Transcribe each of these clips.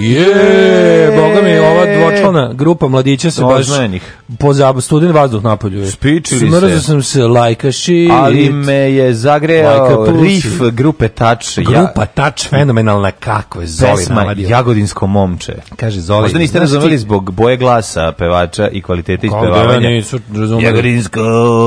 Yeah. je, boga mi, ova dvočlana grupa mladića se baš po zab, student vazduh napoljuje. Spičili Smrzo se. sam se lajkaši. Ali me je zagrejao riff grupe Touch. Grupa Touch, fenomenalna kako je Zoli pesma Jagodinsko momče. Kaže Zoli. Možda niste razumeli zbog boje glasa pevača i kvalitete ispevavanja. Da Jagodinsko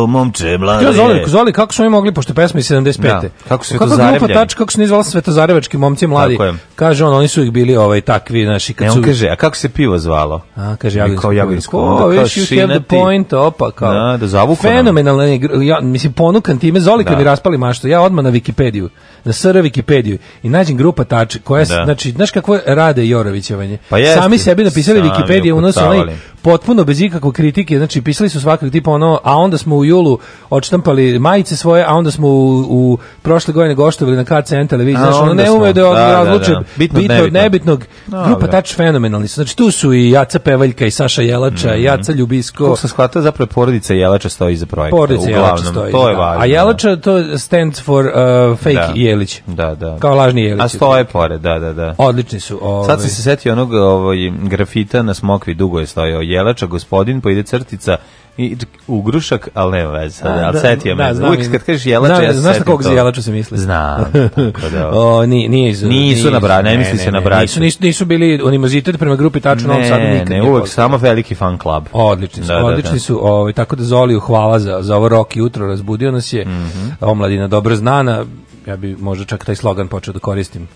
momče, mlade. Ja, Zoli, Zoli, kako su oni mogli, pošto pesma je 75. Da, kako su Svetozarevljani. Kako grupa Touch, kako su nizvala Svetozarevački momci mladi. Kaže on, oni su ih bili ovaj, takvi, znaš, i kad ne, on su... kaže, a kako se pivo zvalo? A, kaže Jagodinsko. Jagodinsko. O, viš, you have the point, opa, kao. Da, da zavuku Fenomenalna ja, mislim, ponukan time, Zoli kad mi da. raspali maštu, ja odmah na Wikipediju, na SR Wikipediju i nađem grupa tači, koja, da. znači, znaš kako rade Jorovićevanje? Pa jesti, Sami sebi napisali Wikipedija, unose onaj potpuno bez ikakve kritike, znači pisali su svakog tipa ono, a onda smo u julu odštampali majice svoje, a onda smo u, u prošle godine goštovali na KCN N televiziji, znači ono ne ume da, da, da, da, da. bitno od nebitnog. No, Grupa da. Tač fenomenalni su, znači tu su i Jaca Pevaljka i Saša Jelača, mm -hmm. Jaca Ljubisko. Kako sam shvatio, zapravo porodica Jelača stoji iza projekta, porodica uglavnom, Jelača stoji, to je da. važno. A Jelača to stands for uh, fake da. Jelić, da, da. kao lažni Jelić. A stoje pored, da, da, da. Odlični su. Ovaj. Sad si se setio onog ovaj, grafita na smokvi, dugo je stojao jelača gospodin, pa ide crtica i ugrušak, ali nema veze sad, ali da, setio me. Da, Uvijek kad kažeš jelača, znam, ja Znaš na kog za jelača se misli? Znam, tako da. o, ni, nije nisu na bra, ne, misli se na braću. Nisu, nisu, nisu bili unimozitet prema grupi Tačno Novom sad nikad. Ne, ne, uvek samo veliki fan klub. Odlični su, da, odlični da, da. su. Ovaj, tako da Zoliju hvala za, za ovo rok jutro, razbudio nas je. Mm -hmm. Omladina dobro znana, ja bi možda čak taj slogan počeo da koristim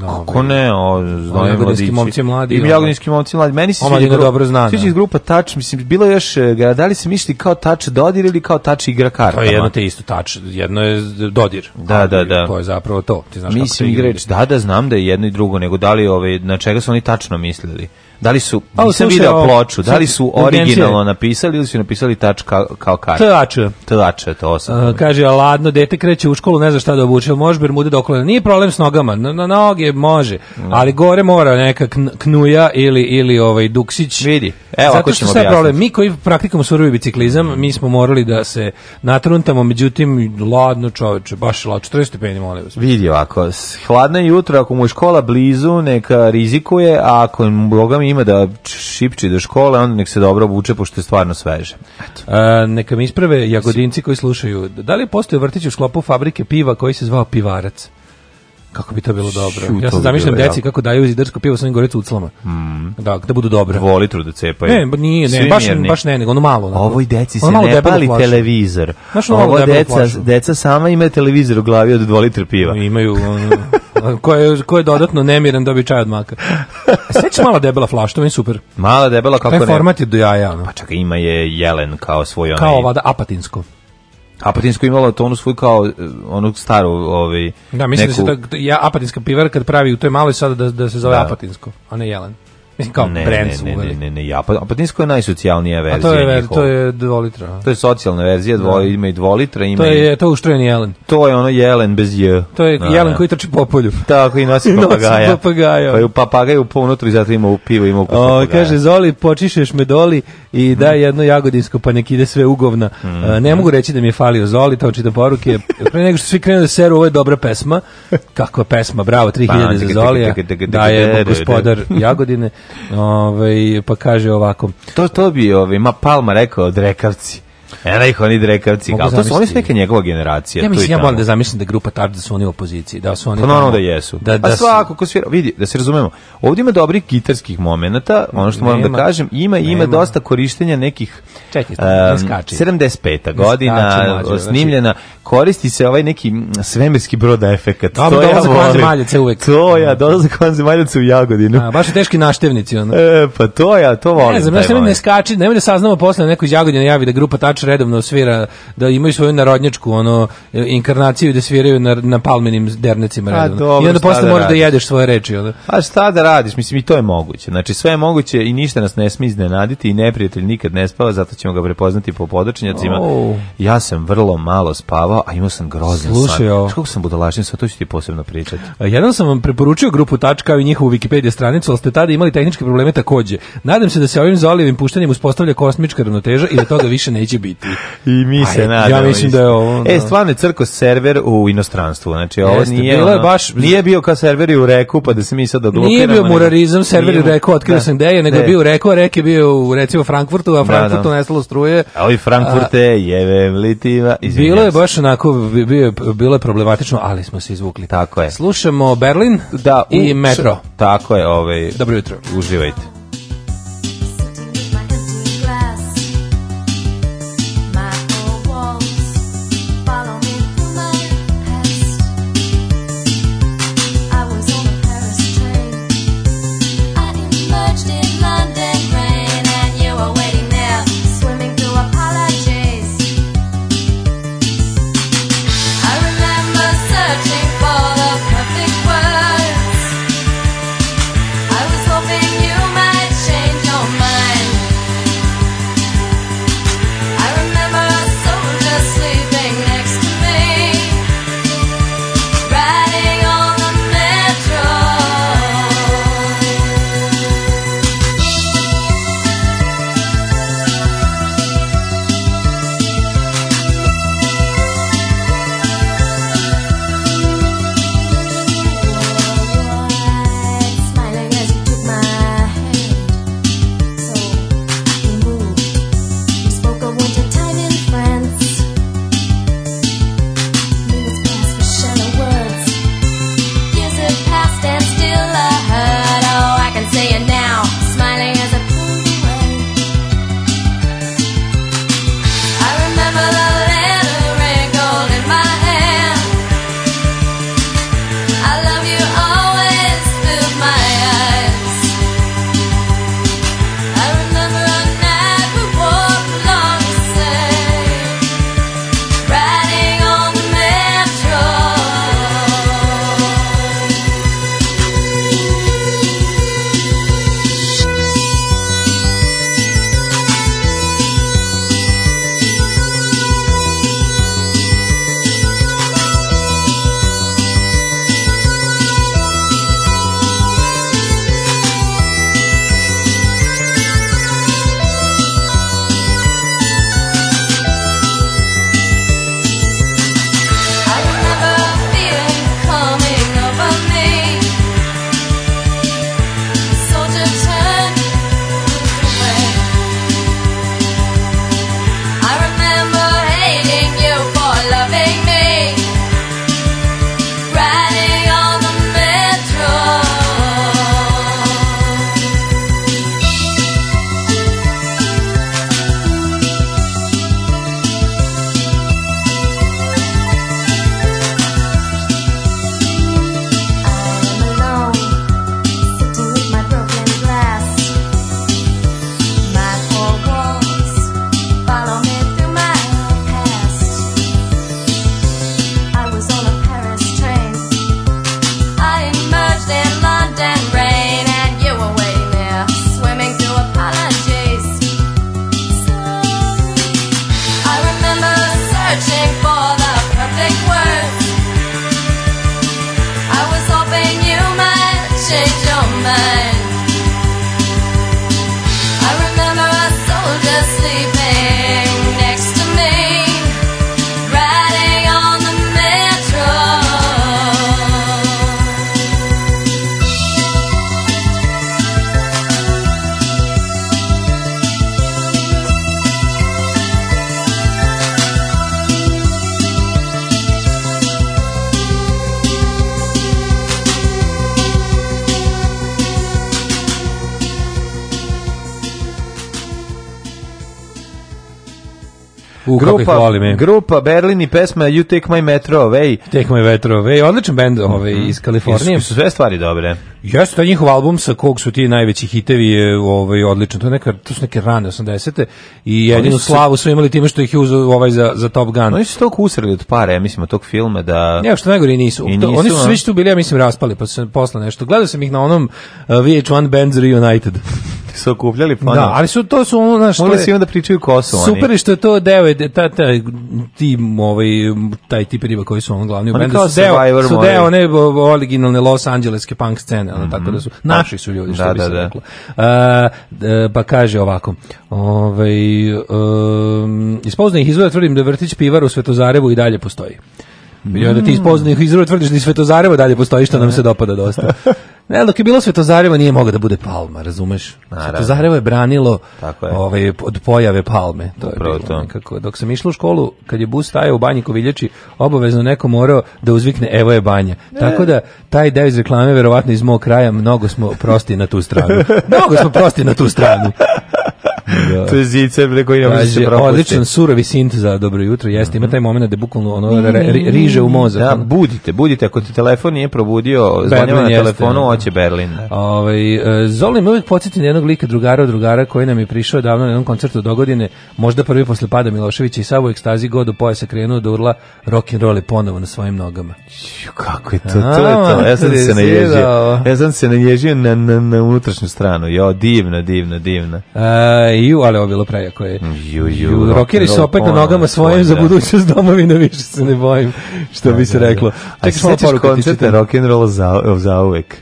Kako ne, o, Znoje Jagodinski momci mladi. I Jagodinski momci mladi. Meni se sviđa, gru... dobro zna, sviđa iz grupa Touch, mislim, bilo još, e, da li se misli kao Touch dodir ili kao Touch igra kartama? To je jedno te isto Touch, jedno je dodir. Da, da, da. To je zapravo to. Ti znaš mislim, kako igra. Da, da, znam da je jedno i drugo, nego da li ove, ovaj, na čega su oni tačno mislili? Da li su, pa, nisam slušaj, video ploču, da li su originalno napisali ili su napisali tač kao, kao kač? Tlače. Tlače, to osam. Uh, kaže, ladno, dete kreće u školu, ne zna šta da obuče, može bermude dokole. Nije problem s nogama, na, na noge može, mm. ali gore mora neka knuja ili, ili ovaj duksić. Vidi, evo Zato ako ćemo objasniti. problem, mi koji praktikamo surovi biciklizam, mm. mi smo morali da se natruntamo, međutim, ladno čoveče, baš ladno, 40 stepeni, molim vas. Vidi ovako, hladno je jutro, ako mu je škola blizu, neka rizikuje, a ako mu, boga mi ima da šipči do škole, onda nek se dobro obuče, pošto je stvarno sveže. Eto. A, e, neka mi isprave jagodinci koji slušaju. Da li postoje vrtić u sklopu fabrike piva koji se zvao Pivarac? Kako bi to bilo dobro. ja sam zamišljam da. deci kako daju zidarsko pivo sa njim u uclama. Mm. Da, da budu dobre. Dva litru da cepaju. Ne, nije, ne, baš, baš ne, nego ono malo. Ono. Ovoj deci se ne pali televizor. Znaš, ono Ovo deca, plašu. deca sama imaju televizor u glavi od 2 litra piva. Imaju, ono, ko, je, dodatno nemiran dobi čaj od maka. E, Sveća mala debela flaša, to mi je super. Mala debela, kako ne? Taj format je do jaja. Ono. Pa čekaj, ima je jelen kao svoj onaj... Kao ovada, apatinsko. Apatinsko imalo to onu svoju kao e, onog staru ovaj Da, mislim neku... da se ta ja Apatinska pivara kad pravi u toj maloj sada da da se zove da. Apatinsko, a ne Jelen. Mislim kao ne, Brems ne, ne, ne, ne, ja. Apatinsko pa je najsocijalnija verzija. A to je, ver, to je dvolitra. To je socijalna verzija, dvo, da. ima i dvolitra. Ima to je, to je uštrojeni jelen. To je ono jelen bez j. To je da, jelen da. koji trči po polju. Tako, i nosi papagaja. I nosi papagaja. Pa je u papagaju po unutru i zato ima u pivu, ima u papagaja. kaže, Zoli, počišeš medoli i mhm. daj mm. jedno jagodinsko pa nek ide sve ugovna. Mm. A, e, ne mogu reći da mi je falio Zoli, to čitam poruke. Pre nego što svi krenu da seru, ovo je dobra pesma. Kakva pesma, bravo, 3000 pa, za Zolija. Da je gospodar Jagodine. Ove, ovaj, pa kaže ovako. To, to bi ovaj, ma Palma rekao od rekavci. Ena ih oni drekavci, ali to su oni su neke njegova generacija. Ja mislim, ja moram da zamislim da grupa Tard da su oni u opoziciji, da su oni... Pa naravno da jesu. Da, pa da A svako ko svira, vidi, da se razumemo, ovdje ima dobrih gitarskih momenata, ono što moram da kažem, ima ima dosta korištenja nekih... Čekaj, ne 75. godina, znači- snimljena, koristi se ovaj neki svemirski broda efekat. Da, to ja volim. uvek. To ja, dolazak vanzemaljaca u Jagodinu. A, baš teški naštevnici, ono. E, pa to ja, to volim. Ne znam, ja ne skači, nemoj da saznamo posle da neko iz Jagodine javi da grupa pevač redovno svira, da imaju svoju narodnjačku ono, inkarnaciju i da sviraju na, na palmenim dernecima pa redovno. A, dobro, I onda posle da moraš da jedeš svoje reči. Onda. Pa a šta da radiš? Mislim, i to je moguće. Znači, sve je moguće i ništa nas ne smije iznenaditi i neprijatelj nikad ne spava, zato ćemo ga prepoznati po podočnjacima. Oh. Ja sam vrlo malo spavao, a imao sam grozan Slušaj, san. Slušaj, kako sam budalašin, sve to ću ti posebno pričati. E, Jedan sam vam preporučio grupu Tačka i njihovu Wikipedia stranicu, ali ste tada imali tehničke probleme takođe. Nadam se da se ovim zalivim puštanjem uspostavlja kosmička ravnoteža i da toga više neće biti biti. I mi pa se Aj, nadamo. Ja mislim da je ovo... E, da. E, stvarno je crko server u inostranstvu. Znači, ovo Jeste, nije, bilo je baš... nije bio kao serveri u reku, pa da se mi sad doglopiramo. Nije bio murarizam, serveri u reku, otkrio da. sam gde je, nego je bio u reku, a rek je bio u, recimo, Frankfurtu, a Frankfurtu da, da. nestalo struje. A ovi Frankfurte, jevem litiva, Bilo je baš onako, bio, bilo je problematično, ali smo se izvukli. Tako je. Slušamo Berlin da, u, i Metro. Tako je, ovaj. Dobro jutro. Uživajte. grupa, volim, e. grupa Berlin i pesma You Take My Metro Away. Take My Metro Away, odličan band ovaj, mhm. iz Kalifornije. Su, su sve stvari dobre. Jeste, to je njihov album sa kog su ti najveći hitevi e, ovaj, odlično. To, neka, to su neke rane 80. te I jedinu slavu su imali time što ih je uzeo ovaj za, za Top Gun. Oni su toliko usreli od pare, ja mislim, od tog filma da... Ne, što najgore nisu. nisu. oni su svi što bili, ja mislim, raspali, pa su posle nešto. Gledao sam ih na onom uh, e, VH1 Bands Reunited. Hrvatske su okupljali pa. Da, ali su to su ono znaš, što se onda pričaju Kosovo. Super je što je to deo je da ta ta tim ovaj taj tip riba koji su on glavni u bendu su deo, su deo one originalne Los Angeleske punk scene, mm -hmm. tako da su mhm. naši su ljudi da, što da, bi se da, reklo. Uh, pa kaže ovako. Ovaj um, iz poznanih izvora tvrdim da vrtić pivara u Svetozarevu i dalje postoji. Mm. I onda ti ispoznanih mm. iz tvrdiš da i dalje postoji što nam se dopada dosta. Ne, dok je bilo Svetozarevo nije mogao da bude Palma, razumeš? Naravno. Svetozarevo je branilo je. Ovaj, od pojave Palme. To Upravo je bilo, to. Nekako. Dok sam išla u školu, kad je bus stajao u banji Koviljači, obavezno neko morao da uzvikne evo je banja. Ne. Tako da taj deo iz reklame, verovatno iz mog kraja, mnogo smo prosti na tu stranu. Mnogo smo prosti na tu stranu da. to je zice, bre, koji ne može se propusti. Odličan surovi sint za dobro jutro, jeste, ima mhm. taj moment da bukvalno ono re, mm. riže u mozak. Da, budite, budite, ako ti telefon nije probudio, zvonjava na telefonu, da. hoće Berlin. Ovaj, e, Zoli me uvijek podsjeti na jednog lika drugara od drugara koji nam je prišao davno na jednom koncertu do godine, možda prvi posle pada Miloševića i sav u ekstazi god do pojasa krenuo da urla rock and roll ponovo na svojim nogama. Kako je to, to je to. Ja sam se naježio. Ja sam se naježio na, na, na unutrašnju stranu. Jo, divno, divno, divno. Aj, ju, ali ovo bilo prejako je. Ju, ju, rokeri su opet na nogama svojim za da. budućnost domovine, više se ne bojim, što bi da, se da, reklo. A se sećaš koncerta rock'n'rolla za, za uvek?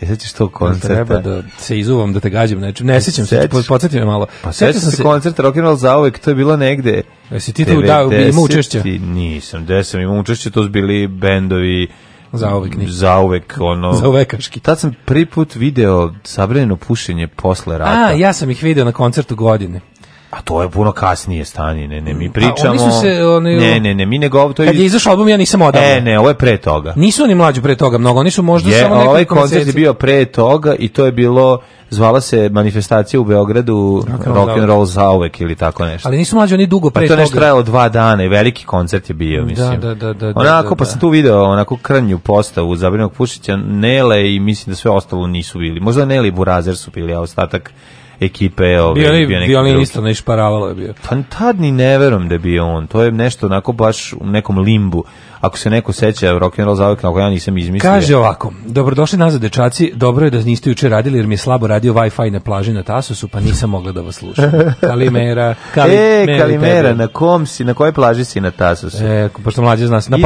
E sećaš to koncerta? Treba da se izuvam, da te gađam nečim. Ne sećam se, podsjeti me malo. Pa sećam se koncert Rock'n'Roll za uvek, to je bilo negde. Jesi ti tu da, ima učešće? Nisam, desam, imam učešće, to su bili bendovi Zauvek. Zauvek, ono... Zauvekaški. Tad sam prvi put video sabrano pušenje posle rata. A, ja sam ih video na koncertu godine. A to je puno kasnije stanje, ne, ne, mi pričamo. A oni su se, oni, ne, ne, ne, mi nego to je. Kad je izašao album ja nisam odavno. E, ne, ovo je pre toga. Nisu oni mlađi pre toga mnogo, oni su možda je, samo nekoliko ovaj koncert je bio pre toga i to je bilo zvala se manifestacija u Beogradu dakle, Rock and Roll za uvek ili tako nešto. Ali nisu mlađi oni dugo pre toga. Pa to je nešto trajalo dva dana i veliki koncert je bio, da, mislim. Da, da, da, da onako, da, pa da. sam tu video onako krnju postavu Zabrinog Pušića, Nele i mislim da sve ostalo nisu bili. Možda Nele i Burazer su bili, a ostatak ekipe. Ovaj, bio, je, bio neki violinista, ne išparavalo je bio. Pa tad ni ne verujem da je bio on. To je nešto onako baš u nekom limbu Ako se neko seća rock and roll zauvek, ako ja nisam izmislio. Kaže ovako: Dobrodošli nazad dečaci, dobro je da niste juče radili jer mi je slabo radio Wi-Fi na plaži na Tasosu, pa nisam mogla da vas slušam. Kalimera, kali, e, Kalimera, na kom si, na kojoj plaži si na Tasosu? E, pošto mlađe zna, na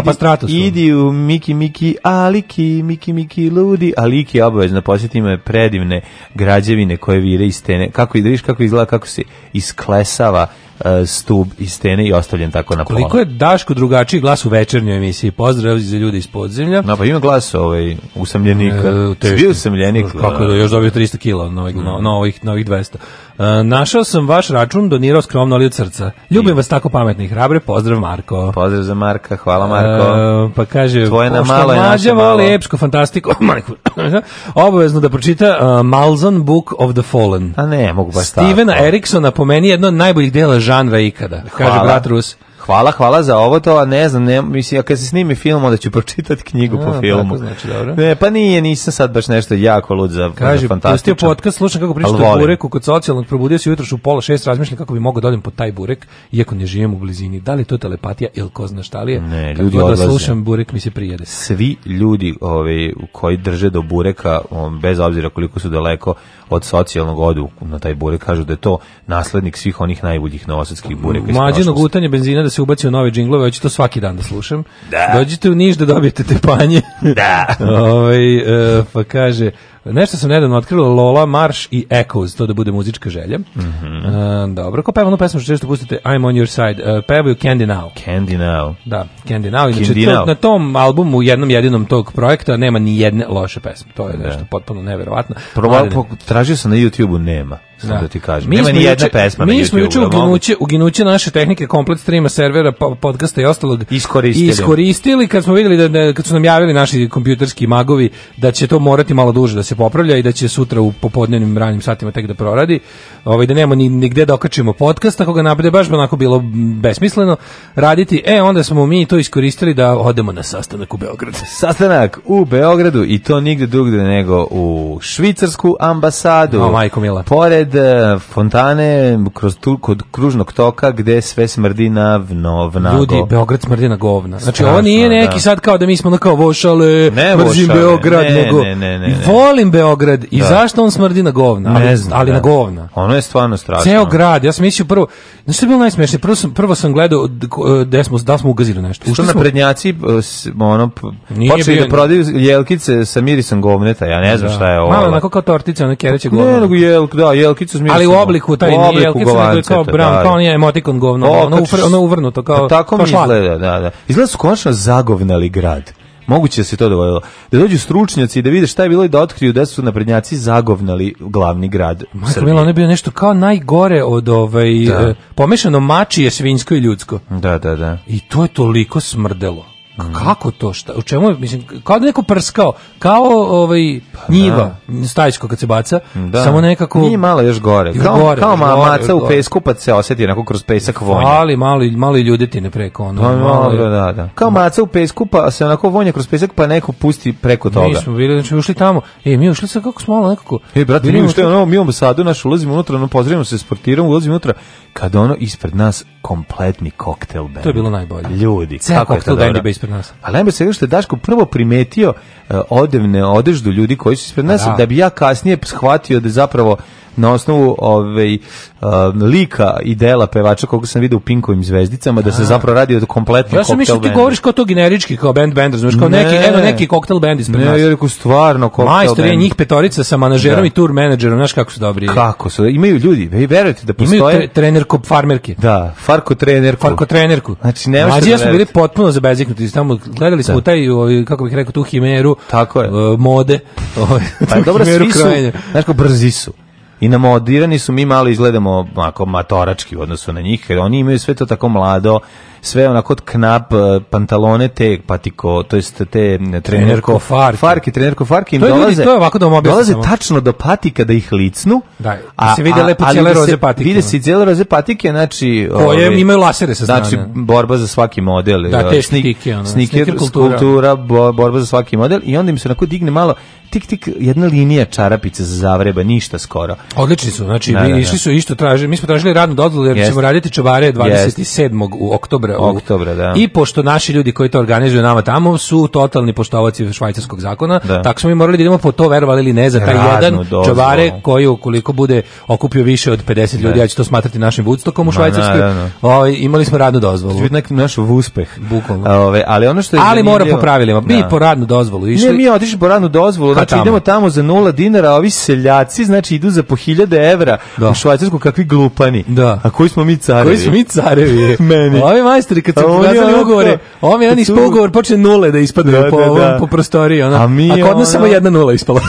idi, Idi u Miki Miki Aliki, Miki Miki Ludi, Aliki obavezno posjetimo je predivne građevine koje vire iz stene. Kako vidiš kako izgleda, kako se isklesava E, stub i stene i ostavljen tako na pola. Koliko je Daško drugačiji glas u večernjoj emisiji? Pozdrav za ljudi iz podzemlja. No, pa ima glas ovaj, usamljenika. E, teški. usamljenik. Kako da još dobio 300 kila na ovih, na, na ovih, na ovih 200. E, našao sam vaš račun, donirao skromno ali od srca. Ljubim I... Hm. vas tako pametni i hrabre, pozdrav Marko. Pozdrav za Marka, hvala Marko. Uh, pa kaže, Tvoje na malo je naše malo. epsko, fantastiko, obavezno da pročita uh, e, Malzan Book of the Fallen. A ne, mogu baš Stevena tako. Eriksona po meni jedno od najboljih dela žanra ikada, hvala. kaže brat Rus hvala, hvala za ovo to, a ne znam, ne, mislim, ja kad se snimi film, onda ću pročitati knjigu a, po filmu. Tako znači, dobro. Ne, pa nije, nisam sad baš nešto jako lud za, Kaže, za fantastičan. Kaže, podcast, slušam kako pričate o bureku kod socijalnog, probudio se jutroš u pola šest, razmišljam kako bi mogao da odem po taj burek, iako ne živim u blizini. Da li to je telepatija ili ko zna šta li je? Ne, ljudi Kako da odlaze. da slušam burek mi se prijede. Svi ljudi ove, ovaj, koji drže do bureka, bez obzira koliko su daleko od socijalnog odu na taj burek, kažu da je to naslednik svih onih najboljih novosadskih bureka. Mađino gutanje benzina da se se ubacio nove džinglove, hoću to svaki dan da slušam. Da. Dođite u Niš da dobijete te panje. Da. Ove, ovaj, e, pa kaže, nešto sam nedavno otkrila, Lola, Marsh i Echoes, to da bude muzička želja. Mm -hmm. e, dobro, ko peva onu pesmu što često pustite, I'm on your side, e, pevaju Candy Now. Candy Now. Da, Candy Now. Inače, Candy to, now. na tom albumu, jednom jedinom tog projekta, nema ni jedne loše pesme. To je da. nešto da. potpuno neverovatno. Probao, tražio sam na YouTube-u, nema da. da ti kažem. Mi Nema ni jedna pesma mi smo juče uginuće, uginuće naše tehnike komplet streama, servera, podcasta i ostalog iskoristili. iskoristili kad smo videli, da, da, kad su nam javili naši kompjuterski magovi da će to morati malo duže da se popravlja i da će sutra u popodnevnim ranim satima tek da proradi. Ovaj, da nemamo ni, nigde da okačimo podcast, ako ga napade baš onako bilo besmisleno raditi. E, onda smo mi to iskoristili da odemo na sastanak u Beogradu. Sastanak u Beogradu i to nigde drugde nego u švicarsku ambasadu. No, majko mila. Pored pored eh, fontane, kroz tu, kod kružnog toka, gde sve smrdi na vno, vnago. Ljudi, Beograd smrdi na govna. Znači, Strašno, ovo nije da. neki da. sad kao da mi smo kao vošale, ne mrzim vošale, Beograd, ne, nego ne, ne, ne, volim Beograd i da. zašto on smrdi na govna? Ali, znam, ali da. na govna. Ono je stvarno strašno. Ceo grad, ja sam mislio prvo, znaš što je bilo najsmešnije, prvo sam, prvo sam gledao eh, da smo, da smo ugazili nešto. Što na prednjaci, eh, ono, počeli da prodaju jelkice sa mirisom govneta, ja ne znam da. šta je ovo. Malo onako kao tortica, ono kereće govna. Ne, nego jelk, da, jelk Jokicu zmiju. Ali u obliku taj u nije Jokica, kao da, brown, da, kao nije emotikon govno, o, pa ono, upr, ono uvrnuto, kao, pa tako kao mi šlag. izgleda, da, da. Izgleda su konačno zagovnali grad. Moguće da se to dogodilo. Da dođu stručnjaci i da vide šta je bilo i da otkriju da su naprednjaci zagovnali glavni grad. Majko Milo, ono je bio nešto kao najgore od ovaj, da. Eh, pomešano mačije, svinjsko i ljudsko. Da, da, da. I to je toliko smrdelo. Mm. Kako to? Šta, u čemu je, mislim, kao da neko prskao, kao ovaj, pa njiva, da. stajsko kad se baca, da. samo nekako... Nije malo još gore, još kao, gore, kao još ma, gore, u pesku pa se oseti onako kroz pesak vonja. Ali mali malo i ljudetine preko ono. Da, pa malo, da, da. Kao maca u pesku pa se onako vonja kroz pesak pa neko pusti preko toga. Mi smo bili, znači ušli tamo, e, mi ušli sa kako smo malo nekako... E, brate, mi ušli, ono, mi u ambasadu naš ulazimo unutra, no pozdravimo se sportirom, ulazimo unutra, kad ono ispred nas kompletni koktel bend. To je bilo najbolje. Ljudi, Cijel kako koktel bend je ispred nas. A najbolje se što je Daško prvo primetio uh, odevne odeždu ljudi koji su ispred nas, pa da. da bi ja kasnije shvatio da zapravo na osnovu ovaj uh, lika i dela pevača koga sam video u Pinkovim zvezdicama da se zapravo radi o kompletnom Ja sam mislio ti govoriš kao to generički kao band band, znači kao ne, neki eno neki koktel bend ispred ne, nas. Ne, ja rekao stvarno koktel. Majstor je njih petorica sa menadžerom da. i tour menadžerom, znaš kako su dobri. Kako su? Imaju ljudi, vi verujete da postoje. Imaju tre, trenerku farmerke. Da, farko trenerku. Farko trenerku. Znači ne Mlađi ja smo bili potpuno zabeziknuti, tamo gledali smo da. taj ovaj kako bih rekao tu himeru. Tako je. Uh, mode. Ovaj. Pa dobro, svi su. Znaš kako brzi su i namodirani su mi malo izgledamo ako matorački u odnosu na njih jer oni imaju sve to tako mlado sve onako knap e, pantalone te patiko, to jest te trenerko farke, farke trenerko farke im to dolaze. Ljudi, to je ovako da dolaze samo. tačno do patika da ih licnu. Da, se vide lepo cijele roze patike. Vide se cijele roze patike, znači koje ove, ovaj, imaju lasere sa znači, strane. Znači borba za svaki model. Da, te eh, štike, ono, sniker, sniker kultura, kultura bo, borba za svaki model i onda im se onako digne malo tik tik jedna linija čarapice za zavreba, ništa skoro. Odlični su, znači da, da, da. išli su isto traže, mi smo tražili radnu dozvolu jer yes. ćemo raditi čovare 27. Yes. u oktobra oktobra. oktobra, da. I pošto naši ljudi koji to organizuju nama tamo su totalni poštovaci švajcarskog zakona, da. tako smo mi morali da idemo po to, verovali ili ne, za taj Radno, jedan dozvo. čovare koji ukoliko bude okupio više od 50 da. ljudi, ja ću to smatrati našim Woodstockom u Švajcarskoj. Na, na, na, imali smo radnu dozvolu. To znači, neki naš uspeh. Bukvalno. Ove, ali ono što je Ali mora po pravilima. Mi da. po radnu dozvolu išli. Ne, mi otišli po radnu dozvolu, znači tamo. idemo tamo za nula dinara, a ovi seljaci znači idu za po 1000 evra da. u Švajcarsku kakvi glupani. Da. A koji smo mi carevi? Koji smo mi carevi? Meni. Ovi majstori kad su razvali ugovore, on je pa on ispao ugovor, počne nule da ispadaju da, da, da, po, po prostoriji. Ona. A, mi, a kod nas ona... samo jedna nula ispala.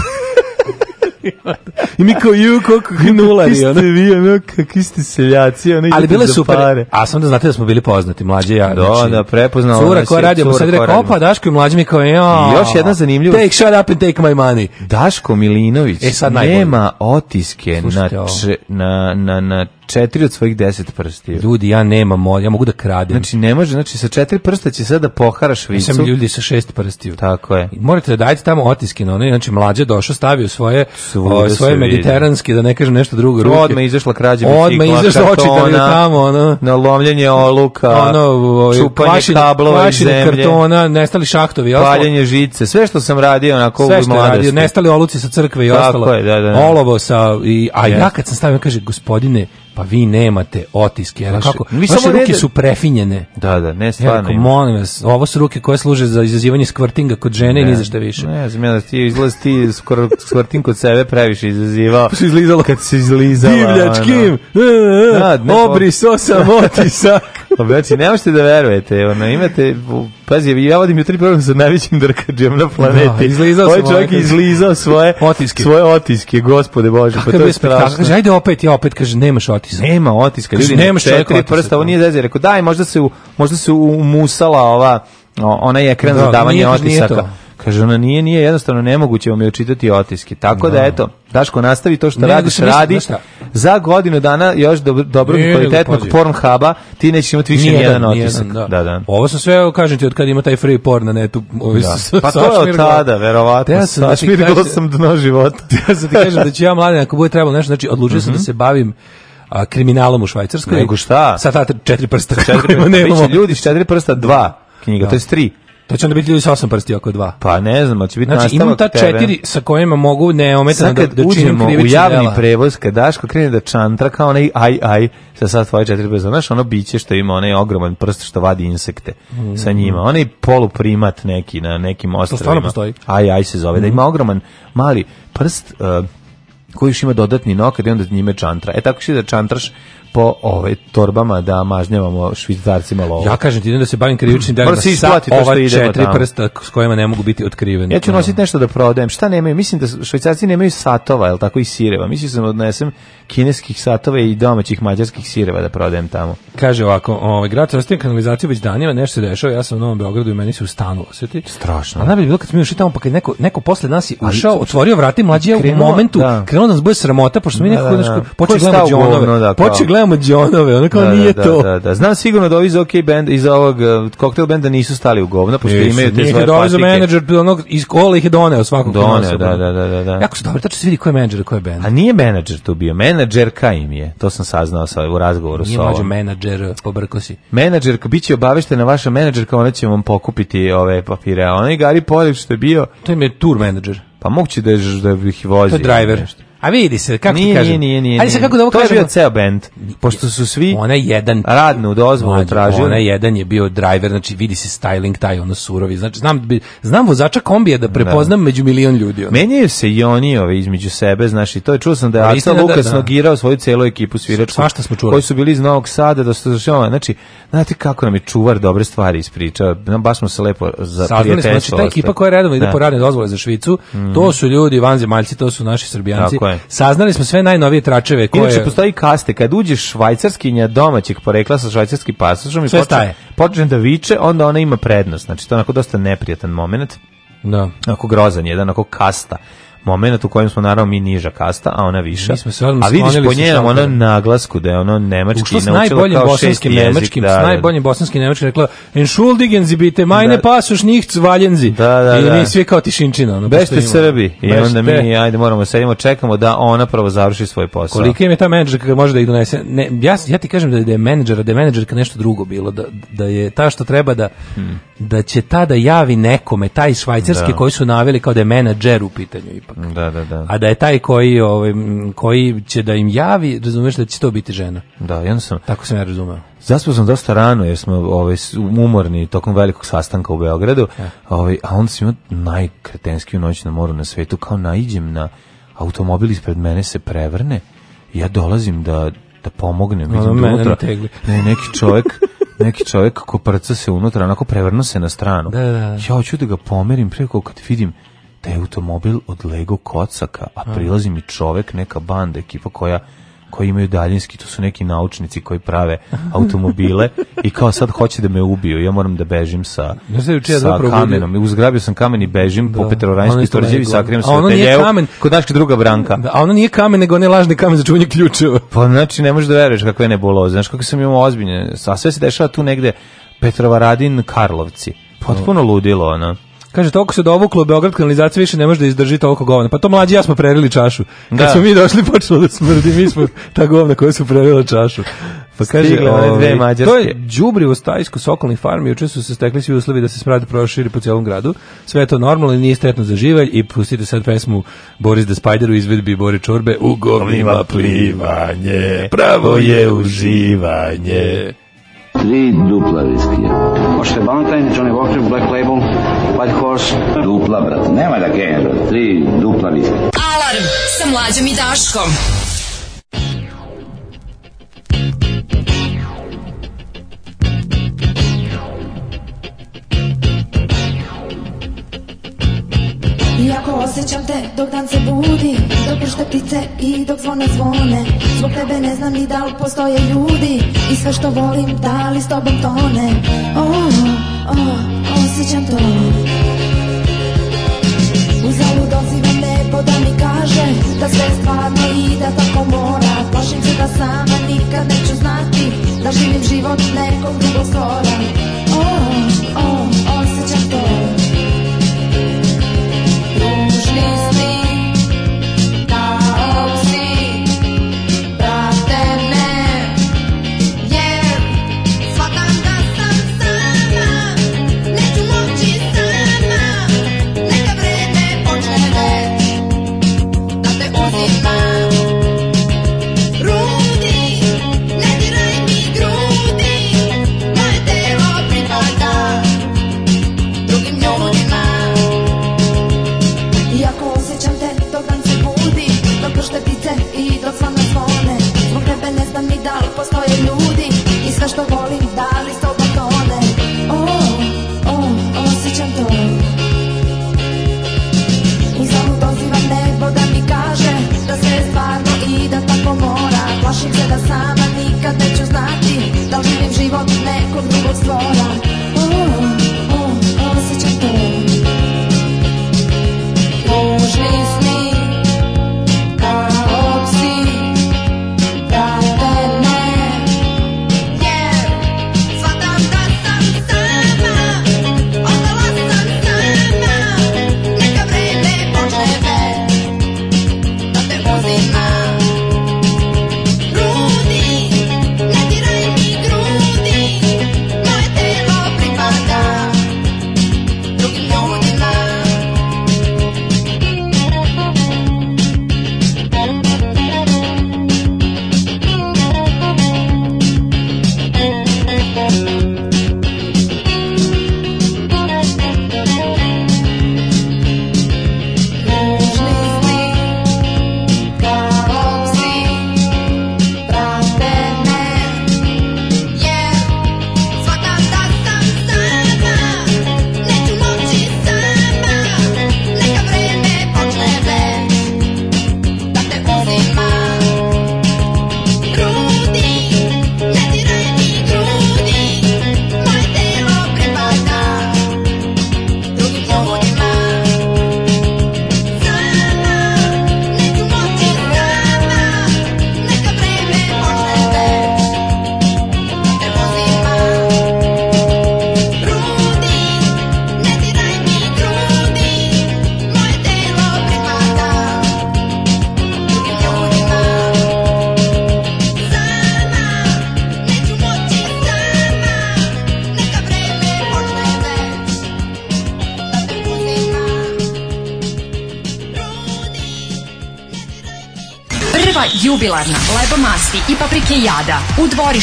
I mi kao ju, koliko hinulari. Kakvi ste vi, ono, kakvi ste seljaci. Ono, Ali bile super. Pare. A sam da znate da smo bili poznati, mlađe ja. Do, znači, da, da prepoznala. Cura koja radi, mu sad rekao, opa, Daško i mlađe mi kao, jo. Još jedna zanimljiva. Take, shut up and take my money. Daško Milinović e, sad nema otiske Slušajte, na, če, na, na, na četiri od svojih 10 prstiju. Ljudi, ja nemam, ja mogu da kradem. Znači, ne može, znači sa četiri prsta će sada da pohara švicu. Ja ljudi sa šest prstiju. Tako je. Morate da dajete tamo otiske na one, znači mlađe došao, stavio svoje o, svoje mediteranske, da ne kažem nešto drugo. Ruke. Odma izašla krađa bicikla. Odma izašla očitali tamo, ono. Na lomljenje oluka, ono, ovaj, čupanje kvašin, kablova kvašin, iz zemlje. kartona, nestali šahtovi, paljenje žice, sve što sam radio onako sve što u radio, nestali oluci sa crkve i ostalo. Tako je, da, da, da. Olovo sa, i, a yes. ja kad sam stavio, kaže, gospodine, pa vi nemate otiske. Ja, kako? Vaše samo ruke reda... su prefinjene. Da, da, ne stvarno. Ja, molim vas, ovo su ruke koje služe za izazivanje skvrtinga kod žene ne, i ni za šta više. Ne, znam ja da ti izlaz ti skoro skvrtin kod sebe previše izazivao. Pa se izlizalo. Kad se izlizalo. Divljačkim! Ono. E, e, e, da, ne, obris osam da. otisa. Pa ne možete da verujete, ono, imate, pazi, ja vodim jutri program sa najvećim drkađem na planeti. Da, izlizao Ovo ovaj ovaj čovjek izlizao svoje otiske. svoje otiske, gospode Bože, pa Kakav pa to je strašno. Kaže, ajde opet, ja opet, kaže, nemaš otiska. Nema otiska, ljudi, nemaš četiri prsta, ovo nije zezir. Rekao, daj, možda se, u, možda se umusala ova, ona je ekran da, za davanje otisaka. Kaže, ona nije, nije jednostavno nemoguće vam je očitati otiske. Tako da, da, eto, Daško, nastavi to što ne, radiš, mislim, radi. Šta? Za godinu dana još dobro, dobro nije, kvalitetnog Pornhuba ti nećeš imati više ni jedan otisak. da. Da, da. Ovo se sve, kažem ti, od kad ima taj free porn na netu. Ovi da. Su, pa to je od tada, verovatno. Ja sam, znači, sam dno života. ja sam ti kažem da ću ja mladen, ako bude trebalo nešto, znači, odlučio mm -hmm. sam da mhm. se bavim a, kriminalom u Švajcarskoj. Nego šta? Sa ta četiri prsta. Četiri prsta. Biće ljudi s četiri prsta dva knjiga, to je tri. To pa će onda biti ljudi sa osam prsti oko dva. Pa ne znam, će biti znači, ima ta četiri sa kojima mogu neometano da, da uđemo u javni djela. prevoz, kad Daško krene da čantra kao onaj aj aj sa sad tvoje četiri prsta, znaš ono biće što ima onaj ogroman prst što vadi insekte mm. sa njima, onaj poluprimat neki na nekim ostrovima. To Aj aj se zove, mm. da ima mm. ogroman mali prst uh, koji još ima dodatni nokat i onda njime čantra. E tako će da čantraš po ove ovaj, torbama da mažnjavamo švicarcima lovu. Ja kažem ti idem da se bavim krivičnim delima sa isplati, ova četiri prsta s kojima ne mogu biti otkriven. Ja ću da. nositi nešto da prodajem. Šta nemaju? Mislim da švajcarci nemaju satova, jel tako i sireva. Mislim da sam odnesem kineskih satova i domaćih mađarskih sireva da prodajem tamo. Kaže ovako, ovaj grad ostaje kanalizaciju već danima, nešto se dešava. Ja sam u Novom Beogradu i meni se u stanu osjeti. Strašno. A najbolje bilo kad smo išli tamo pa kad neko neko posle nas je ušao, otvorio vrata i mlađi u momentu da. krenuo da nas bude sramota pošto mi nekako da, da, da. počeo gledati gledamo džonove, ono kao da, da nije da, to. Da, da, da. Znam sigurno da ovi iz OK band, iz ovog uh, koktel benda nisu stali u govna, pošto Jesu, imaju te svoje patike. Nije menadžer, onog, iz kola ih je doneo svakog doneo, da, da, da, da, da. Jako se dobro, tačno se vidi ko je menadžer, ko je band. A nije menadžer tu bio, menadžerka im je, to sam saznao sa, u razgovoru nije sa ovom. Nije menadžer, pobrko si. Menadžerka, biće će obaveštena vaša menadžerka, ona će vam pokupiti ove papire, a onaj Gari Polić što je bio... To im je tour menadžer. Pa moguće da je, da bih vozio. To je driver. Nešto. A vidi se, kako nije, ti kažem. Nije, nije, nije. se kako da ovo to kažemo. To je bio ceo bend, pošto su svi ona jedan, radnu dozvolu tražili. Ona jedan je bio driver, znači vidi se styling taj, ono surovi. Znači, znam, znam vozača kombija da, da. prepoznam da. među milion ljudi. Ono. Menjaju se i oni ove između sebe, znači, to je čuo sam da je Aca da, Lukas da, da. nogirao svoju celu ekipu svirača. šta smo čuli. Koji su bili iz Novog Sada, da su zašao, znači, znate kako nam je čuvar dobre stvari ispričao. Da, baš smo se lepo za Saznali smo, znači, ta ekipa koja redovno ide po radne dozvole za Švicu, to mhm. su ljudi vanzemaljci, to su naši Srbijanci. Tako Saznali smo sve najnovije tračeve koje Inače postoji kaste kad uđeš švajcarskinja domaćeg porekla sa švajcarskim pasošom i počne, počne da viče, onda ona ima prednost. Znači to je onako dosta neprijatan momenat. Da. Ako grozan jedan, ako kasta moment u kojem smo naravno mi niža kasta, a ona viša. a vidiš po njenom ona naglasku da je ono nemački naučila kao šest jezik. najboljim bosanskim nemačkim, da, s da. najboljim bosanskim nemačkim rekla Entschuldigen Sie bitte, meine da, pasuš nicht wallen Sie. Da, da, I da. svi kao tišinčina. Ono, Bešte Srbi. I onda mi, ajde, moramo da sedimo, čekamo da ona prvo završi svoj posao. Koliko im je ta menadžerka može da ih donese? Ne, ja, ja ti kažem da je, da je menadžera, da je menadžerka nešto drugo bilo, da, da je ta što treba da, hmm. da će ta da javi nekome, taj švajcarski da. koji su naveli kao da je menadžer u pitanju ipak ipak. Da, da, da. A da je taj koji, ovaj, koji će da im javi, razumeš da će to biti žena. Da, jednostavno. Tako sam ja razumeo. Zaspao sam dosta rano jer smo ovaj, umorni tokom velikog sastanka u Beogradu, ja. ovaj, a onda sam imao najkretenskiju noć na moru na svetu, kao naiđem na automobil ispred mene se prevrne, ja dolazim da, da pomognem. Ono vidim da unutra, ne, neki čovjek neki čovjek ko prca se unutra, onako prevrnu se na stranu. Da, da, da. Ja hoću da ga pomerim preko kad vidim taj da automobil od Lego kocaka, a prilazi mi čovek, neka banda, ekipa koja koji imaju daljinski, to su neki naučnici koji prave automobile i kao sad hoće da me ubiju, ja moram da bežim sa, ja sa kamenom. Vidio. Uzgrabio sam kamen i bežim da. po Petrovaranjskoj tvrđevi, sakrijem se ateljevu, kamen, kod naške druga branka. Da, a ono nije kamen, nego one lažni kamen za čuvanje ključeva. Pa znači ne možeš da veruješ kakve nebuloze, znaš kako sam imao ozbiljne, a sve se dešava tu negde Petrovaradin Karlovci. Pa. Potpuno ludilo, ono. Kaže, toliko se dovuklo, Beograd kanalizacija više ne može da izdrži toliko govna. Pa to mlađi ja smo prelili čašu. Kad da. smo mi došli, počelo da smrdi, mi smo ta govna koja su prelila čašu. Pa kaže, Stigle one dve mađarske. Ovaj, to je džubrivo stajsko sokolnih farmi, juče su se stekli svi uslovi da se smrad proširi po celom gradu. Sve je to normalno i nije stetno za živalj i pustite sad pesmu Boris the Spider u izvedbi Bori Čorbe u govnima plivanje, pravo je uživanje. Tri dupla viskija. Možete Valentine, Johnny Walker, Black Label, White Horse, dupla, brat. Nema da genja, brate. Tri dupla viska. Alarm sa mlađom i Daškom. Iako osjećam te dok dan se budi Dok pršte ptice i dok zvone zvone Zbog tebe ne znam ni da li postoje ljudi I sve što volim da li s tobom tone Oh, oh, oh osjećam to Uzalud oziva nebo da mi kaže Da sve stvarno i da tako mora Plašim se da sama nikad neću znati Da živim život nekog drugog slora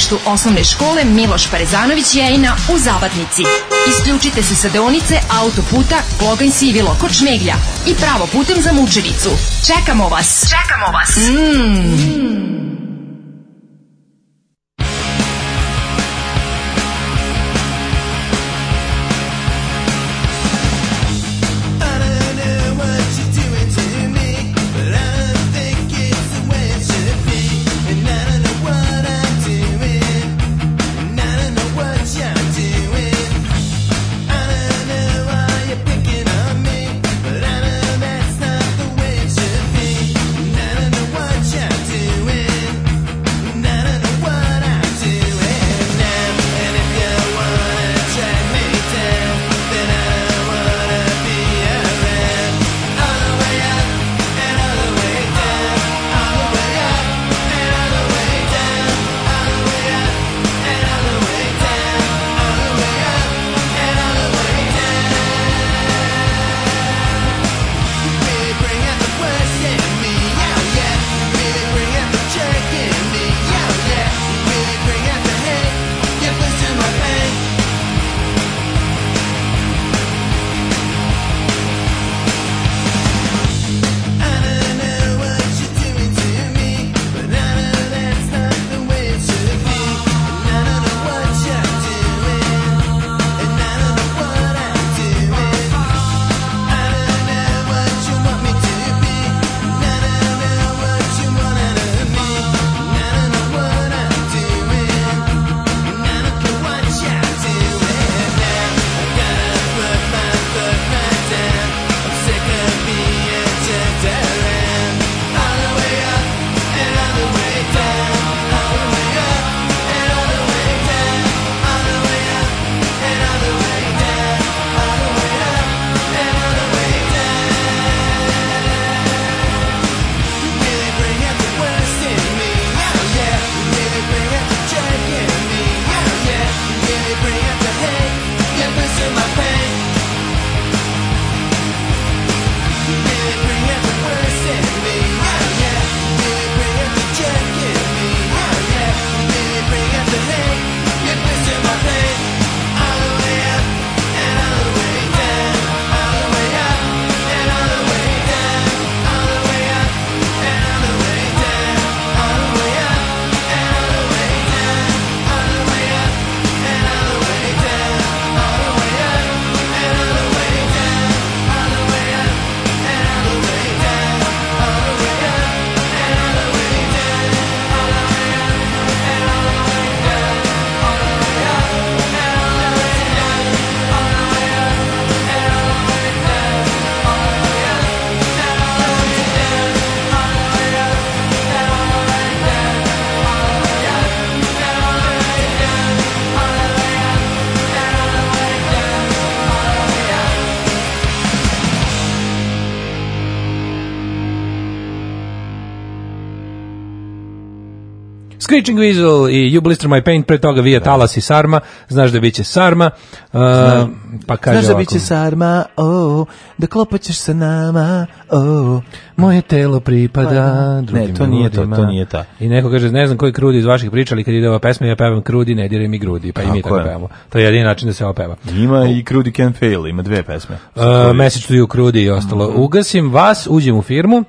dvorištu osnovne škole Miloš Parezanović Jejina u Zabatnici. Isključite se sa deonice autoputa Kloganj Sivilo kod Šmeglja i pravo putem za Mučenicu. Čekamo vas! Čekamo vas! Mm. Screeching Weasel i You Blister My Paint, pre toga Via da. Talas i Sarma, znaš da biće Sarma. Uh, pa kaže znaš da biće Sarma, oh, da klopaćeš sa nama, oh, moje telo pripada pa, drugim da. Ne, to nije ljudima. to, to nije ta. I neko kaže, ne znam koji krudi iz vaših priča, ali kad ide ova pesma, ja pevam krudi, ne diraj mi grudi, pa i mi tako pevamo. To je jedini način da se peva. Ima i krudi can fail, ima dve pesme. Uh, message to you krudi i ostalo. Mm -hmm. Ugasim vas, uđem u firmu,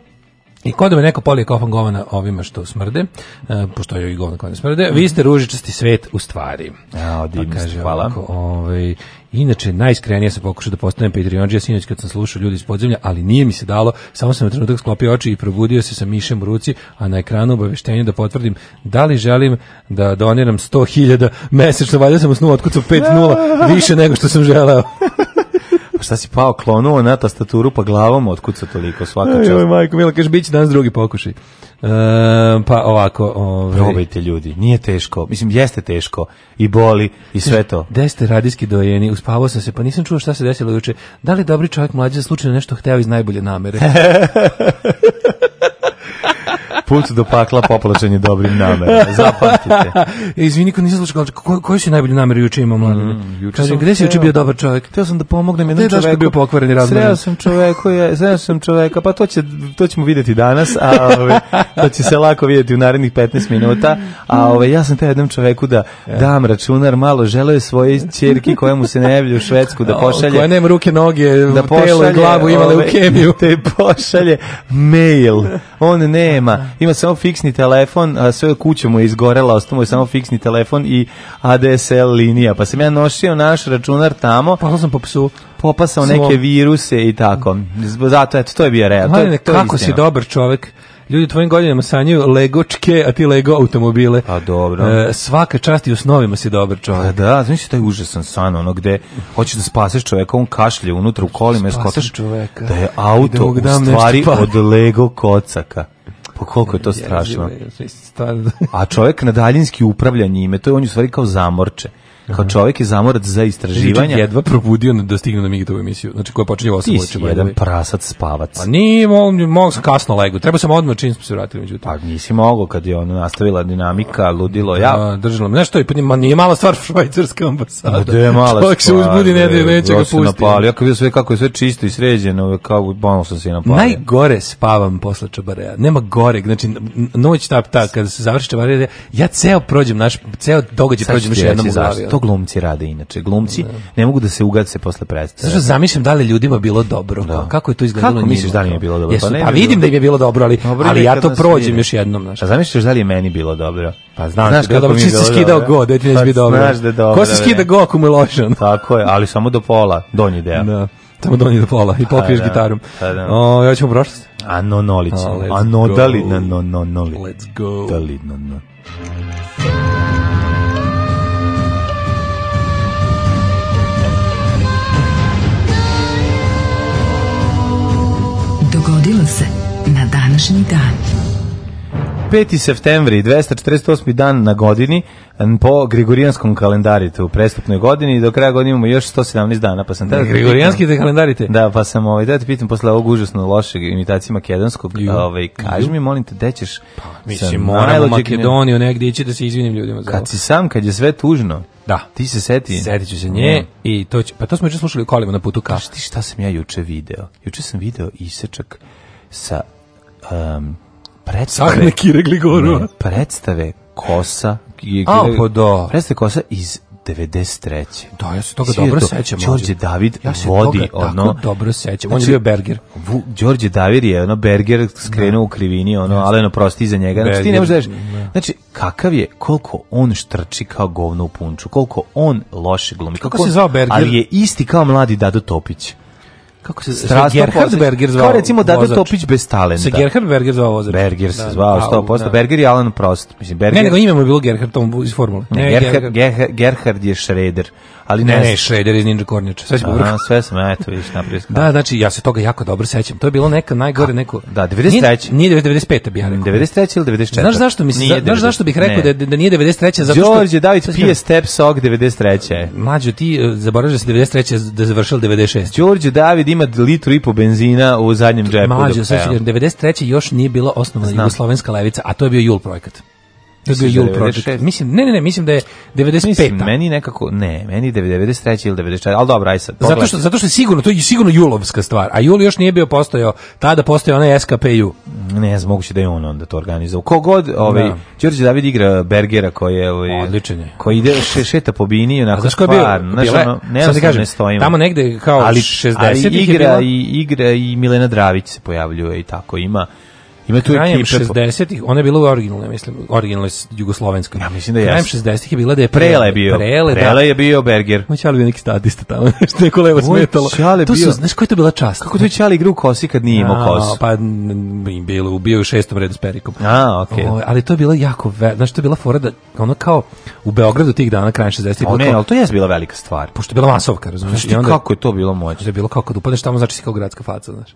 I kod da me neko polije kofan govana ovima što smrde, e, pošto je i govna koja da ne smrde, vi ste ružičasti svet u stvari. Ja, divno, pa kaže, hvala. Ovako, ovaj, Inače, najiskrenije sam pokušao da postanem Patreonđija sinoć kad sam slušao ljudi iz podzemlja, ali nije mi se dalo, samo sam na trenutak sklopio oči i probudio se sa mišem u ruci, a na ekranu obaveštenje da potvrdim da li želim da doniram 100.000 mesečno, valjda sam u snu otkucu 5.0 više nego što sam želeo. Šta si pao, klonuo na tastaturu pa glavom otkuca toliko svaka čast. Joj, majko, Milo, kaže, bit danas drugi pokušaj. E, pa ovako, ovaj probajte ljudi. Nije teško. Mislim jeste teško i boli i sve to. Gde ste radijski dojeni, uspavao sam se, pa nisam čuo šta se desilo juče. Da li dobri čovjek mlađi za slučajno da nešto hteo iz najbolje namere? Put do pakla poplačen je dobrim namerama. Zapamtite. Izvini, ko nisam slušao, ko, koje su najbolje namere juče imao mladine? Mm, Kaže, gde si juče bio dobar čovjek? Htio sam da pomognem jednom čoveku. Gde je bio pokvareni razmjer? Sreo sam čoveku, je, sreo sam čoveka, pa to, će, to ćemo videti danas, a ove, to će se lako videti u narednih 15 minuta, a ove, ja sam te jednom čoveku da e. dam računar malo, želeo je svoje čerke koje mu se ne javlja u Švedsku da pošalje. Koja nema ruke, noge, da pošalje, telo i glavu imale u kemiju. Te pošalje mail, on nema Da. ima samo fiksni telefon, a sve kuća mu je izgorela, ostao mu je samo fiksni telefon i ADSL linija. Pa sam ja nošio naš računar tamo. Pa sam po psu popasao Svom. neke viruse i tako. Zato, eto, to je bio real. Hvala, to, to kako je si dobar čovjek. ljudi tvojim godinama sanjaju legočke, a ti lego automobile. A pa dobro. E, svaka čast i u snovima si dobar čovjek. A pa da, znaš taj užasan san, ono gde hoćeš da spaseš čovjeka, on kašlje unutra u kolima, skotaš čovjeka. da je auto da u stvari pa- od lego kocaka. Pa koliko je to strašno. A čovjek na daljinski upravlja njime, to je on u stvari kao zamorče. Kao mhm. čovjek je zamorac za istraživanja. Je jedva probudio da stigne na Migitovu emisiju. Znači koja počinje u 8 Ti si jedan prasac spavac. A nije, mogu sam kasno legu. Treba sam odmah čim smo se vratili međutim. Pa nisi mogao kad je ona nastavila dinamika, ludilo ja. A, da, držalo me nešto i pa nije mala stvar švajcarska ambasada. Da je mala Čovjek se uzbudi ne da neće ga pustiti. Napali. Ja kad vidio sve kako je sve čisto i sređeno, kao ponosno sam se napalio. Najgore spavam posle čabareja. Nema gore, znači noć ta, ta kada se završi čabareja, ja ceo prođem naš ceo događaj prođem još jednom u glavi. To glumci rade inače. Glumci ne, da. ne mogu da se ugace posle predstave. Zašto zamišljam da li ljudima bilo dobro? Da. Kako je to izgledalo Kako njima? misliš da li mi je bilo dobro? Jesu, pa, ne pa vidim bilo... da im je bilo dobro, ali, dobro ali ja to prođem sviđa. još jednom. Znaš. A pa zamišljaš da li je meni bilo dobro? Pa znam znaš kako, mi je bilo skidao go, da ti pa bi dobro. Znaš da dobro. Ko se skida go ako mu je lošan? Tako je, ali samo do pola, donji deo. Da. Tamo donji do pola i pa pokriješ da, gitarom. Pa da. O, ja ćemo prošlost. Ano Nolić. Ano dali no no no noli. Let's go. Dali no. no. Dogodilo se na današnji dan. 5. septembri, 248. dan na godini, po Grigorijanskom kalendaritu u prestupnoj godini i do kraja godine imamo još 117 dana, pa sam tada... Grigorijanski te kalendarite? Da, pa sam ovaj, da te pitam posle ovog užasno lošeg imitacija makedonskog, ovaj, kaži mi, molim te, gde ćeš... Pa, mislim, moramo u Makedoniju negdje ići da se izvinim ljudima za Kad si sam, kad je sve tužno, da. Ti se seti? Setiću se nje mm. i to će, pa to smo juče slušali u kolima na putu ka. Kaš ti šta sam ja juče video? Juče sam video isečak sa um, predstave... Sahne Kire Gligorova. Predstave Kosa je... A, pa da. Prestaje kosa iz 93. Da, ja se toga dobro sećam. Đorđe David ja se vodi toga ono dobro sećam. On je znači, bio Berger. Vu, Đorđe David je ono Berger skrenuo da. u krivini, ono yes. Aleno prosti iza njega. znači ti ne možeš. Da ne. Da. Znači kakav je koliko on štrči kao govno u punču, koliko on loše glumi. Kako, se zvao Berger? Ali je isti kao mladi Dado Topić kako se zove Gerhard Berger zvao. Kao recimo Dado vozač. Topić bez talenta. Se Gerhard Berger zvao vozač. Berger se da, zvao 100%. Da, da. Berger i Alan Prost. Mislim Berger. Ne, nego ime mu je bilo Gerhard tom iz formule. Ne, ne Gerhard, Gerhard, Gerhard je Schroeder ali ne, ne, Shredder iz Ninja Kornjača. Sve se pobrkao. Sve sam, eto, vidiš, naprijed. Da, znači, ja se toga jako dobro sećam. To je bilo neka najgore, neko... Da, 93. Nije, nije 95. bih ja rekao. 93 ili 94. Znaš zašto, mi se, znaš zašto bih rekao da, da nije 93. Zato što... Đorđe David pije step sok 93. Mlađo, ti e, zaboravljaš da se 93. da završila 96. Đorđe David ima litru i po benzina u zadnjem džepu. Mlađo, sve 93. još nije bila osnovna Jugoslovenska levica, a to je bio Jul projekat. To je Jul Project. Mislim, ne, ne, ne, mislim da je 95. Mislim, meni nekako, ne, meni 93. ili 94. Ali dobro, aj sad. Pogledajte. Zato što, zato što je sigurno, to je sigurno Julovska stvar. A Jul još nije bio postojao, tada postojao onaj SKPU. Ne znam, moguće da je on onda to organizovao. Kogod, ovaj, da. Đorđe David igra Bergera koji je... Ovaj, Odličan je. Koji ide, še, šeta po bini, onako A stvar. Bio, znaš, ono, ne, sam kažem, ne stojimo. Tamo negde kao ali, 60 ali igra, i, igra i Milena Dravić se pojavljuje i tako ima Ima tu krajem ekipe. 60-ih, ona je bila u originalnoj, mislim, originalnoj jugoslovenskoj. Ja mislim da je. Krajem 60-ih je bila da je Prele je bio. Prele, da. je bio Berger. Moj čali bio neki statista tamo, što je kolega smetalo. Čale to bio. Su, znaš koja je to bila čast? Kako tu čali igra u kosi kad nije imao kosu? Pa bilo, bio u šestom redu s Perikom. A, okej. Okay. Ovaj, ali to je bila jako, ve, znaš, to je bila fora da ono kao u Beogradu tih dana krajem 60-ih. Ne, kao, ali to je bila velika stvar. Pošto je bila masovka, razumiješ? Znači, kako je to bilo moćno? To da je bilo kako da upadneš tamo, znači si kao gradska faca, znaš.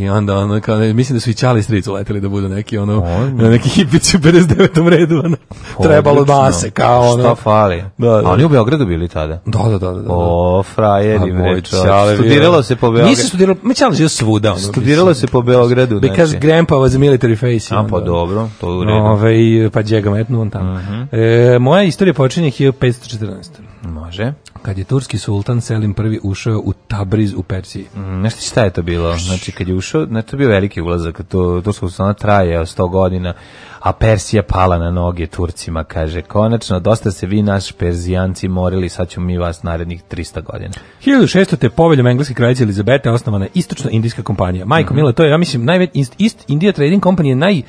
I onda ono kao ne, mislim da su i Čali Stric uleteli da budu neki ono Oni. neki hipići u 59. redu ono. Trebalo da se kao ono. Šta fali? Da, da. A oni u Beogradu bili tada. Da, da, da, da. da. O, frajeri pa bre. Studiralo se po Beogradu. Nisi studiralo, mi Čali je svuda ono. Studiralo se po Beogradu, znači. Because grandpa was a military face. A pa dobro, to je u redu. Ovaj pa đega metnu on tamo. Uh mhm. -huh. e, moja istorija počinje 1514. Može kad je turski sultan Selim I ušao u Tabriz u Persiji. Mm, nešto šta je to bilo? Znači kad je ušao, znači to je bio veliki ulazak, to tursko sultana traje 100 godina, a Persija pala na noge Turcima, kaže, konačno, dosta se vi naš Perzijanci morili, sad ćemo mi vas narednih 300 godina. 1600. te poveljom engleske kraljice Elizabete osnovana istočno-indijska kompanija. Majko mm -hmm. Mila, to je, ja mislim, najveć, East India Trading Company je naj,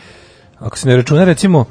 ako se ne računa, recimo,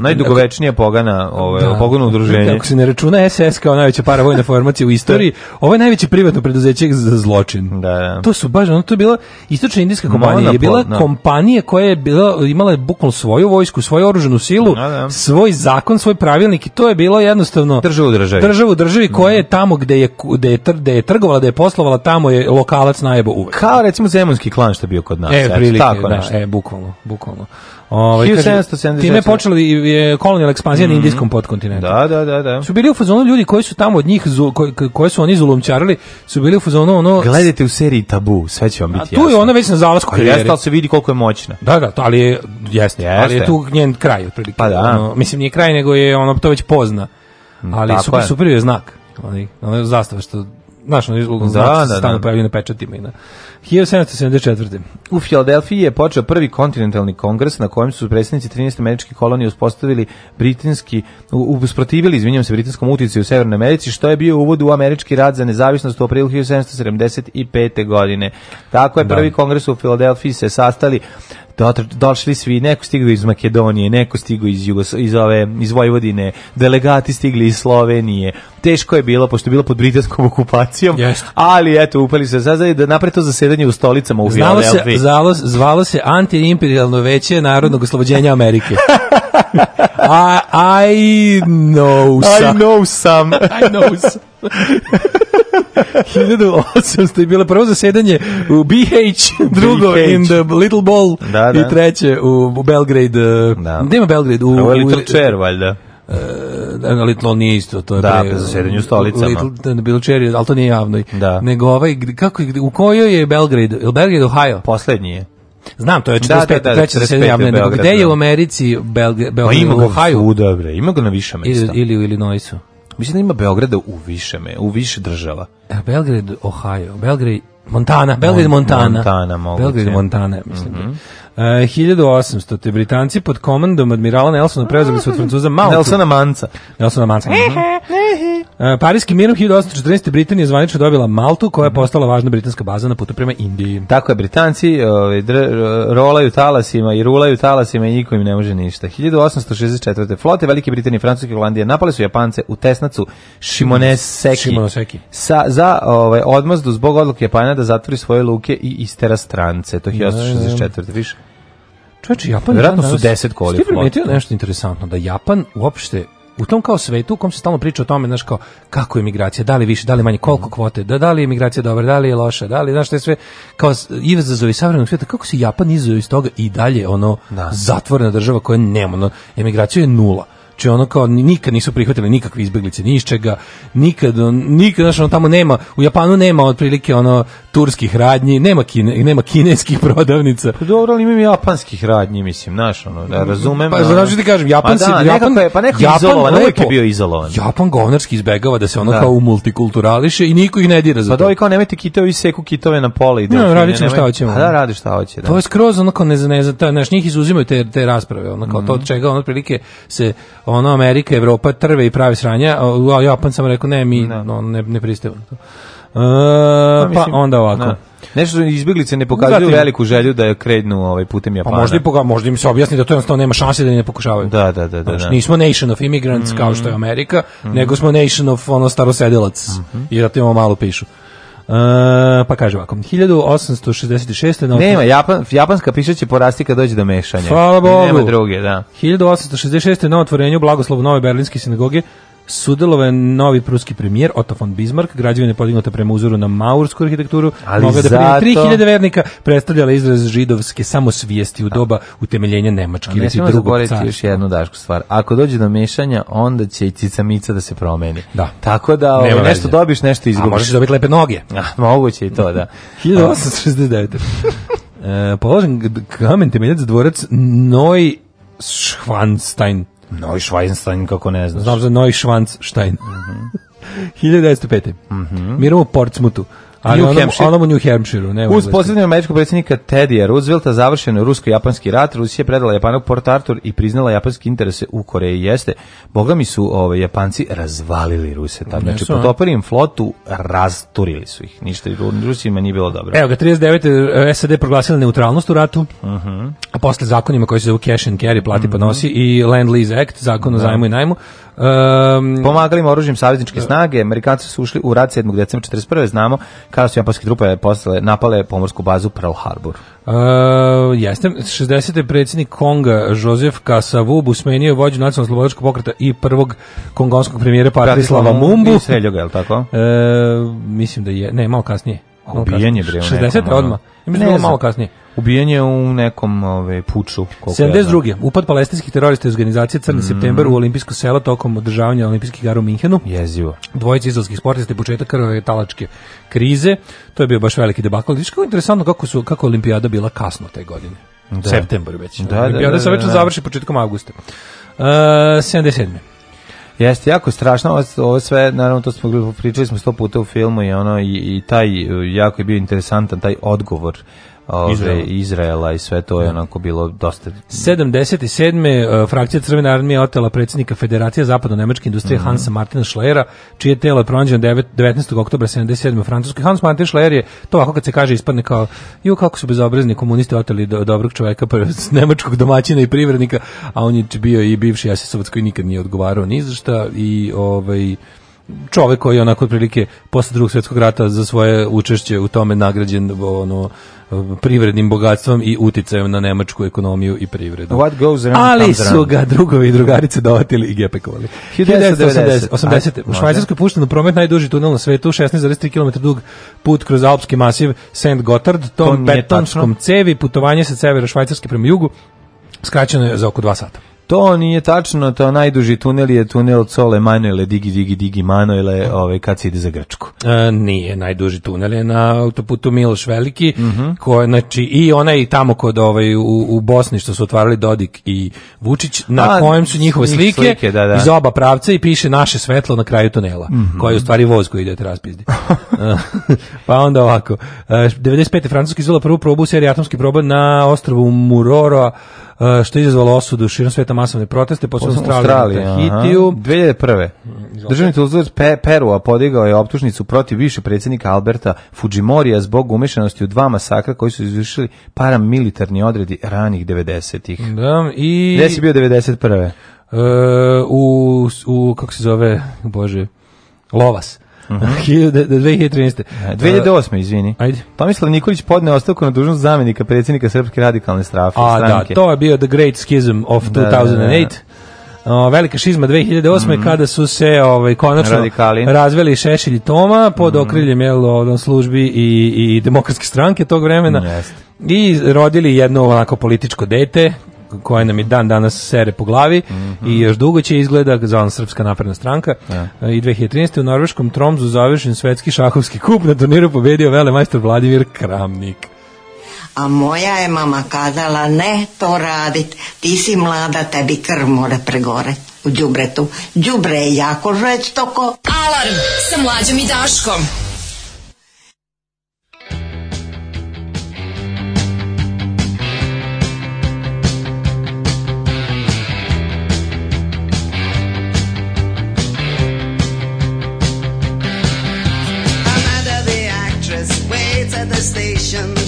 najdugovečnija pogana, ovaj da. pogonu udruženje. Ako se ne računa SS kao najveća paravojna formacija u istoriji, da. ovo je najveće privatno preduzeće za zločin. Da, da. To su baš, ono to je bila istočna indijska kompanija, Monopol, je bila da. kompanija koja je bila imala bukvalno svoju vojsku, svoju oružanu silu, da, da. svoj zakon, svoj pravilnik i to je bilo jednostavno državu državi. Državu državi da. koja je tamo gde je gde je, tr, gde je trgovala, gde je poslovala, tamo je lokalac najebo uvek. Kao recimo zemunski klan što je bio kod nas. E, prilike, tako da, nešto. e bukvalno, bukvalno. Ovaj 1776. Time je počela i e, kolonijalna ekspanzija mm -hmm. na mhm. indijskom podkontinentu. Da, da, da, da. Su bili u fazonu ljudi koji su tamo od njih koji koji su oni zulumčarili, su bili u fazonu ono Gledajte u seriji Tabu, sve će vam biti jasno. A tu jasno. je ona već na zalasku karijere. Jeste, ali se vidi koliko je moćna. Da, da, to, ali je jeste, jeste. ali je tu njen kraj otprilike. Pa da. Ono, mislim nije kraj nego je ono to već pozna. Mm, ali Tako su je. super je znak. Onaj, ona zastava što Znaš, ono izlog da, da, stano da, pravi na pečatima i na... 1774. U Filadelfiji je počeo prvi kontinentalni kongres na kojem su predstavnici 13 američke kolonije uspostavili britanski, usprotivili, izvinjam se, britanskom utici u Severnoj Americi, što je bio uvod u američki rad za nezavisnost u aprilu 1775. godine. Tako je da. prvi da. kongres u Filadelfiji se sastali došli svi, neko stigao iz Makedonije, neko stigao iz Jugos, iz ove iz Vojvodine, delegati stigli iz Slovenije. Teško je bilo pošto je bilo pod britanskom okupacijom, yes. ali eto upali se za da napred to zasedanje u stolicama u Znalo se, zvalo se antiimperijalno veće narodnog oslobođenja Amerike. I, I know some. I know some. I know some. 1800 je bilo prvo zasedanje u BH, drugo BH. in the Little Ball da, da. i treće u, u Belgrade. Da. Gde ima Belgrade? U, u Little Chair, valjda. Uh, Little on nije isto, to je da, pre, zasedanje u stolicama. Little, bilo Cherry, ali to nije javno. Da. Nego ovaj, kako, u kojoj je Belgrade? Je Belgrade, Ohio? Poslednji je. Znam, to je 45. Da, da, da, treće zasedanje javne, nego gde je da. u Americi pa Belgrade, Belgrade, Ohio? Ima ga svuda, bre, ima ga na više mesta. Ili, ili u Illinoisu. Mislim da ima Beograda u više, me, u više država. E, Belgrade, Ohio, Belgrade, Montana, Belgrade, Montana. Montana, moguće. Belgrade, Montana, mislim. Mm -hmm. 1800. E, te Britanci pod komandom admirala Nelsona preuzeli su od Francuza Maltu. Nelsona Manca. Nelsona Manca. Uh -huh. uh, Parijski 1814. Britanija zvanično dobila Maltu, koja je mhm. postala važna britanska baza na putu prema Indiji. Tako je, Britanci ovaj, dr, rolaju talasima i rulaju talasima i niko im ne može ništa. 1864. Flote Velike Britanije, i Francuske i Holandije napali su Japance u tesnacu Shimonoseki, mhm. Shimonoseki. Sa, za ovaj, odmazdu zbog odluke Japana da zatvori svoje luke i istera strance. To je 1864. Više. Čoveče, Japan... Vjerojatno su deset kolje. Ti primetio nešto interesantno, da Japan uopšte u tom kao svetu u kom se stalno priča o tome, znaš, kao kako je migracija, da li više, da li manje, koliko mhm. kvote, da, da li je migracija dobra, da li je loša, da li, znaš, što je sve, kao izazovi savremenog svijeta, kako se Japan izazove iz toga i dalje, ono, da. zatvorena država koja nema, ono, emigracija je nula znači ono kao nikad nisu prihvatili nikakve izbeglice ni iz čega, nikad, nikad, znači ono tamo nema, u Japanu nema otprilike ono turskih radnji, nema, kine, nema kineskih prodavnica. Pa dobro, ali imam japanskih radnji, mislim, znaš, ono, da razumem. Pa znači ti kažem, pa Japanci, pa da, Japan, je, pa neko Japan, izolovan, uvijek je bio izolovan. Japan govnarski izbegava da se ono da. kao multikulturališe i niko ih ne dira za pa to. Pa dobro, kao nemojte kitove i seku kitove na pola i da. No, radit ćemo šta hoćemo. da, radi šta hoće, da. To je skroz ono kao ne, ne, ne, ne, njih izuzimaju te, te rasprave, ono kao mm -hmm. to mhm. od čega ono otprilike se ono Amerika, Evropa trve i pravi sranja, a Japan samo rekao ne, mi ne, da. no, ne, ne pristajemo to. E, pa, pa, mislim, onda ovako. Ne. Da. Nešto izbjeglice ne pokazuju Zatim, veliku želju da je krednu ovaj putem pa Japana. A možda, i poga, možda im se objasni da to jednostavno nema šanse da ne pokušavaju. Da, da, da. da, znači, da. Nismo nation of immigrants mm -hmm. kao što je mm. Amerika, mm -hmm. nego smo nation of ono starosedilac. Mm -hmm. I da imamo malo pišu. Uh, pa kaže ovako, 1866. Novke... Nema, Japan, japanska piša će porasti kad dođe do mešanja. Hvala Bogu. Nema druge, da. 1866. na otvorenju blagoslovu Nove Berlinske sinagoge sudelovao je novi pruski premijer Otto von Bismarck, građevina je podignuta prema uzoru na maursku arhitekturu, ali mogla da primi 3000 vernika, predstavljala izraz židovske samosvijesti u pa. doba utemeljenja Nemačke. Ne smemo zaboraviti još jednu dašku stvar. Ako dođe do mešanja, onda će i cica mica da se promeni. Da. Tako da ovo, ovaj, nešto dobiš, nešto izgubiš. A možeš dobiti lepe noge. A, moguće i to, da. 1869. e, položen kamen temeljac dvorac Noj Schwanstein Neuschwanstein, kako ne znaš. Znam za Neuschwanstein. Mm -hmm. 1905. Mm -hmm. Mirom u Portsmutu. Ali New onom, Hampshire. onom u New Hampshireu. Ne Uz posljednje američkog predsjednika Teddyja Roosevelta završen je rusko-japanski rat, Rusija predala Japanog Port Arthur i priznala japanske interese u Koreji. Jeste, boga mi su ove, ovaj, Japanci razvalili Ruse tam. Znači, potopili im flotu, rasturili su ih. Ništa Rusima nije bilo dobro. Evo ga, 39. Eh, SAD proglasila neutralnost u ratu, uh mhm. -huh. a posle zakonima koji se zove cash and carry, plati uh mhm. -huh. pa nosi, i Land Lease Act, zakon o da. zajmu i najmu, Um, Pomagali im oružjem savezničke eh, snage, Amerikanci su ušli u rad 7. decembra 41. Znamo kada su japanske trupe postale, napale pomorsku bazu Pearl Harbor. Uh, jeste, 60. predsjednik Konga Jozef Kasavubu smenio vođu nacionalno slobodačkog pokreta i prvog kongonskog premijera Patislava Mumbu. I sreljoga, je li tako? Uh, mislim da je, ne, malo kasnije. Ubijanje je bre 60. odma. mislim da malo kasnije. Ubijanje u nekom ove, puču. 72. Ja Upad palestinskih terorista iz organizacije Crni mm. september u olimpijsko selo tokom održavanja olimpijskih igara u Minhenu. Jezivo. Dvojica izraelskih sportista i početak krve talačke krize. To je bio baš veliki debakl. Viš kako interesantno kako, su, kako olimpijada bila kasno te godine. Da. September već. Da, da, olimpijada da, da, da, se već završi početkom avgusta. Uh, e, 77. Jeste, jako strašno, ovo sve, naravno to smo pričali smo sto puta u filmu i ono, i, i taj, jako je bio interesantan taj odgovor ove, Izraela. Izraela i sve to je da. onako bilo dosta... 77. E, frakcija Crvene armije otela predsjednika Federacije zapadno-nemačke industrije mm -hmm. Hansa Martina Schleyera, čije telo je pronađeno 19. oktobra 77. u Francuskoj. Hans Martin Schleyer je to ovako kad se kaže ispadne kao ju kako su bezobrazni komunisti oteli do, dobrog čoveka pa, nemačkog domaćina i privrednika, a on je bio i bivši asesovac koji nikad nije odgovarao ni za šta i ovaj čovek koji je onako otprilike posle drugog svjetskog rata za svoje učešće u tome nagrađen ono privrednim bogatstvom i uticajem na nemačku ekonomiju i privredu. What goes around, Ali su ga drugovi i drugarice dovatili i gepekovali. 1980. 80. U Švajcarskoj pušten u promet najduži tunel na svetu, 16,3 km dug put kroz Alpski masiv St. Gotthard, tom to betonskom cevi, putovanje sa severa Švajcarske prema jugu, skraćeno je za oko 2 sata. To nije tačno, to najduži tunel je tunel Cole Manuele, Digi Digi Digi Manuele, ovaj, kad se ide za Grčku. E, nije, najduži tunel je na autoputu Miloš Veliki, mm -hmm. koje, znači, i ona i tamo kod ovaj, u, u Bosni što su otvarali Dodik i Vučić, na A, kojem su njihove slike, slike da, da. iz oba pravca i piše naše svetlo na kraju tunela, mm -hmm. koje je u stvari voz koji ide raspizdi. pa onda ovako, e, 95. Francuski izvela prvu probu serije atomski proba na ostrovu Muroro, Uh, što je izazvalo osudu širom sveta masovne proteste, posebno Australije, Hitiju. 2001. Mm, Državni tuzilac Pe Perua podigao je optužnicu protiv više predsjednika Alberta Fujimorija zbog umešanosti u dva masakra koji su izvršili paramilitarni odredi ranih 90-ih. Da, i... Gde si bio 91. Uh, e, u, u, kako se zove, bože, Lovas. Uh -huh. 2013. 2008. izvini. Ajde. Tomislav Nikolić podne ostavku na dužnost zamenika predsjednika Srpske radikalne strafe. A, da, stranke. da, to je bio The Great Schism of da, 2008. Da, da, o, velika šizma 2008. Mm. kada su se ovaj konačno Radikali. razveli Šešelj i Toma pod mm. okriljem jel ovom službi i i demokratske stranke tog vremena. Mm, I rodili jedno onako političko dete koja nam je dan danas sere po glavi mm -hmm. i mhm. još dugo će izgleda za Srpska napredna stranka. Ja. Da. I 2013. u norveškom Tromzu završen svetski šahovski kup na turniru pobedio velemajstor Vladimir Kramnik. A moja je mama kazala ne to radit, ti si mlada, tebi krv mora pregore u džubretu. Džubre je jako žveć toko. Alarm sa mlađom i Daškom. the station.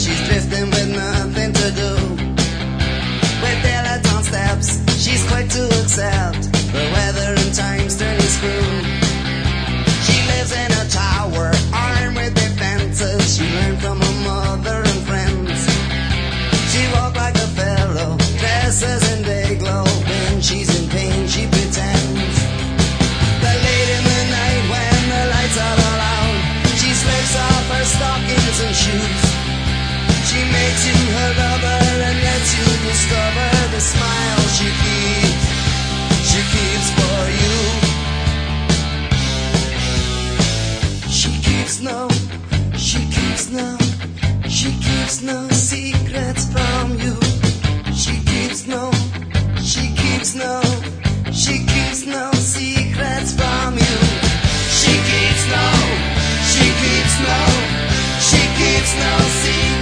no, she keeps no, she keeps no secrets from you. She keeps no, she keeps no, she keeps no secrets from you. She keeps no, she keeps no, she keeps no secrets.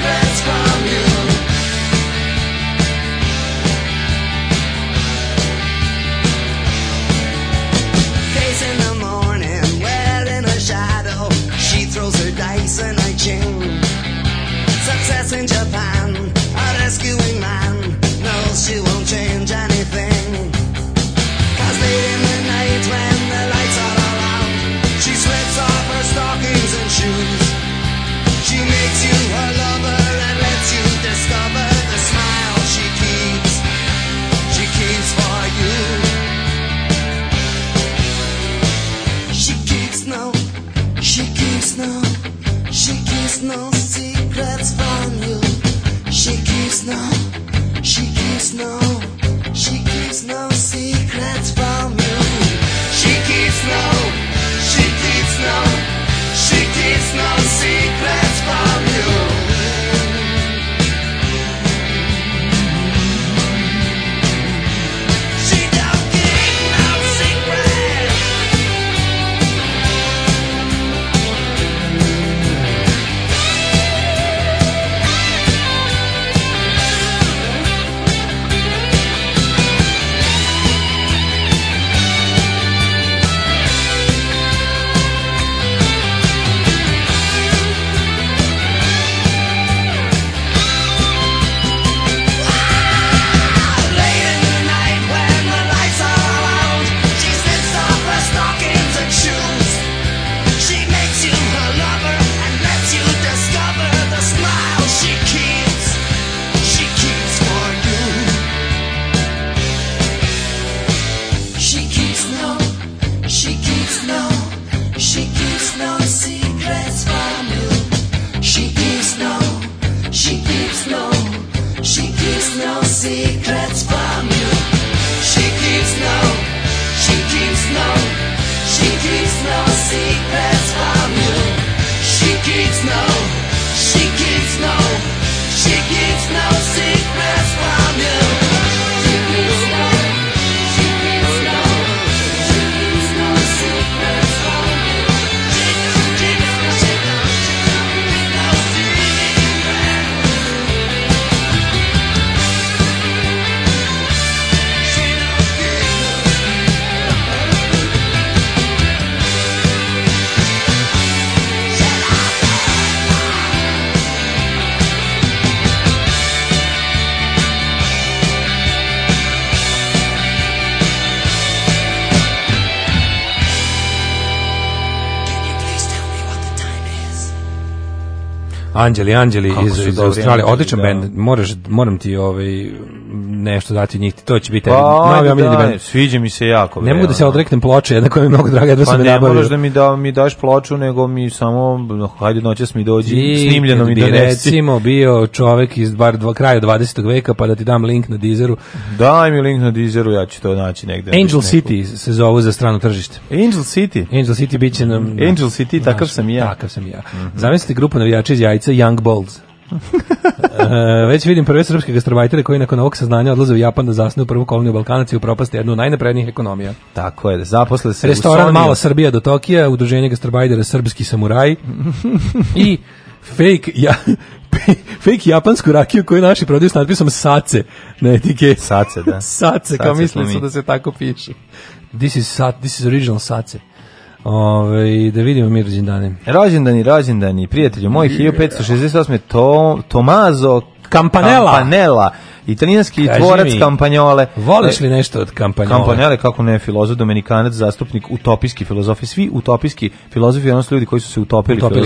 Anđeli, Anđeli iz, iz Australije. Odličan da. bend. Moraš, moram ti ovaj, nešto dati njih. To će biti pa, novi omiljeni bend. Sviđa mi se jako. Ne mogu da se odreknem ploče, jedna koja mi je mnogo draga, jedva pa sam je nabavio. Pa ne moraš da mi, da, mi daš ploču, nego mi samo, no, hajde noćas mi dođi, I, snimljeno mi donesi. recimo bio čovek iz bar dva, kraja 20. veka, pa da ti dam link na Deezeru. Daj mi link na Deezeru, ja ću to naći negde. Angel na City se zove za strano tržište. Angel City? Angel City biće nam... Angel City, takav sam ja. Takav sam ja. Mm -hmm. Zamislite grupu navijača iz Jajca postaju Young Bulls. e, već vidim prve srpske gastarbajtere koji nakon ovog saznanja odlaze u Japan da zasnuju prvu koloniju Balkanaca i upropaste jednu od najnaprednijih ekonomija. Tako je, da zaposle se Restoran Mala Srbija do Tokija, udruženje gastarbajtera Srpski samuraj i fake, ja, fake japansku rakiju koju naši prodaju s natpisom Sace na etike. Sace, da. Sace, kao mislim da se tako piše. This is, this is original Sace. Ove, da vidimo mi rođendane. Rođendani, rođendani, prijatelju moj, 1568. To, Tomazo Campanella. Campanella italijanski Kaži tvorac mi, kampanjole. Voliš li nešto od kampanjole? Kampanjole, kako ne, filozof, dominikanac, zastupnik, utopijski filozofi, svi utopijski filozofi, ono su ljudi koji su se utopili, utopili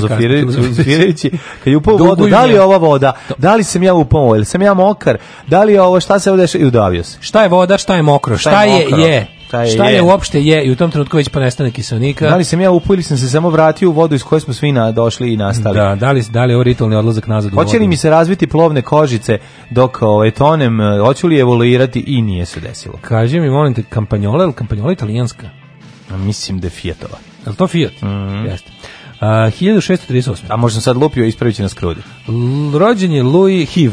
filozofirajući. Kad je upao vodu, da li je ova voda, da li sam ja upao, ili sam ja mokar, da li je ovo, šta se ovdje i udavio se. Šta je voda, šta je mokro, šta, šta je, mokro? je, Taj šta je, uopšte je i u tom trenutku već ponestane kiselnika. Da li sam ja upao ili sam se samo vratio u vodu iz koje smo svi došli i nastali? Da, da li, da li je ovo ritualni odlazak nazad u vodu? Hoće li mi se razviti plovne kožice dok ovaj, tonem, hoću li evoluirati i nije se desilo. Kaži mi, molim te, kampanjola ili kampanjola italijanska? A mislim da je Fiatova. Je li to Fiat? Mm -hmm. Jeste. A, 1638. A možda sad lupio, ispravit će nas krudi. Rođen je Louis Hiv,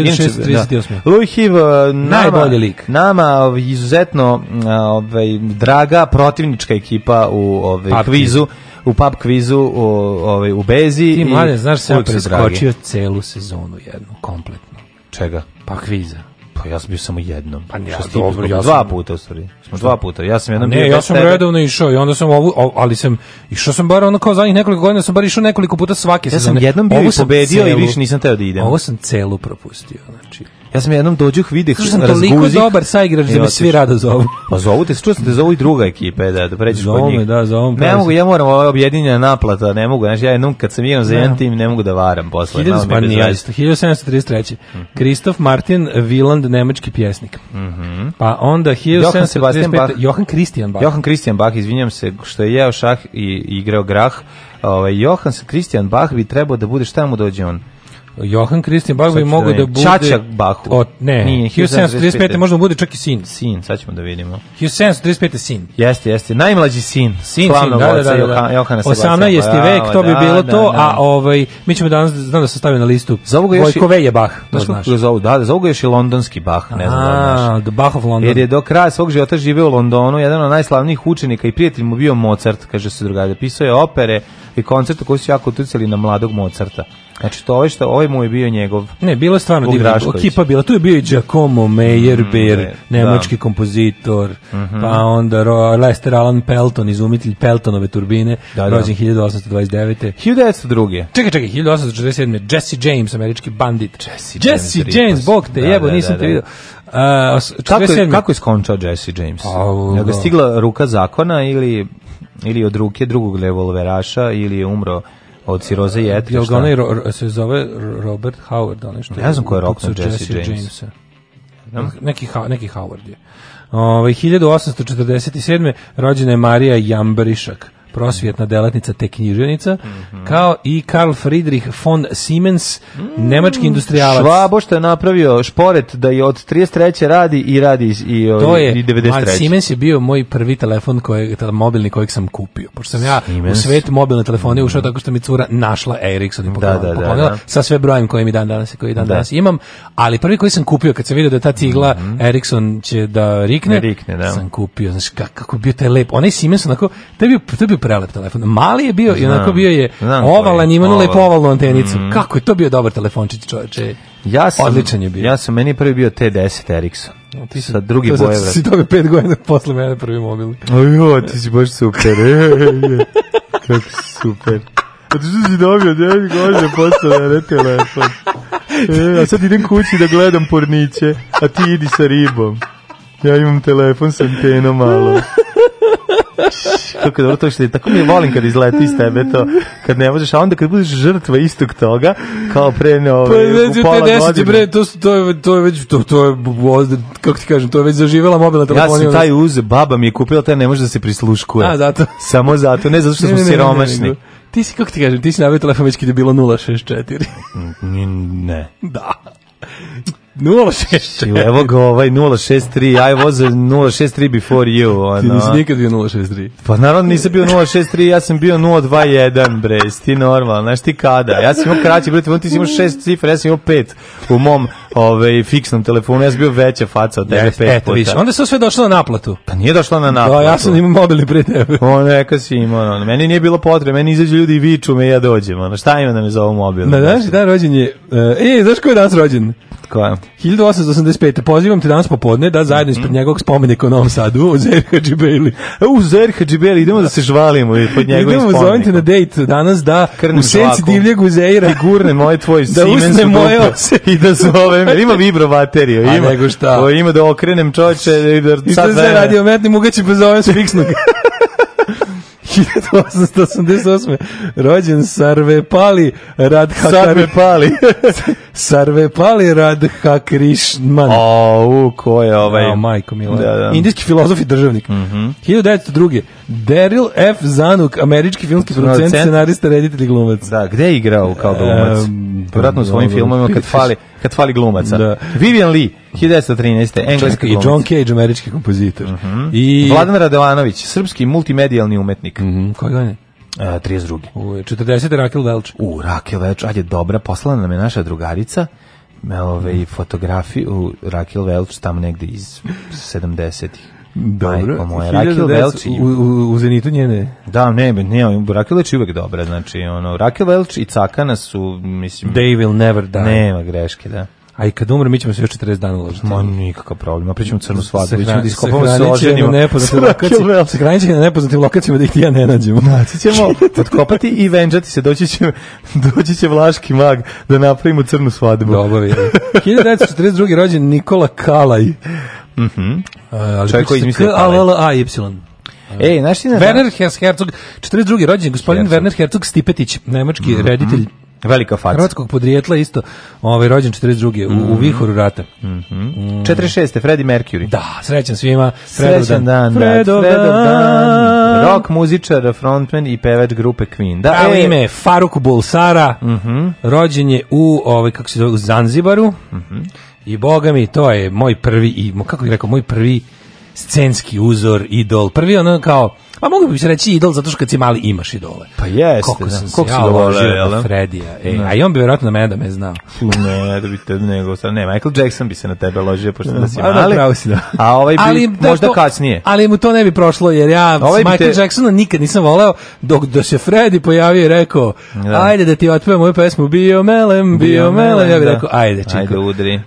1638. Da. Louis Hiv, uh, najbolji lik. Nama uh, izuzetno uh, ovaj, draga protivnička ekipa u ovaj, kvizu u pub kvizu u, ovaj, u Bezi. Ti mladen, znaš, sam preskočio celu sezonu jednu, kompletno. Čega? Pa kviza. Pa ja sam bio samo jednom. Pa ja, dobro, ja sam... dva puta u stvari. Smo dva puta. Ja sam jednom ne, bio. Ne, ja sam redovno išao i onda sam ovu ali sam išao sam bar ono kao zadnjih nekoliko godina sam bar išao nekoliko puta svake sezone. Ja sam jednom bio i pobedio celu, i više nisam teo da idem. Ovo sam celu propustio, znači. Ja sam jednom dođuh vidih razguzik. Što sam toliko dobar saigrač da e, me svi rado zovu. Pa zovu te, čuo sam te zovu i druga ekipa, e, da, da pređeš kod njih. Me, da, zovu Ne mogu, ja moram ova objedinjena naplata, ne mogu, znači ja jednom kad sam igram za jedan tim ne mogu da varam posle. 1733. Mhm. Kristof Martin Wieland, nemački pjesnik. Mhm. Pa onda 1735. Johan Christian Bach. Johan Christian Bach, izvinjam se, što je jeo šah i igrao grah. Ovaj Johan Christian Bach bi trebao da bude šta mu dođe on? Johan Christian Bach bi da mogao da bude... Čača Bahu. O, ne, Nije, 1735. možda bude čak i sin. Sin, sad ćemo da vidimo. 1735. sin. Jeste, jeste. Najmlađi sin. Sin, Slavno sin, da, da, da. da. Johana 18. vek, to bi da, bilo to, da, a ovaj, mi ćemo danas, znam da se stavio na listu, Vojkove je Bach. Znaš kako Da, da, zovu još i londonski Bach, ne znam da znaš. The Bach of London. Jer je do kraja svog života živeo u Londonu, jedan od najslavnijih učenika i prijatelj mu bio Mozart, kaže se drugačije. Pisao je opere, i koncerta koji su jako uticali na mladog Mozarta. Znači to ovaj što ovaj mu je bio njegov. Ne, bilo je stvarno divno. Ekipa bila, tu je bio i Giacomo Meyerbeer, mm, ne, da. nemački da. kompozitor, mm -hmm. pa onda Lester Alan Pelton, izumitelj Peltonove turbine, da, da. rođen 1829. 1902. Čekaj, čekaj, 1847. Jesse James, američki bandit. Jesse, Jesse James, James pa- bog te da, jebo, da, nisam da, te vidio. Uh, kako, je, kako je skončao Jesse James? Oh, je ga stigla ruka zakona ili ili od ruke drugog revolveraša ili je umro od ciroze jetre. Jel ga onaj se zove Robert Howard, onaj što... Ne znam ko je Rock Jesse, Jesse Jamesa. Jamesa. No? Neki, neki Howard je. Ove, ovaj, 1847. rođena je Marija Jambrišak prosvjetna delatnica te književnica, mm -hmm. kao i Karl Friedrich von Siemens, mm, nemački industrijalac. Švabo što je napravio šporet da je od 33. radi i radi i, i, to je, i 93. Mark Siemens je bio moj prvi telefon kojeg, mobilni kojeg sam kupio. Pošto sam ja Siemens. u svet mobilne telefone ušao mm -hmm. tako što mi cura našla Ericsson i da, poklonila, da, da, poklonila da, sa sve brojem koji mi dan danas koji dan da. danas imam, ali prvi koji sam kupio kad sam vidio da ta cigla mm -hmm. Ericsson će da rikne, rikne da. sam kupio, znači kako, bio taj lep, onaj Siemens onako, taj bio, to bio prelep telefon. Mali je bio i onako bio je ovalan, ima nula i povalnu antenicu. Mm. Kako je to bio dobar telefončić, čoveče. Ja sam, Odličan je bio. Ja sam, meni prvi bio T10 Ericsson. No, ti sa drugi to boje vrata. Si dobio pet godina posle mene prvi mobil. Ajo, ti si baš super. E, e, kako super. A ti što si dobio 9 godina posle mene telefon. E, a sad idem kući da gledam porniće, a ti idi sa ribom. Ja imam telefon sa antenom malo. Kako je dobro to što je, tako mi je volim kad izleti iz tebe to, kad ne možeš, a onda kad budeš žrtva istog toga, kao pre ne ove, ovaj, pa, znači, u pola godine. Bre, to, su, to, je, to je već, to, to je, kako ti kažem, to je već zaživela mobilna telefonija. Ja sam taj uz, baba mi je kupila, taj ne može da se prisluškuje. A, zato. Samo zato, ne zato što smo siromašni. Ti si, kako ti kažem, ti si navio telefon već kad je bilo 064. ne. Da. 063. Evo ga ovaj 063, I was 063 before you. Ono. Ti nisi nikad bio 063. Pa naravno nisam bio 063, ja sam bio 021, bre, ti normalno, znaš ti kada. Ja sam imao kraći, bre, ti si imao šest cifra, ja sam imao pet u mom ovaj fiksnom telefonu, ja sam bio veća faca od tebe yes, pet eto, puta. Više. Onda se sve došlo na naplatu. Pa nije došlo na naplatu. Da, ja sam imao mobilni pre tebe. O, neka si imao, ono. Meni nije bilo potrebe, meni izađu ljudi i viču me ja dođem, ono. Šta ima da me zovu mobilni? Da, danas dan rođen je, e, e, znaš ko je danas rođen? Ko je? 1885. Pozivam te danas popodne da zajedno ispred mm -hmm. njegovog spomenika u Novom Sadu, u Zerha Džibeli. E, u Zerha Džibeli, idemo da se žvalimo pod njegovim idemo, spomenikom. Idemo, zovem na dejt danas da Krnem u senci divljeg uzeira. Ti gurne moje tvoj da usne moje ose i da zove razumem, ima vibro bateriju, ima. A nego šta? O, ima da okrenem čoče, da, da sad da se radi o metnim ugaćim pozovem s fiksnog. 1888. Rođen Sarve Pali Radha Sarve Pali. Sarvepali Radha Krishnan. O, u, ko je ovaj? O, majko mila. Da, da. Indijski filozof i državnik. Mm -hmm. 1902. Daryl F. Zanuk, američki filmski producent, scenarista, reditelj i glumac. Da, gde je igrao kao glumac? Um, Vratno u svojim da filmovima kad fali, kad fali glumaca. Da. Vivian Lee, 1913. Engleska glumac. I John Cage, američki kompozitor. Mm -hmm. I... Vladan Radovanović, srpski multimedijalni umetnik. Mm -hmm. Koji godine? 32. U 40. Rakel Velč. U, Rakel Velč, ajde, dobra, poslala nam je naša drugarica, ove, ovaj, mm. fotografiju Rakel Velč tamo negde iz 70-ih. Dobro. moja, Rakel Velč. U, u, u Zenitu njene. Da, ne, ne, Rakel Velč je uvek dobra, znači, ono, Rakel Velč i Cakana su, mislim... They will never die. Nema greške, da. A i kad umre, mi ćemo se još 40 dana ložiti. Ma nikakav problem, a pričamo crnu svadbu, mi ćemo da iskopamo da se oženimo. Se hranit na nepoznatim lokacijama da ih ti ja ne nađemo. Naći ćemo odkopati i venđati se, doći će, doći će vlaški mag da napravimo crnu svadbu. Dobro, da je. 1942. rođen Nikola Kalaj. Mhm. Mm -hmm. uh, Čovjek koji izmislio Kalaj. A-L-A-Y. Ej, znaš ti na... Werner Herzog, 42. rođen, gospodin Werner Herzog Stipetić, nemački mhm. reditelj Velika faca. Hrvatskog podrijetla isto, ovaj, rođen 42. Mm -hmm. u, u mhm. vihoru rata. Mhm. Mm -hmm. Mm. 46. Freddie Mercury. Da, srećan svima. Srećan dan. Fredov, da, dan. Rock muzičar, frontman i pevač grupe Queen. Da, Pravo e, ime je Faruk Bulsara, mm -hmm. rođen je u, ovaj, kako se zove, u Zanzibaru. Mm -hmm. I boga mi, to je moj prvi, i, kako bih rekao, moj prvi scenski uzor, idol. Prvi ono kao, Pa mogu bi se reći idol zato što kad si mali imaš idole. Pa jeste, Koliko da. sam se ja uložio na Fredija. Ej, no. Da. A i on bi vjerojatno na mene da me znao. Ne, da bi te nego, ne, Michael Jackson bi se na tebe ložio pošto da si a, da, mali. Da, si, da. A ovaj bi ali, da, možda to, kasnije. Ali mu to ne bi prošlo jer ja ovaj Michael te... Jacksona nikad nisam voleo dok do se Freddy pojavio i rekao da. ajde da ti otpevam moju pesmu Bio melem, bio, bio melem, melem. Ja bih da. rekao ajde čiko. Ajde udri. E,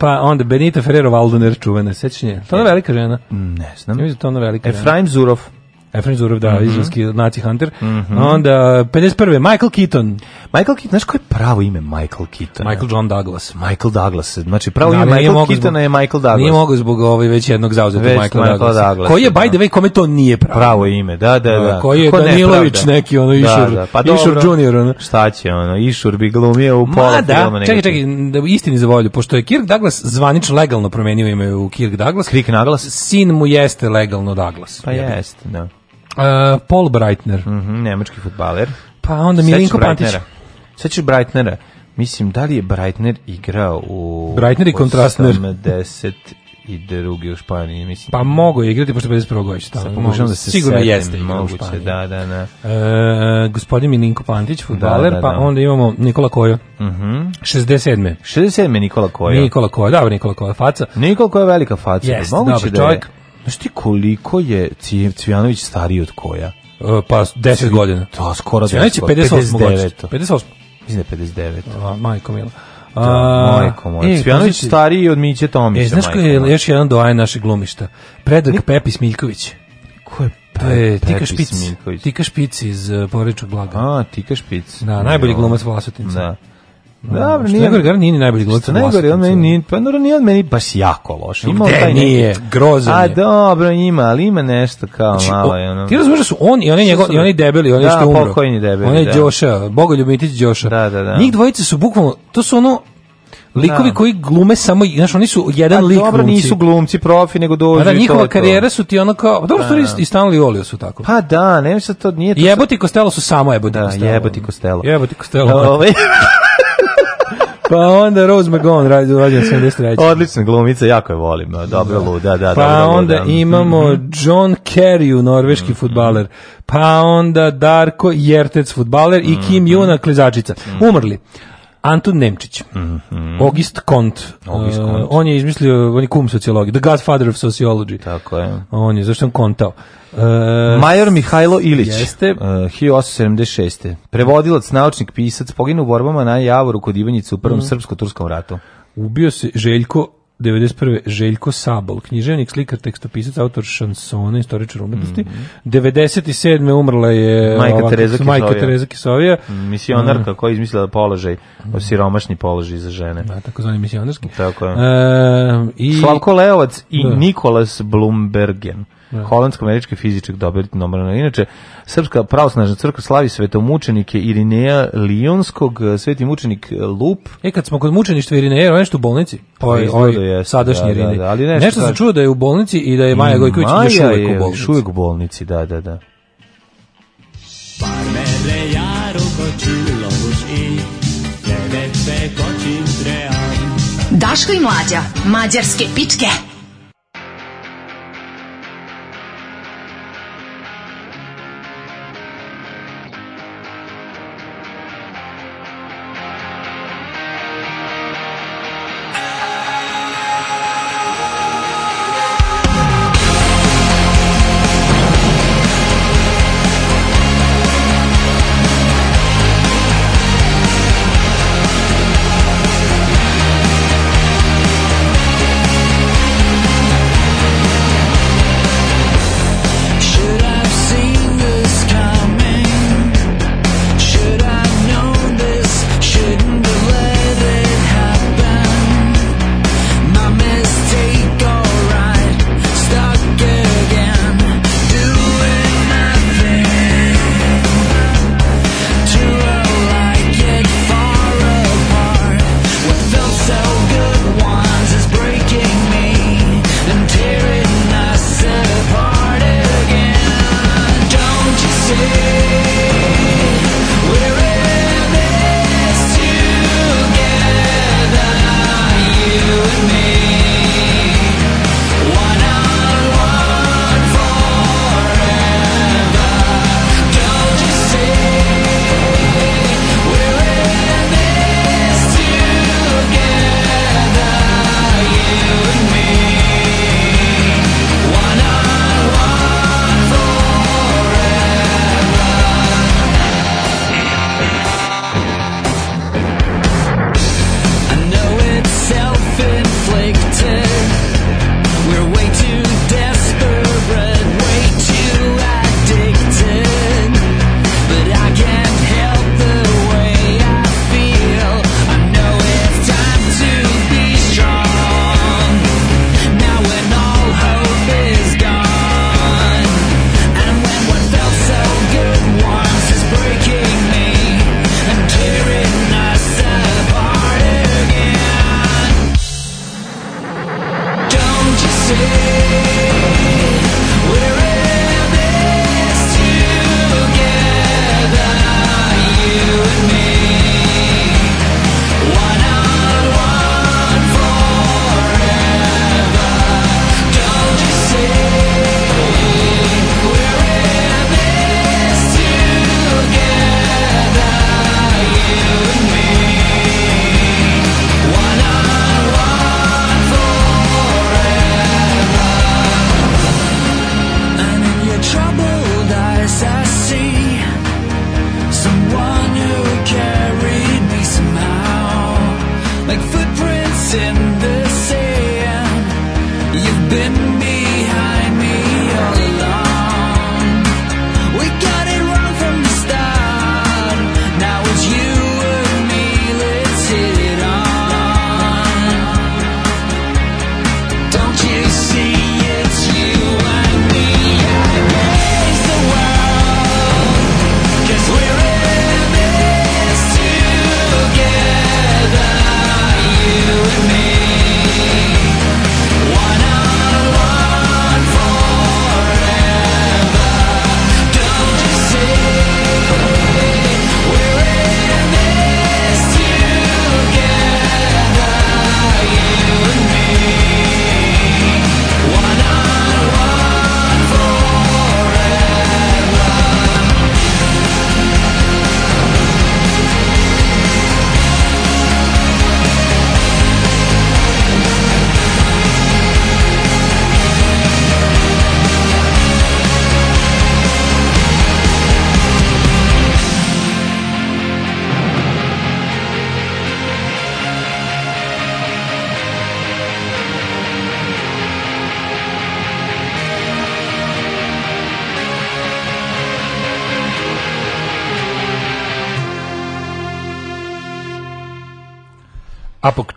pa onda Benita Ferrero Valdoner čuvena sećanje. To je velika žena. Ne znam. Ja mislim to je velika. žena. Efraim Zurov. Efraim Zurov, da, mm -hmm. izraelski Nazi Hunter. Mm -hmm. Onda, 51. Michael Keaton. Michael Keaton, znaš koje je pravo ime Michael Keaton? Michael John Douglas. Michael Douglas, znači pravo da, ime Michael Keatona je Michael Douglas. Nije mogao zbog ovaj već jednog zauzeta Michael, Michael Douglas. Douglas. Koji je, da. by the way, kome to nije pravo? Pravo ime, da, da, da. da. Koji je Ko Danilović ne, neki, ono, da, Išur, da, da. Pa Išur junior, ono. Šta će, ono, Išur bi glumio u pola Ma, da, filma. Čekaj, čekaj, da, istini za volju, pošto je Kirk Douglas zvanično legalno promenio ime u Kirk Douglas. Kirk Douglas? Sin mu jeste legalno Douglas. Pa jeste, da. E, Paul Breitner. Mm -hmm, nemački futbaler. Pa onda Milinko Pantić. Sećaš Breitnera? Mislim, da li je Breitner igrao u... Breitner i kontrastner. 70 i drugi u Španiji, mislim. Pa mogu je igrati, pošto je 51. godište. Pokušam da se Sigurno setim, jeste moguće, da, da, da. E, gospodin Milinko Pantić, da, futbaler, da, pa da, da. pa onda imamo Nikola Kojo. Uh -huh. 67. 67. Nikola Kojo. Nikola Kojo, dobro, Nikola Kojo, faca. Nikola Kojo je velika faca. Yes, moguće dobro, da je... Znaš ti koliko je Cvijanović stariji od koja? E, pa 10 godina. To, da, skoro 10 godina. Cvijanović je 58. 59. 58. Mislim da je 59. A, majko milo. Da, majko moj. E, Cvijanović si... stariji od Miće Tomića. E, znaš ko je još jedan doaj našeg glumišta? Predak Nik... Pepi Smiljković. Ko je Pe, je Tika Špic. Tika Špic iz uh, e, Porečog blaga. A, Tika Špic. Da, najbolji glumac Vlasotinca. Da. Dobro, nije. Najgore gar nije ni najbolji glumac. Najgore da on meni nije, pa nije on meni baš jako loš. Ima Gde nije grozan. A dobro ima, ali ima nešto kao znači, malo je ono. Ti razumeš da su on i oni njegov i oni debeli, oni da, što umro. Pokojni debeli. Onaj da. Đoša, Bogoljubitić Đoša. Da, da, da. Njih dvojice su bukvalno to su ono Likovi da. koji glume samo, znaš, oni su jedan A, pa lik dobro, glumci. nisu glumci profi, nego dođu pa da, njihova karijera su ti ono kao, pa dobro, da, su da. i Stanley Olio su tako. Pa da, ne, sad to nije to. Jeboti Kostelo su samo jeboti da, Kostelo. Da, jeboti Kostelo. Jeboti Kostelo. Ovaj. pa onda Rose McGowan, radi, u radi, radi, Odlična glumica, jako je volim. Dobro, da. luda, da, Pa dobro, onda luda. Mhm. imamo John Kerry, norveški mm -hmm. futbaler. Pa onda Darko Jertec, futbaler i mhm. Kim Juna, klizačica. Mhm. Umrli. Anton Nemčić, mm -hmm. August Kont, August e, Kont. Uh, on je izmislio, on je kum sociologije, the godfather of sociology. Tako je. On je, zašto on kontao? Uh, Major Mihajlo Ilić, jeste. E, uh, 1876. Prevodilac, naučnik, pisac, poginuo u borbama na Javoru kod Ivanjice u prvom mm. srpsko-turskom ratu. Ubio se Željko 91. Željko Sabol, književnik, slikar, tekstopisac, autor šansona, istoričar umetnosti. Mm -hmm. 97. umrla je Majka ova, Tereza Kisovija. Majka Tereza Kisovija. Misionarka mm. koja je izmislila položaj, mm. siromašni položaj za žene. Da, takozvani misionarski. Tako je. E, i, Slavko Leovac i da. Nikolas Blumbergen ne. Da. holandsko-američki fizičak dobili Nobelove. Inače, Srpska pravosnažna crkva slavi svetomučenike Irineja Lijonskog, e, sveti mučenik e, Lup. E, kad smo kod mučeništva Irineja, on nešto u bolnici? Pa oj, oj, sadašnji da, da Irinej. Da, da, ali nešto, nešto se čuo da je u bolnici i da je Maja mm, Gojković još uvijek u bolnici. Maja je u bolnici, da, da, da. Parmele jaruko čulovuš i tebe se kočim trean. Daško i mlađa, mađarske pičke.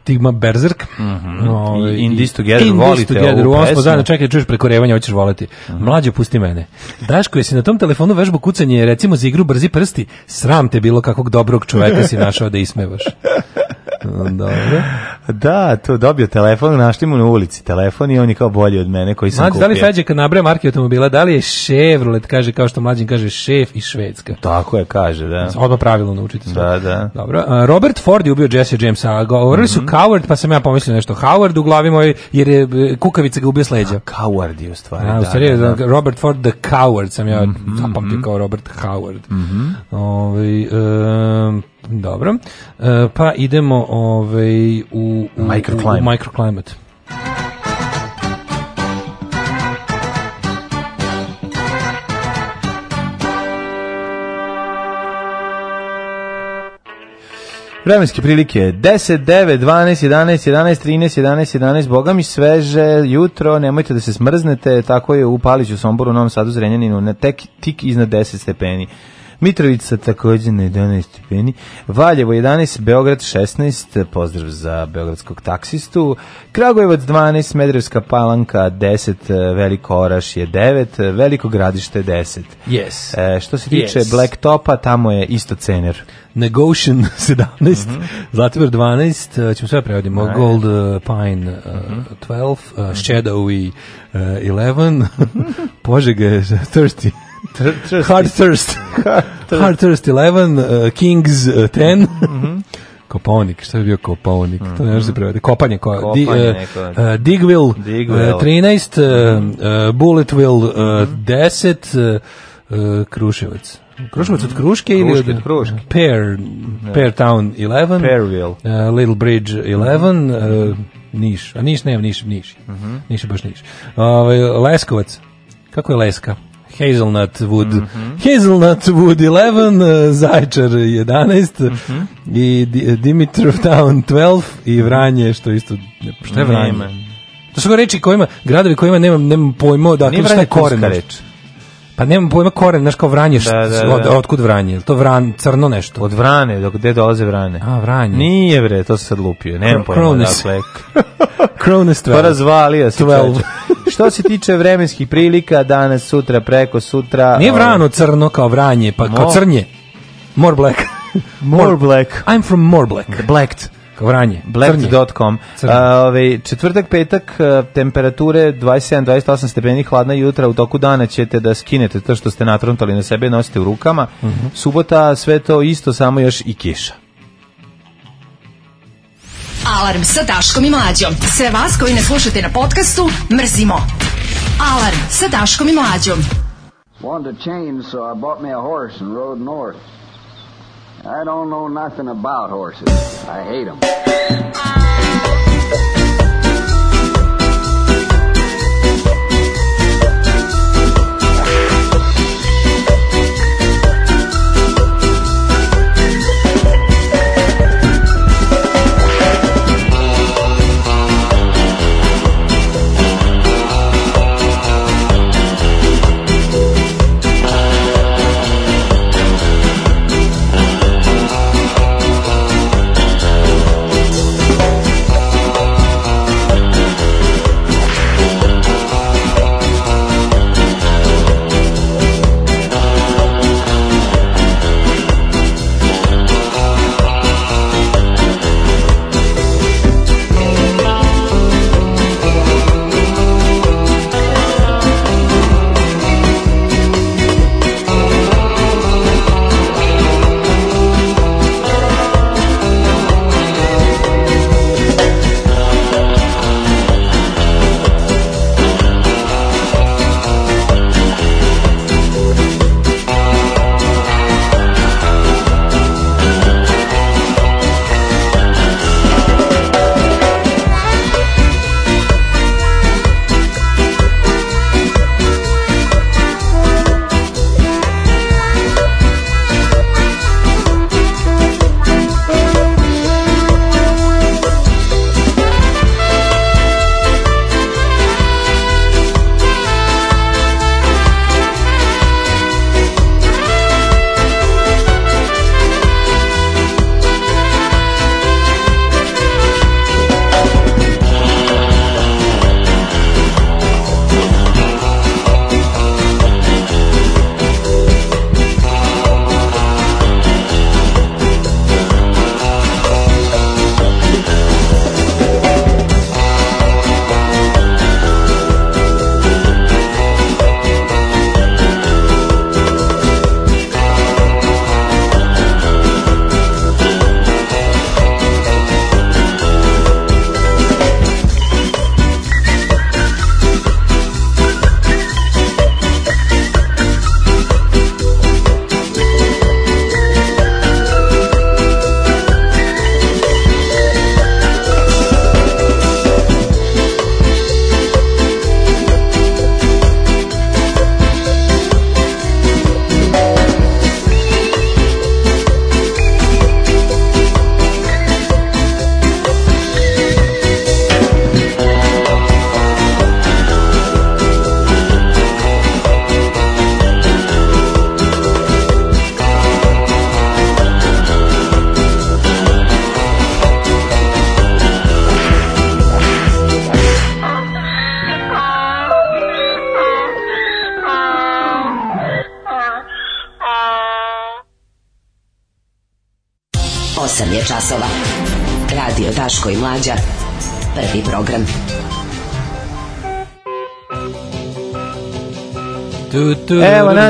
Tigma Berserk. Mm -hmm. Ove, I ovaj, In This Together in volite this together, ovu pesmu. Zajedno čekaj, čuješ prekorevanje, hoćeš voleti. Mm -hmm. Mlađe, pusti mene. Daško, jesi na tom telefonu vežba kucanje, recimo za igru brzi prsti? Sram te bilo kakvog dobrog čoveka si našao da ismevaš. Dobro. Da, to dobio telefon, našli mu na ulici telefon i on je kao bolji od mene koji sam Mlađi, kupio. da li Feđe kad nabraja marke automobila, da li je Chevrolet, kaže kao što mlađin kaže, šef i Švedska. Tako je, kaže, da. Odmah pravilno naučite sve. Da, da. Dobro. Robert Ford je ubio Jesse Jamesa, a govorili su mm -hmm. Coward, pa sam ja pomislio nešto. Howard u glavi moj, jer je kukavica ga ubio s leđa. A, coward je u stvari, a, u da, stvari, da, da, da. Robert Ford the Coward sam ja mm -hmm. zapamtio mhm. kao Robert Howard. Mm -hmm. Ovi, ovaj, um, Dobro. E, pa idemo ovaj, u, u, microclimate. microclimate. Vremenske prilike 10, 9, 12, 11, 11, 13, 11, 11, boga mi sveže, jutro, nemojte da se smrznete, tako je u Paliću, Somboru, Novom Sadu, Zrenjaninu, na tek, tik iznad 10 stepeni. Mitrovica takođe na 11 stepeni, Valjevo 11, Beograd 16, pozdrav za beogradskog taksistu, Kragujevac 12, Medrevska palanka 10, Veliko Oraš je 9, Veliko gradište 10. Yes. E, što se tiče yes. Topa, tamo je isto cener. Negotian 17, mm -hmm. Zlatibor 12, ćemo sve prevodimo, Ajde. Gold uh, Pine uh, mm -hmm. 12, uh, Shadow i uh, 11, Požega je 30, Hard Thirst. Hard Thirst 11, uh, Kings uh, 10. Mm -hmm. Kopaonik, šta je bio kopaonik? Mm -hmm. To ne može da se mhm. prevede. Kopanje, ko, Kopanje di, e, uh, e, Digwill, e, Digwill. 13, mm -hmm. Bulletwill 10, mhm. Kruševac. Kruševac od Kruške Kruške ili od, od Kruške. Pear, yeah. Pear Town 11. Pearville. Uh, Little Bridge 11. Mm -hmm. uh, Niš. A Niš nema, Niš, Niš. Mm -hmm. Niš je baš Niš. Uh, Leskovac. Kako je Leska? Hazelnut Wood, mm -hmm. Hazelnut Wood 11, eh, Zajčar 11 mm -hmm. i eh, Dimitrov Town 12 i Vranje, što isto, šta je Vranje? Nema. To su reči kojima, gradovi kojima nemam, nemam pojma, dakle šta je koren. Nije Pa nemam pojma koren, znaš kao vranje, da, da, da. Od, da. otkud vranje? To vran, crno nešto? Od vrane, dok gde dolaze vrane. A, vranje. Nije bre, to se sad lupio, nemam Kr pojma. Kronis. Da, dakle. Kronis 12. Pa Porazvalio se. Što se tiče vremenskih prilika, danas, sutra, preko sutra... Nije ovaj- vrano crno kao vranje, pa Mo... kao crnje. More black. More, More black. I'm from More black. The blacked. Vranje. Black.com. Ove, ovaj, četvrtak, petak, e, temperature 27-28 stepeni, hladna jutra, u toku dana ćete da skinete to što ste natruntali na sebe, nosite u rukama. Uh mhm. -huh. Subota, sve to isto, samo još i kiša. Alarm sa Daškom i Mlađom. Sve vas koji ne slušate na podcastu, mrzimo. Alarm sa Daškom i Mlađom. Wanted a chain, so I bought me a horse and rode north. I don't know nothing about horses. I hate them.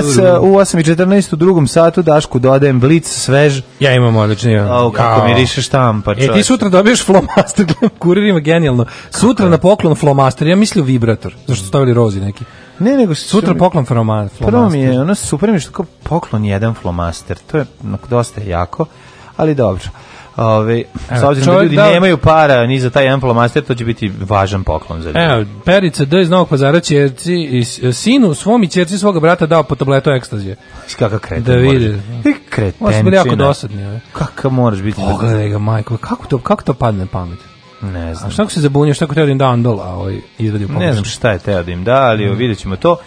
danas uh, u 8.14 u drugom satu Dašku dodajem blic svež. Ja imam odlično. Ja. O, kako mi riše štampa. E, ti sutra dobiješ flomaster, kuririma genijalno. Sutra na poklon flomaster, ja mislim vibrator, zašto stavili rozi neki. Ne, nego sutra mi... poklon flomaster. Prvo mi je, ono super mi je što kao poklon jedan flomaster, to je dosta jako, ali dobro. Ove, Evo, s obzirom da ljudi da... nemaju para ni za taj jedan plomaster, to će biti važan poklon za ljudi. Evo, Perica D iz Novog pazara čerci, i e, sinu svom i čerci svoga brata dao po tabletu ekstazije. Kakav kreten. Da vidi. Kretenčina. Ovo su bili jako dosadni. Kakav moraš biti? Pogledaj ga, majko. Kako to, kako to padne pamet? Ne znam. A šta ako se zabunio, šta ako teo da im da Andol, a ovaj pomoć? Ne znam šta je teo da im da, ali mm. vidjet ćemo to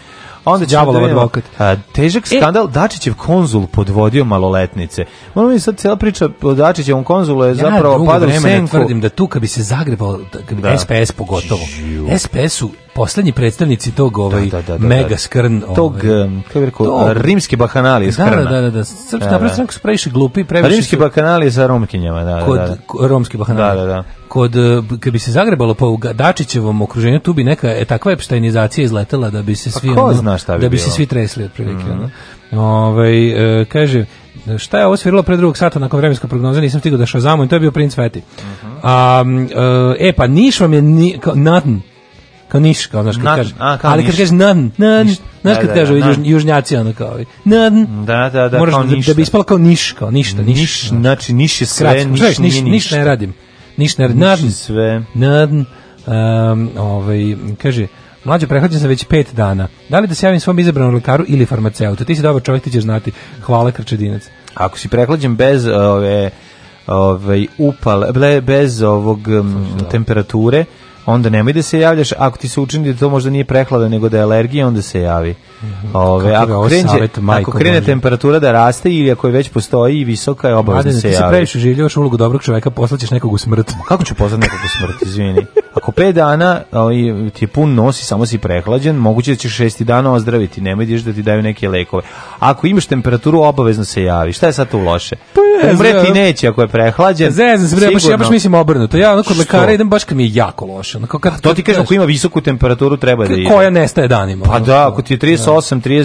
onda đavolov da advokat. težak e- skandal, e, Dačićev konzul podvodio maloletnice. Moram mi sad cela priča o Dačićevom konzulu je ja zapravo padao u senku. Ja tvrdim da tu kad bi se zagrebao, da, kad da. SPS pogotovo, Žiu. SPS su poslednji predstavnici tog da, ovaj da, da, da, mega da. skrn tog ovaj, kako rekao tog, rimski bahanali skrna. Da, da, da, da. Srpska da, da. su previše glupi, pa previše rimski su, bahanali za romkinjama, da, da kod, da, da. Kod romski bahanali. Da, da, da. Kod eh, kad bi se zagrebalo po Dačićevom okruženju, tu bi neka e, takva epštajnizacija izletela da bi se pa svi ono, zna šta bi da bi bilo. se svi tresli otprilike, mm -hmm. Ovaj e, kaže šta je ovo sviralo pre drugog sata nakon vremenske prognoze, nisam stigao da šazamo i to je bio princ Feti. Uh -huh. A, e, pa Niš vam je ni, kao, nothing kao niš, kao znaš kad kaže. Ali kad kaže nan, nan, znaš da, kad da, kaže da, južnjaci ono kao. Nan. Da, da, da, kao niš. Da bi ispalo kao niš, kao ništa, niš. Znači niš je sve, niš nije ništa. ne radim. Niš ne radim. Nan, sve. Nan, ovaj, kaže, Mlađe, prehlađen sam već pet dana. Da li da se javim svom izabranom lekaru ili farmaceutu? Ti si dobar čovjek, ti ćeš znati. Hvala, Krčedinac. Ako si prehlađen bez ove, ove upale, bez ovog temperature, onda nemoj da se javljaš. Ako ti se učini da to možda nije prehlada nego da je alergija, onda se javi. Mhm. Ove, ako, krenđe, ako krene temperatura da raste ili ako je već postoji i visoka je obavezno se javi. Ti se previše življavaš ulogu dobrog čoveka, poslaćeš nekog u smrt. Kako će poslati nekog u smrt, izvini? Ako 5 dana ti je pun nosi, samo si prehlađen, moguće da ćeš šesti dana ozdraviti, nemoj da, da ti daju neke lekove. Ako imaš temperaturu, obavezno se javi. Šta je sad tu loše? Umreti pa neće ako je prehlađen. Zezam se, ja baš mislim obrnuto. Ja onako kod lekara idem baš kad mi je jako loše Znači, ono, kao kad, to ti kažem, ako ima visoku temperaturu treba da ide. Koja nestaje danima. Pa da, ako ti je 38,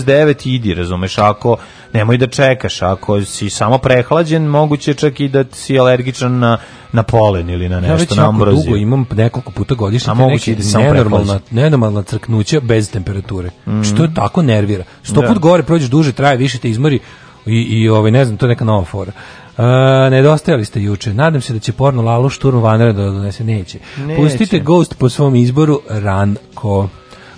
da. 39 idi, razumeš, ako nemoj da čekaš, ako si samo prehlađen, moguće čak i da si alergičan na na polen ili na nešto ja već na ambroziju. dugo imam nekoliko puta godišnje A moguće da nenormalna, nenormalna crknuća bez temperature. Mm. Što je tako nervira. Sto da. put gore prođeš duže, traje više te izmori i, i ovaj, ne znam, to je neka nova fora. Uh, nedostajali ste juče. Nadam se da će porno Lalo šturm vanre da donese. Neće. Neće. Pustite Ghost po svom izboru Ranko.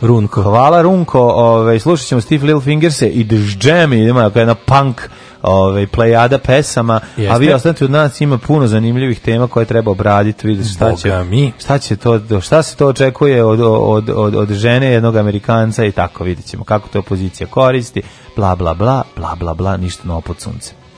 Runko. Hvala Runko. Ove, slušat ćemo Steve Little Fingerse i The Jam. Idemo jedna punk ovaj plejada pesama, Jeste. a vi ostanite od nas, ima puno zanimljivih tema koje treba obraditi, vidite šta će mi. Šta će to šta se to očekuje od, od, od, od žene jednog Amerikanca i tako vidjet ćemo kako to opozicija koristi, bla bla bla, bla bla bla, ništa novo pod suncem.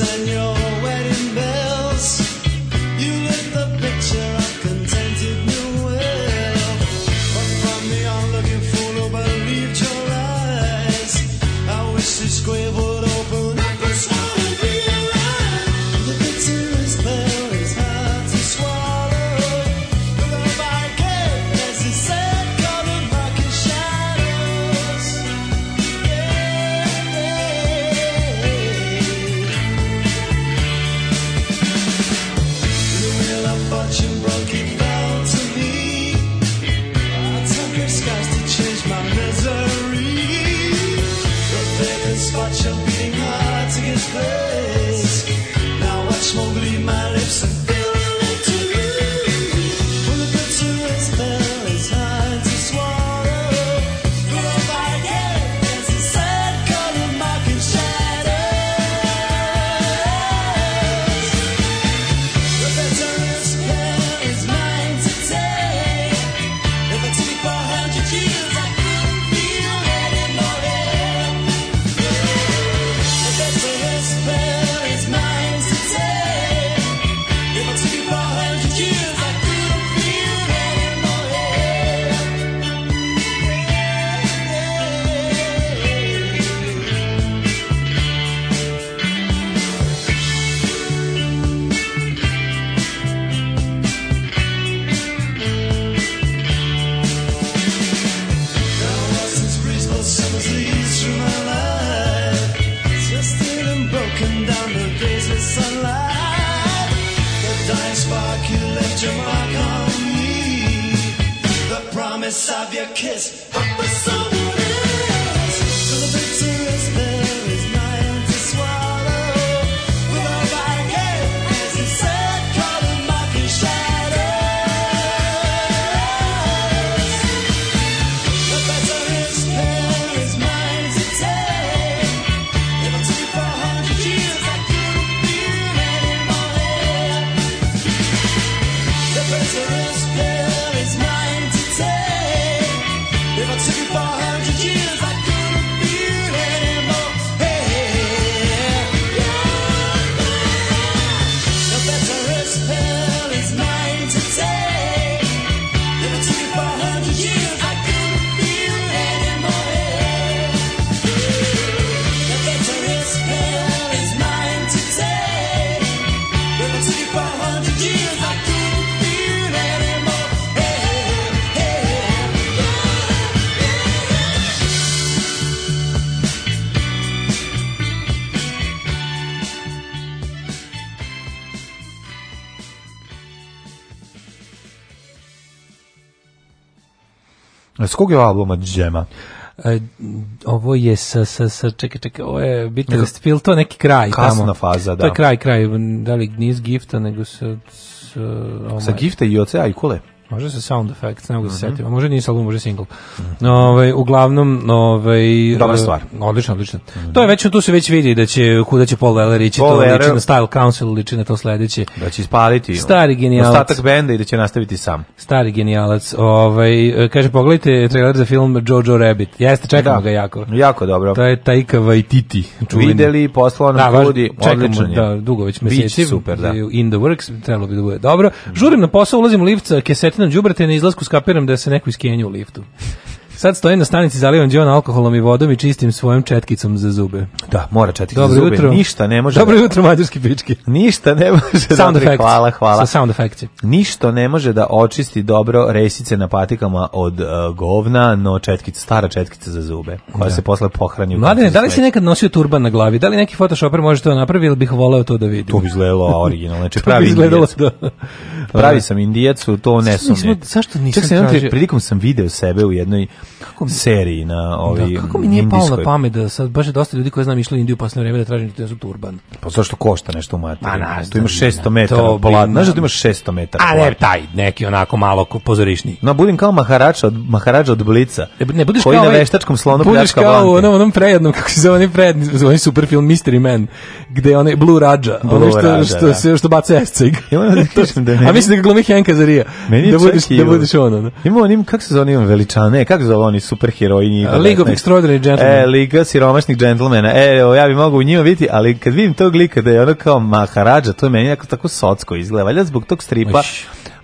your wedding bell. kog je albuma Džema? E, ovo je sa, sa, sa, čekaj, čekaj, ovo je Bitterest Pill, to neki kraj Kasna tamo. Kasna faza, da. To je da. kraj, kraj, da li nije s Gifta, nego sa... Sa, oh ovaj. sa Gifta i Ocea i Možda sa sound effects, ne mogu se mm setiti. Možda nije album, može single. Mm Ovaj uglavnom, ovaj dobra e, stvar. Odlično, odlično. Mm -hmm. To je već tu se već vidi da će kuda će Paul Weller ići, Paul to liči na Style Council, liči na to sledeće. Da će ispaliti. Stari genijalac. Ostatak benda i da će nastaviti sam. Stari genijalac. Ovaj e, kaže pogledajte trailer za film Jojo Rabbit. Jeste, čekamo da. ga jako. Jako dobro. To je Taika Waititi. Čuveni. Videli, poslao nam da, ljudi, odlično Da, dugo već meseci. super, da. In the works, trebalo bi da bude dobro. Žurim na posao, ulazim u lift kesetina na đubrete na izlasku skapiram da se neko iskenju u liftu. Sad stojim na stanici zalivam džon alkoholom i vodom i čistim svojom četkicom za zube. Da, mora četkica za zube. Jutro. Ništa ne može. Dobro da... jutro, mađarski pički. Ništa ne može. Da- sound da... Hvala, hvala. Sa sound effects. Ništa ne može da očisti dobro resice na patikama od uh, govna, no četkica, stara četkica za zube, koja da. se posle pohranju... Mladine, da li si nekad nosio turban na glavi? Da li neki photoshoper može to napravi ili bih voleo to da vidim? To bi izgledalo originalno. Znači, pravi izgledalo da. pravi sam indijac, to ne sam... Zašto nisam Čak sam prilikom sam video sebe u jednoj kako mi, seriji na ovi da, kako mi nije palo na pamet da sad baš je dosta ljudi koji znam išli u Indiju posle vreme da tražim da su turban. Pa zašto košta nešto u materiju? Ma, tu imaš 600 metara polat. Znaš da imaš 600 metara. A ne, taj neki onako malo pozorišni. No budim kao maharač od maharač od Blica. E, ne, ne budeš koji kao na ovaj, veštačkom slonu budeš kao u onom, onom prejednom kako se zove, onaj prejedni, onaj super film Mystery Man, gde onaj Blue Raja, ono što, Raja, što, da. što, što baca escig. Da da a mislim da ga glumi Henka Zarija. Da budeš, da budeš ono. Da. Ima onim, kako se zove, imam veličane, kako se zove oni super herojini. League of Extraordinary Gentlemen. E, Liga siromašnih džentlmena. E, ja bih mogao u njima biti, ali kad vidim tog lika da je ono kao Maharadža, to je meni jako tako socko izgleda. Valjda zbog tog stripa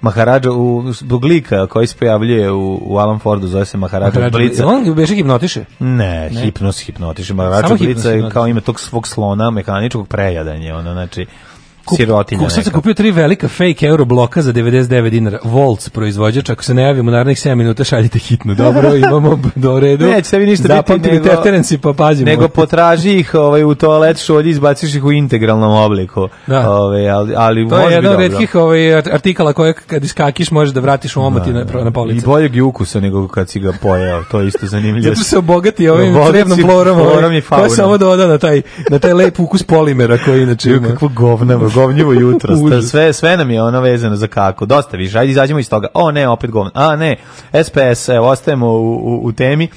Maharadža, u zbog lika koji se pojavljuje u, u Alan Fordu zove se Maharađa, Maharađa Blica. On beše hipnotiše? Ne, ne. hipnos hipnotiše. Maharadža Samo Blica je kao ime tog svog slona mehaničkog prejadanje, ono znači Kup, sirotinja kup, Sad sam kupio tri velika fake euro bloka za 99 dinara. Volts proizvođač, ako se najavimo u narednih 7 minuta, šaljite hitno. Dobro, imamo do redu. Neće se vi ništa Zapamtili biti nego, terenci, pa pazimo. Nego potraži ih ovaj, u toalet šolji, izbaciš ih u integralnom obliku. Da. Ovaj, ali, ali to je jedan od redkih ovaj, artikala koje kad iskakiš možeš da vratiš u omoti da, na, na da. policu. I boljeg i ukusa nego kad si ga pojao. to je isto zanimljivo. Zato se obogati ovim trebnom florom, ovaj. florom i faunom. Ko se ovo doda na taj, na taj lep ukus polimera koji inače ima. Kakvo govna, zovnjivo jutro. sve, sve nam je ono vezano za kako. Dosta više, ajde izađemo iz toga. O ne, opet govno. A ne, SPS, evo, ostajemo u, u, u temi.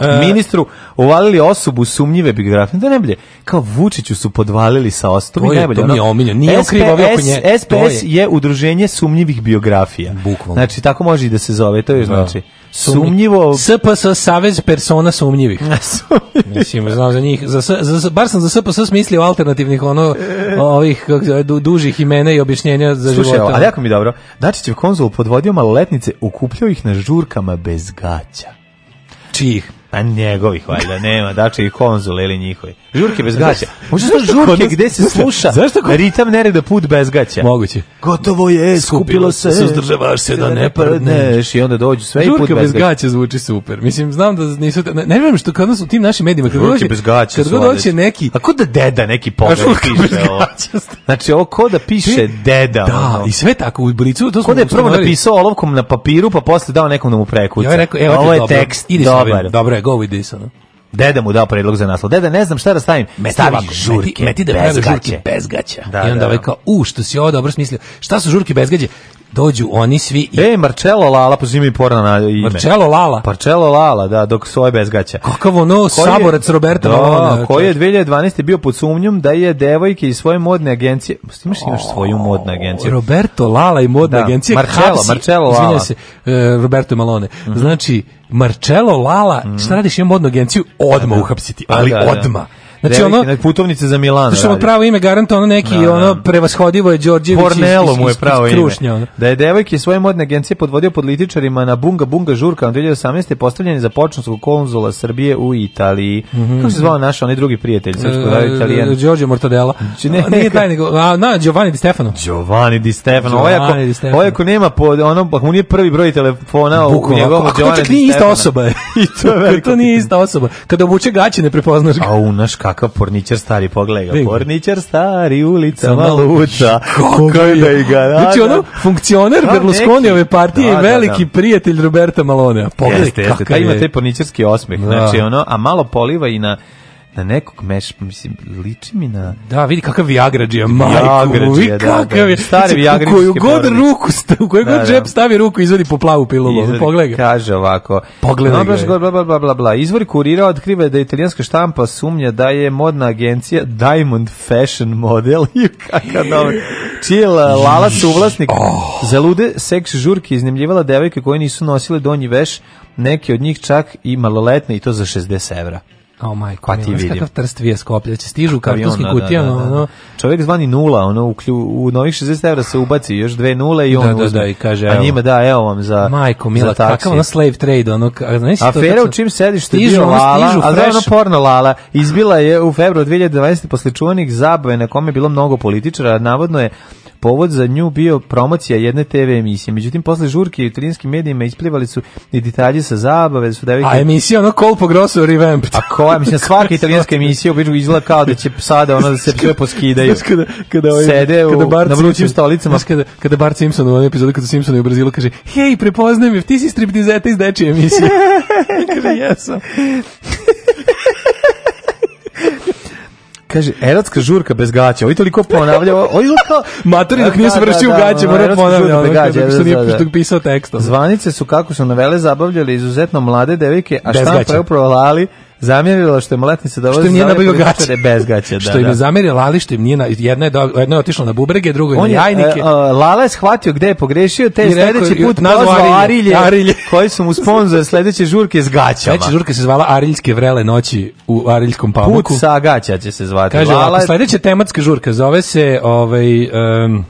E, ministru uvalili osobu sumnjive biografije. Da ne bude. Kao Vučiću su podvalili sa ostrvom. To je, najbolje, to mi je omiljeno. Nije krivo oko nje. SPS je. je udruženje sumnjivih biografija. Bukvalno. Znači, tako može i da se zove. To je da. znači sumnjivo... SPS, Savez persona sumnjivih. Mislim, znam za njih. Za, za, bar sam za SPS mislio alternativnih ono, ovih du, dužih imena i objašnjenja za Slušaj, života. a jako mi dobro. Dačićev konzul podvodio maloletnice, ukupljao ih na žurkama bez gaća. Čijih? A pa njegovih valjda nema, da i konzul ili njihovi. Žurke bez gaća. Može to žurke gde se sluša zašto ritam nereda put bez gaća. Moguće. Gotovo je, skupilo se, suzdržavaš se da, da ne prdneš i onda dođu sve i put bez Žurke bez gaća zvuči super. Mislim, znam da nisu... Ne, ne vjerujem što kad nas u tim našim medijima... Kad žurke bez gaća Kad god neki... A ko da deda neki pogled piše ovo? Znači, ovo ko da piše deda. Da, i sve tako u blicu. To ko da je prvo napisao olovkom na papiru, pa posle dao nekom da mu prekuca. Ja rekao, evo, ovo je tekst, dobar. Dobro go with this, ono. Deda mu dao predlog za naslov. Deda, ne znam šta da stavim. Meti Stavi ovako, žurke, meti, meti da bez žurke bez gaća. Da, I onda da, ovaj da. kao, u, što si ovo dobro smislio. Šta su žurke bez gađe? dođu oni svi i... E, Marcello Lala, pozimi i porno na ime. Marcello Lala? Marcello Lala, da, dok svoje bezgaća. Kakav ono saborac Roberta da, koji je 2012. bio pod sumnjom da je devojke iz svoje modne agencije... Imaš, imaš svoju modnu agenciju. Roberto Lala i modna da, agencija. Marcello, hapsi, Marcello Lala. se, uh, Roberto Malone. Mm -hmm. Znači, Marcello Lala, mm -hmm. šta radiš, ima modnu agenciju, odmah da, da, da. uhapsiti, ali pa odmah. Znači ono putovnice za Milano Znači ono pravo ime garanta ono neki da, da. ono prevashodivo je Đorđević. Pornelo mu je pravo ime. Ono. Da je devojke svoje modne agencije podvodio političarima na Bunga Bunga žurka 2018. postavljen za počinskog konzula Srbije u Italiji. Mm -hmm. Kako se zvao naš onaj drugi prijatelj srpskog e, Italijan? Đorđe Mortadella. Znači, ne, nije taj nego a, na Giovanni Di Stefano. Giovanni Di Stefano. ojako ovaj Ojako ovaj nema po pa mu nije prvi broj telefona u njegovom Giovanni. To nije ista osoba. I to, to nije ista osoba. Kada obuče gaće ne prepoznaš ga. A kakav porničar stari, pogledaj ga. Porničar stari, ulica maluca. Kako je da igra? Znači ono, funkcioner da, Berlusconijeve partije da, i da, veliki prijatelj Roberta Malonea. Pogledaj kakav je. Ima taj porničarski osmeh, znači ono, a malo poliva i na na nekog meš, mislim, liči mi na... Da, vidi kakav Viagrađija, majku, Viagrađija, da, kakav da, je, da, da. stari koju god ruku, stavi, u koju da, god da. džep stavi ruku, izvadi po plavu pilulu, pogledaj. Kaže ovako, pogledaj ga. Bla, bla, bla, bla, bla. Izvor kurira otkriva da italijanska štampa sumnja da je modna agencija Diamond Fashion Model, kakav dobro, čije eh, Lala suvlasnik oh. za lude seks žurke iznemljivala devojke koje nisu nosile donji veš, neke od njih čak i maloletne i to za 60 evra. O majko, pa ti vidim. Kakav trst vije skoplja, će stižu u kartonskim da, da, kutijama. Da, da, da. Ono... Čovjek zvani nula, ono, u, klju, u novih 60 evra se ubaci još dve nule i on da, uzme. Da, da, i kaže, evo. A njima da, evo vam za Majko, mila, za kakav ono slave trade, ono, znaš Afera to, u čim sediš, stižu, bio ono, lala, stižu, a ono porno lala, izbila je u februar 2012. posle čuvanih zabave na kome je bilo mnogo političara, navodno je povod za nju bio promocija jedne TV emisije. Međutim, posle žurke u italijanskim medijima isplivali su i detalji sa zabave, su devike... A emisija ono Colpo Grosso Revamped. A koja, mislim, svaka italijanska emisija obično izgleda kao da će sada ono da se sve poskidaju. Kada, kada, ovaj, Sede u, kada Bart na vrućim stolicama. Kada, kada Bart Simpson u onom epizodu kada Simpson u Brazilu kaže hej, prepoznaj me, ti si striptizeta iz dečije emisije. kaže, jesam. Kaže, erotska žurka bez gaća. Ovo toliko ponavljao. Ovo je matori dok nije da, da, završio vršio da, gaće, da, mora ponavljao. Ono, gaće, što nije da, pisao tekstom. Zvanice su, kako su novele, zabavljale izuzetno mlade devike, a štampa je uprovalali zamjerila što je mletnica da vozi nije nabavio gaće bez gaća, da. što im da. je zamjerila ali što im nije na, jedna je do, jedna je otišla na bubrege, druga je na jajnike. Je, e, Lala je shvatio gde je pogrešio, te je sledeći put nazvao Arilje, Arilje. koji su mu sponzor sledeće žurke s gaćama. Sledeća žurka se zvala Ariljske vrele noći u Ariljskom pavuku. Put sa gaća će se zvati. Kaže, Lala... sledeća tematska žurka zove se ovaj um,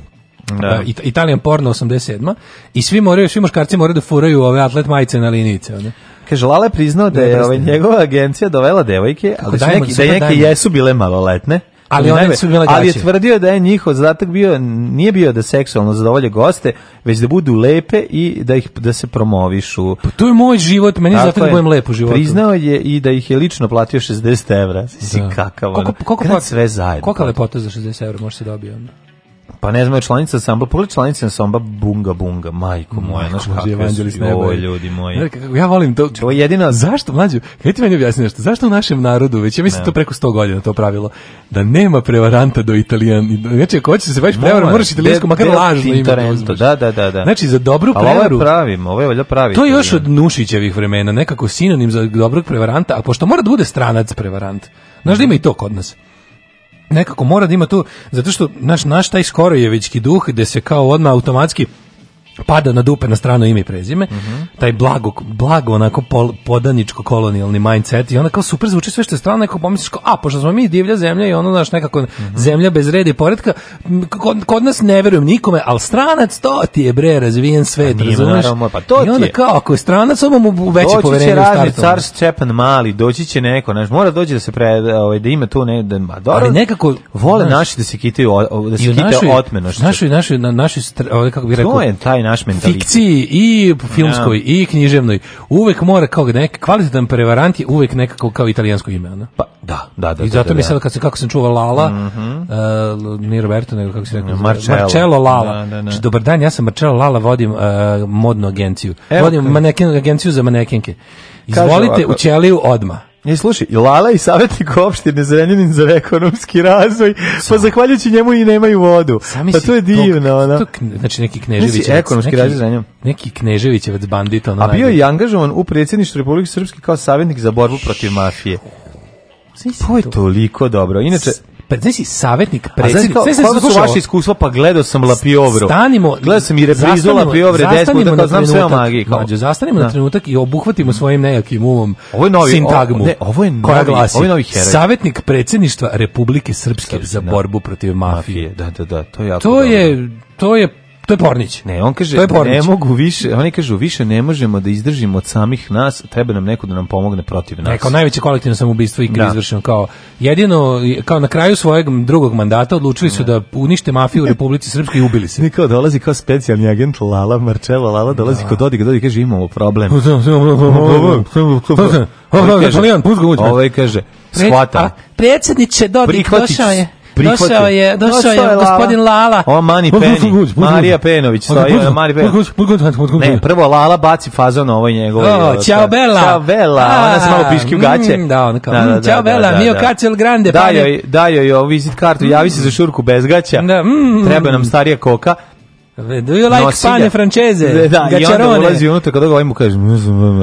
da. E, Italijan porno 87 i svi moraju svi muškarci moraju da furaju ove atlet majice na linijice, one. Kaže Lala je priznao da je ovaj njegova agencija dovela devojke, ali da neki da neki jesu bile maloletne. Ali one su bile Ali je tvrdio da je njihov zadatak bio nije bio da seksualno zadovolje goste, već da budu lepe i da ih da se promovišu. Pa to je moj život, meni zato da budem lepo život. Priznao je i da ih je lično platio 60 evra. Si da. kakav. Koliko, koliko sve zajedno. Kolika lepota za 60 evra može se dobiti onda? Pa ne znam, je članica samba, pogledaj pa članice samba Bunga Bunga, majko moja, znaš kakve su, joj, ljudi moji. Ja volim to. To je jedino Zašto, mlađu, kaj ti meni objasni nešto, zašto u našem narodu, već ja mislim ne. Da to preko 100 godina to pravilo, da nema prevaranta do italijan, znači ako hoćeš da se baviš prevarom, moraš italijansko, makar lažno ime da, da, da, da, da. Znači, za dobru prevaru... Ali ovo je pravim, ovo je valjda pravi. To je još od Nušićevih vremena, nekako sinonim za dobrog prevaranta, a pošto mora da bude stranac prevarant, znaš da ima i to kod nas nekako mora da ima tu zato što naš naš taj skorojevički duh gde se kao odma automatski pada na dupe na strano ime i prezime, mm -hmm. taj blago, blago onako pol, podaničko kolonijalni mindset i onda kao super zvuči sve što je strano, neko pomisliš kao, a pošto smo mi divlja zemlja i ono znaš, nekako mm -hmm. zemlja bez reda i poredka, kod, kod, nas ne verujem nikome, ali stranac to ti je bre razvijen pa svet, nije, razumeš? Naravno, pa to I onda je. kao, ako je stranac, onda mu veće poverenje u startu. Doći će car Šćepan mali, doći će neko, znaš, mora doći da se pre, ovaj, da ima tu ne, da, ma, dobro, ali nekako, vole naši da se kitaju, da se kitaju otmenošću. Naši, naši, naši, naši, kako bi rekao, naš mentalitet. Fikciji i filmskoj ja. i književnoj uvek mora kao da neka kvalitetan prevarant je uvek nekako kao italijansko ime, ne? Pa da, da, da. I da, zato da, da, mi sad kad se kako sam čuva Lala, mm -hmm. uh, eh, ne Roberto, nego kako se rekao, Marcello, Marcello Lala. Da, da, da. Znači, Dobar dan, ja sam Marcello Lala, vodim uh, modnu agenciju. Evo, vodim maneken, agenciju za manekinke. Izvolite Kažu, u ćeliju odma. Ne, slušaj, i Lala i savjetnik opštine Zrenjanin za ekonomski razvoj, pa Sam. pa zahvaljujući njemu i nemaju vodu. Sami pa to je divno, ona. ono. znači neki Knežević, ekonomski razvoj Neki Kneževićevac bandit, ona. A bio je angažovan u predsedništvu Republike Srpske kao savetnik za borbu protiv mafije. Sve pa je toliko dobro. Inače, znači savjetnik predsjednik. Sve se su vaše iskustva, pa gledao sam Lapiovru. Stanimo, gledao sam i reprizu Lapiovre 10 da znam sve o magiji. Kao. Mađo, zastanimo na da. trenutak i obuhvatimo svojim nejakim umom ovo je novi, sintagmu. Ovo, je novi, ovo je novi heroj. Savjetnik predsjedništva Republike Srpske, za da. borbu protiv mafije. Da, da, da, to je To je to je to je Pornić. Ne, on kaže, to je ne mogu više, oni kažu, više ne možemo da izdržimo od samih nas, treba nam neko da nam pomogne protiv nas. Ne, najveće kolektivno samoubistvo ikad da. izvršeno, kao jedino, kao na kraju svojeg drugog mandata odlučili su da unište mafiju u Republici Srpskoj i ubili se. Nikao dolazi kao specijalni agent Lala, Marčelo Lala, dolazi da. kod Dodiga, Dodig kaže, imamo problem. Ovaj kaže, shvatam. Predsjedniče Dodik, došao je. Došao je, došao je gospodin Lala. O, Mani Peni, Marija Penović. Mari Penović. Ne, prvo Lala baci fazon ovo njegovoj. O, ciao Bella. Ciao Bella, ona se malo piški u gaće. Mm, da, ona kao, ciao da, da, mm, da, Bella, mio Cacel Grande. Dajo joj daj joj visit kartu, javi se za šurku bez gaća. Mm, Treba nam starija koka. Do you like Nosi pane Franceze? Da, Gačarone. i onda ulazi unutra kada ga ovaj mu kaže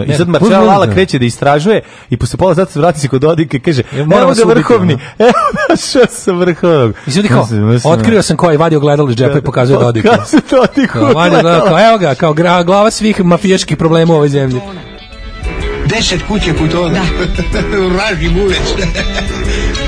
i sad Marcelo Lala da. kreće da istražuje i posle pola sata vrati se kod Odika i kaže e, moramo da vrhovni. Evo e, našao sam vrhovnog. I sad kao, otkrio sam koji vadio gledalo iz džepa i da, da, pokazuje Dodiku. Pokazuje Dodiku. Evo ga, kao glava svih mafijaških problema u ovoj zemlji. Deset kuće putova. Da. Raži bulec.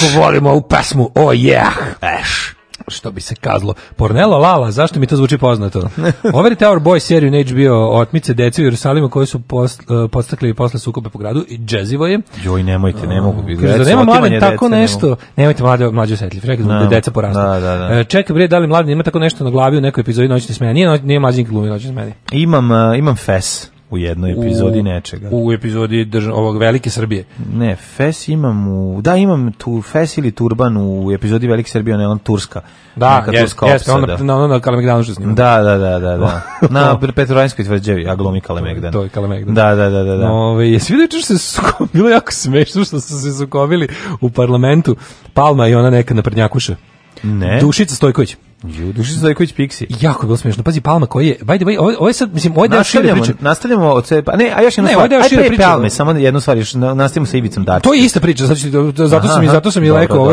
kako volim ovu pesmu, oh yeah, eš što bi se kazlo. Pornelo Lala, zašto mi to zvuči poznato? Over Tower Boy seriju na HBO otmice dece u Jerusalima koji su e, podstakli posle sukobe po gradu i džezivo je. Joj, nemojte, ne mogu. Biti. Kaže, da nema mladen tako dece, nešto. Nemo. Nemojte mlade, mlađe osetljiv. Rekli da, da deca porastu. Da, da, da. E, čekaj, bre, da li mladen ima tako nešto na glavi u nekoj epizodi noćne smene? Nije, nije mlađen glumi noćne smene. Imam, uh, imam fes u jednoj epizodi u, nečega. U epizodi drža, ovog Velike Srbije. Ne, Fes imam u... Da, imam tu Fes ili Turban u epizodi Velike Srbije, ona je on Turska. Da, neka jest, Turska jeste, ona, da. na, ona na Kalemegdanu što snima. Da, da, da, da. da. na Petrovanjskoj tvrđevi, a glomi Kalemegdan. To je Kalemegdan. Da, da, da. da, da. Ove, jesi vidio češ se suko, bilo jako smešno što su se sukobili u parlamentu. Palma i ona neka naprednjakuša. Ne. Dušica Stojković. Ju, Dušica Stojković Pixi. Jako je bilo smiješno. Pazi Palma koji je, by the way, ovo, ovo je sad mislim, ovo je deo šire Nastavljamo od sebe. Pa ne, a još jedna ne, stvar. Ajde, je šire priče. Palme, samo jednu stvar, još nastavimo sa Ivicom Dačićem. To je ista priča, znači zato sam i zato sam i rekao, ovo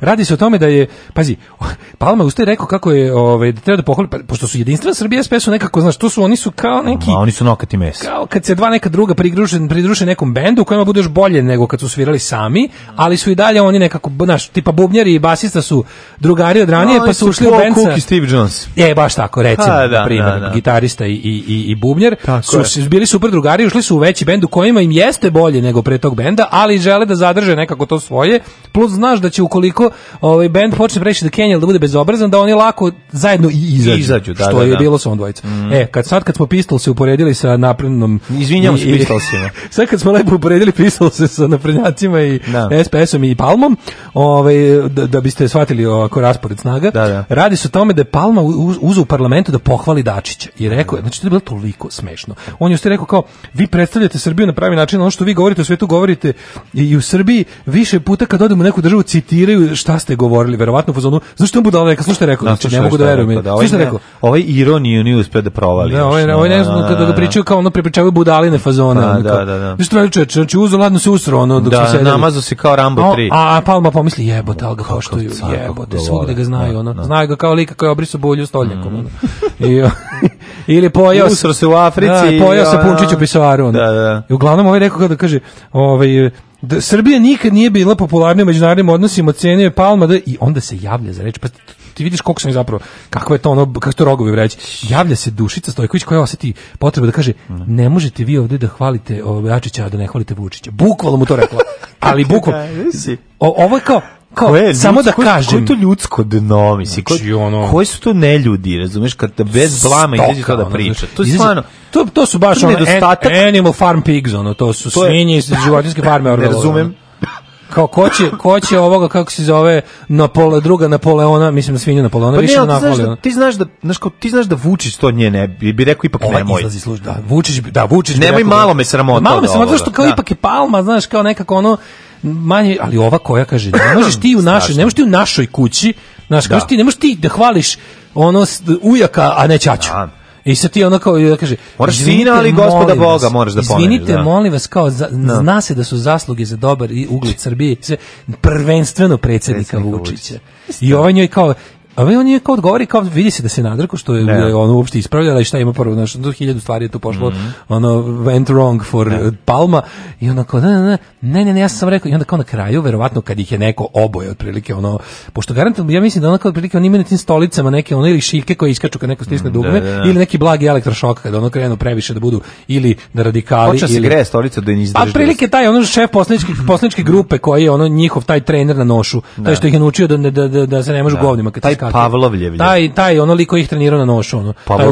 radi se o tome da je, pazi, Palma usta je rekao kako je, ovaj, da treba da pohvali, pa, pošto su jedinstvena Srbija SPS nekako, znaš, to su oni su kao neki. Ma, oni su nokati mes. Kao kad se dva neka druga pridruže, pridruže nekom bendu u kojem bude bolje nego kad su svirali sami, ali su i dalje oni nekako, znaš, tipa bubnjari i basista su drugari od ranije, pa su ušli u bend Stevens. Cook i Steve Jones. E, baš tako, recimo, ha, da, na primjer, da, da. gitarista i, i, i, i bubnjar. su, je. bili super drugari, ušli su u veći bend u kojima im jeste bolje nego pre tog benda, ali žele da zadrže nekako to svoje. Plus, znaš da će ukoliko ovaj bend počne preći da Kenjel da bude bezobrazan, da oni lako zajedno i izađu. izađu da, što da, da. je bilo sa on dvojica. Mm. E, kad sad kad smo se uporedili sa naprednom... Izvinjamo se Pistolsima. sad kad smo lepo uporedili Pistolse sa naprednjacima i da. SPS-om i Palmom, ovaj, da, da biste shvatili ovako raspored snaga, da, da. radi radi se o tome da je Palma uzeo u parlamentu da pohvali Dačića i rekao, znači to je bilo toliko smešno. On je ste rekao kao vi predstavljate Srbiju na pravi način, ono što vi govorite u svetu govorite i u Srbiji više puta kad odemo u neku državu citiraju šta ste govorili, verovatno u fazonu. Zašto on budala rekao, slušaj rekao, znači ne mogu da verujem. Da, ovaj, rekao, ovaj ironiju nije uspeo da provali. Da, ovaj, ovaj ne da, znam kada ga da, da pričaju kao ono prepričavaju budaline fazona. Da, da, da. Ništa reče, znači uzeo ladno se usro ono dok da, se namazo se kao Rambo 3. A, a Palma pomisli jebote, al ga poštuju, jebote, svugde ga znaju ono. Znaju ga kao lika koji obrisu bolju stoljakom. Mm. I, ili pojao Usro se u Africi. Da, pojao se punčić u pisoaru. Da, da. I uglavnom ovaj rekao kada kaže, ovaj, da Srbija nikad nije bila popularna u međunarodnim odnosima, ocenio je Palma da, i onda se javlja za reč, pa ti vidiš koliko sam zapravo, kako je to ono, kako to rogovi reći. Javlja se Dušica Stojković koja osjeti potrebu da kaže, mhm. ne možete vi ovde da hvalite Jačića, ovaj, a da ne hvalite Vučića. Bukvalno mu to rekla. Ali bukvalno. Ovo je kao, kao koje, samo ljudsko, da kažem. Koje je to ljudsko dno, misli, znači, ono, koji su to neljudi, razumeš, kad bez blama izađe to da priča. Znači, to, je stvarno, to, to su baš to ono, nedostatak, animal farm pigs, ono, to su to je, svinje iz životinske farme. ne razumem. kao ko će, ko će ovoga kako se zove Napole, druga Napoleona, mislim svinja Napoleona, pa više ne, Napoleona. Znaš da, ti znaš da, znaš kao, ti znaš da Vučić to nje ne bi, bi rekao ipak Ova nemoj. Izlazi služ, da, Vučić, da, Vučić. Nemoj bi rekao, da- malo me sramota. Malo me sramota zato što kao da. ipak je Palma, znaš, kao nekako ono manje, ali ova koja kaže, ne možeš ti u našoj, ne možeš ti u našoj kući, znaš, da. ti, ne možeš ti da hvališ ono ujaka, a ne ćaću. Da. I sad ti ona kao kaže, moraš sina, ali gospoda Boga moraš da pomeneš. Izvinite, da. molim vas, kao za, no. Da. zna se da su zasluge za dobar i ugled Srbije prvenstveno predsjednika Vučića. I ovaj njoj kao Ali on je kao odgovori kao vidi se da se nadrko što je, ne. Da. ono uopšte ispravljala i šta ima prvo znači do stvari je tu pošlo mm -hmm. ono went wrong for ne. Da. Palma i ona kao ne ne ne ne ne, ja sam rekao i onda kao na kraju verovatno kad ih je neko oboje otprilike ono pošto garantujem ja mislim da ona kao otprilike oni imaju na tim stolicama neke ono ili šike koje iskaču kad neko stisne mm, dugme da, da, da. ili neki blagi elektrošok kad ono krenu previše da budu ili da radikali Poča ili se gre stolica da ne Pa prilike taj ono šef poslaničke poslaničke grupe koji je ono njihov taj trener na nošu da. taj što ih je naučio da da da, da se ne može govnima kad taj kakvi. Pavlovljev. Taj taj onoliko ih trenirao na nošu ono. Taj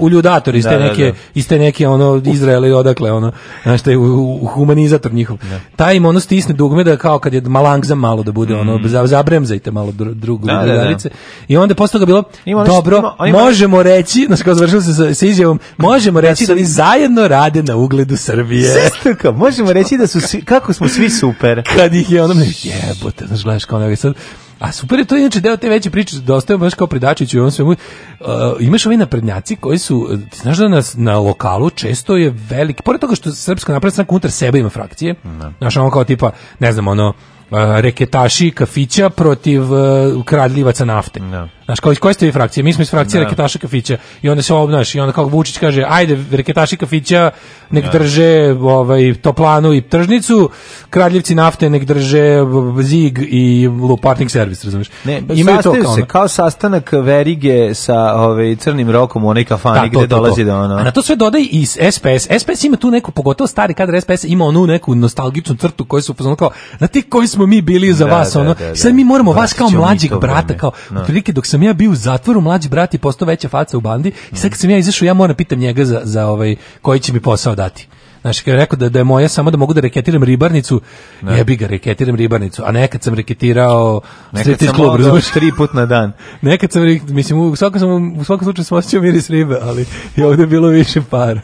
uljudator iz da, te da, neke da. iz te neke ono Izraela i odakle ono. Znaš taj humanizator njihov. Taj im ono stisne dugme da kao kad je malangza malo da bude ono mm. zabremzajte malo drugu drugarice. I onda posle toga bilo dobro, možemo reći, znači kao završilo se sa izjavom, možemo reći da oni zajedno rade na ugledu Srbije. Sestuka, možemo reći da su kako smo svi super. Kad ih je ono jebote, znaš gledaš kao sad A super je to inače deo te veće priče, dosta da je baš kao predačić i on svemu. Uh, imaš ovi naprednjaci koji su, e, ti znaš da nas na lokalu često je veliki, pored toga što Srpska napredna stranka unutar sebe ima frakcije, ne. Da. znaš ono kao tipa, ne znam, ono, e, reketaši kafića protiv uh, kradljivaca nafte. Ne. Da. Znaš, kao iz koje ste vi frakcije? Mi smo iz frakcije da. reketaša kafića. I onda se obnaš i onda kao Vučić kaže, ajde, reketaši kafića nek da. drže ovaj, toplanu i tržnicu, kraljevci nafte nek drže zig i partnik servis, razumiješ? Ne, Imaju to kao, se, kao sastanak verige sa ovaj, crnim rokom u onoj kafani da, gde dolazi do da ono... A na to sve dodaj i SPS. SPS ima tu neku, pogotovo stari kadar SPS, ima onu neku nostalgičnu crtu koju su upoznali kao, ti koji smo mi bili za da, vas, da, ono, sad mi moramo vas kao mlađeg brata, kao, otprilike dok sam sam ja bio u zatvoru, mlađi brat je postao veća faca u bandi i sad kad sam ja izašao, ja moram pitam njega za, za ovaj, koji će mi posao dati. Znaš, kad je rekao da, da je moja samo da mogu da reketiram ribarnicu, ne. jebi ga, reketiram ribarnicu. A nekad sam reketirao nekad sam klub, tri put na dan. nekad sam, mislim, u svakom, sam, u svakom slučaju sam osjećao miris ribe, ali je ovde bilo više para.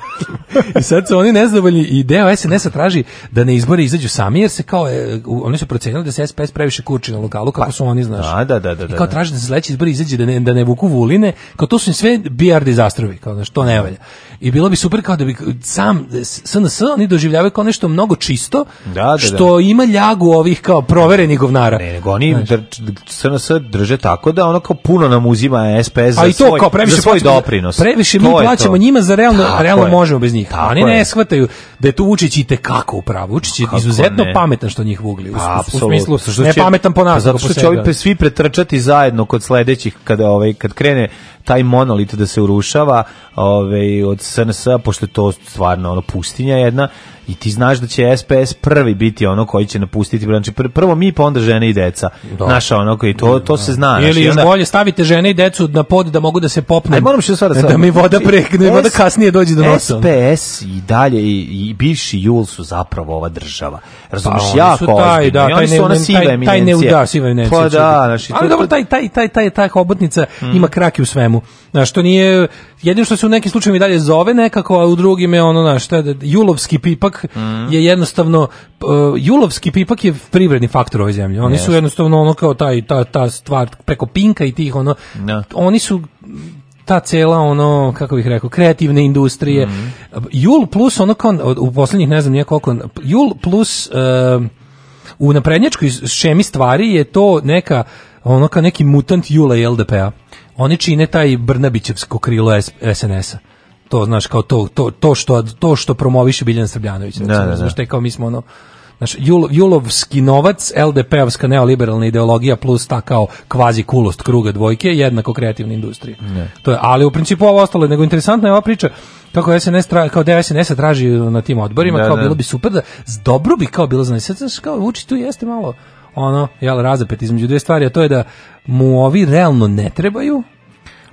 I sad su oni nezadovoljni i deo SNS-a traži da ne izbore izađu sami, jer se kao, je, oni su procenili da se SPS previše kurči na lokalu, kako pa, su oni, znaš. Da, da, da, da, I da, kao da. traži da se sledeći izbor izađe, da ne, da ne vuku vuline, kao to su sve BRD dizastrovi, kao, znaš, to ne valja. I bilo bi super kao da bi sam, sam SNS oni doživljavaju kao nešto mnogo čisto, da, da, da. što ima ljagu ovih kao proverenih govnara. Ne, nego oni znači. SNS drže tako da ono kao puno nam uzima SPS za, A i to, svoj, previše za svoj plaćamo, doprinos. Previše mi plaćamo to. njima za realno, realno je. možemo bez njih. Tako oni ne shvataju da je tu Vučić i tekako upravo. Vučić je izuzetno ne. pametan što njih vugli. U, u, u smislu, što ne će, pametan po nas. Zato što će ovi svi pretrčati zajedno kod sledećih, kada, ovaj, kad krene taj monolit da se urušava ovaj, od SNS, pošto je to stvarno ono, pustinja, 哎，那。i ti znaš da će SPS prvi biti ono koji će napustiti, znači prvo mi pa onda žene i deca. Da. Naša ono koji to to se zna. Ili znači, bolje stavite žene i decu na pod da mogu da se popnu. Aj moram što sada da, da, da mi voda prekne, voda kasnije dođe do nosa. SPS i dalje i, i bivši Jul su zapravo ova država. Razumeš pa, jako. Taj, da, taj, ne, ona siva taj, taj ne uda, siva eminencija. Pa da, znači, ali dobro taj taj taj taj taj hobotnica mm. ima krake u svemu. Znaš, to nije jedino što se u nekim slučajevima i dalje zove nekako, a u drugim je ono, znaš, šta, julovski pipak pipak mm. je jednostavno uh, julovski pipak je privredni faktor ove zemlje. Oni yes. su jednostavno ono kao taj ta ta stvar preko Pinka i tih ono no. Da. oni su ta cela ono kako bih rekao kreativne industrije. Mm. Jul plus ono kao u poslednjih ne znam nije koliko Jul plus uh, u naprednjačkoj šemi stvari je to neka ono kao neki mutant Jula i LDP-a. Oni čine taj Brnabićevsko krilo SNS-a to znaš kao to to to što to što promoviše Biljan Srbljanović znači da, da, da. Te, kao mi smo ono Znaš, Jul, Julovski novac, LDP-ovska neoliberalna ideologija plus ta kao kvazi kulost kruga dvojke, jednako kreativna industrija. To je, ali u principu ovo ostalo, nego interesantna je ova priča kako SNS tra, kao deo SNS traži na tim odborima, da, kao da. bilo bi super da dobro bi kao bilo znači znaš kao uči tu jeste malo ono jel razapet između dve stvari, a to je da mu ovi realno ne trebaju,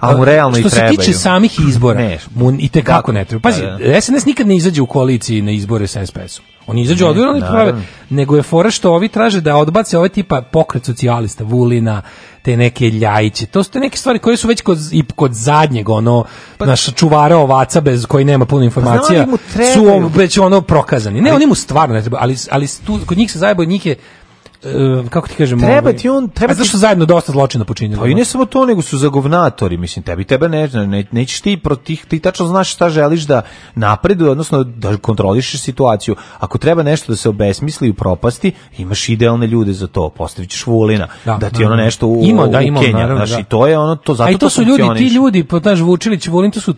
ali mu realno i trebaju. Što se tiče samih izbora, ne, mu i te kako da, ne treba. Pazi, SNS da, da. nikad ne izađe u koaliciji na izbore sa SPS-om. Oni izađu odgovorno i prave, nego je fora što ovi traže da odbace ove ovaj tipa pokret socijalista, Vulina, te neke ljajiće. To su te neke stvari koje su već kod, i kod zadnjeg, ono, pa, naš čuvara ovaca bez koji nema puno informacija, pa, znam, su već ono prokazani. Ne, oni mu stvarno ne treba, ali, ali tu, kod njih se zajebao, njih je uh, kako ti kažem, treba ovaj, ti on, treba zašto zajedno dosta zločina počinili. Pa i ne samo to, nego su zagovnatori, mislim, tebi tebe ne, ne nećeš ti protiv ti tačno znaš šta želiš da napreduje, odnosno da kontrolišeš situaciju. Ako treba nešto da se obesmisli i propasti, imaš idealne ljude za to, postavićeš Vulina, da, da ti naravno. ono nešto u, ima, da, ima, Kenja, naravno, znaš, da. i to je ono to zato A i to, to su ljudi, ti ljudi, pa znaš, Vučilić, Vulin, to su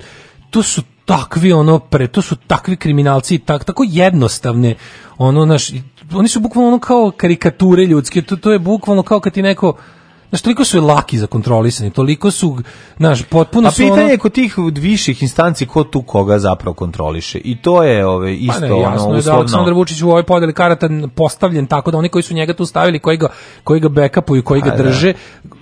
to su takvi ono pre to su takvi kriminalci tak tako jednostavne ono naš oni su bukvalno kao karikature ljudske to to je bukvalno kao kad ti neko znaš, toliko su laki za kontrolisanje, toliko su, znaš, potpuno su... A pitanje ono... je kod tih viših instanci ko tu koga zapravo kontroliše. I to je ove, isto pa ne, jasno ono, je da Aleksandar Vučić u ovoj podeli karata postavljen tako da oni koji su njega tu stavili, koji ga, koji ga bekapuju, koji ga pa da. drže,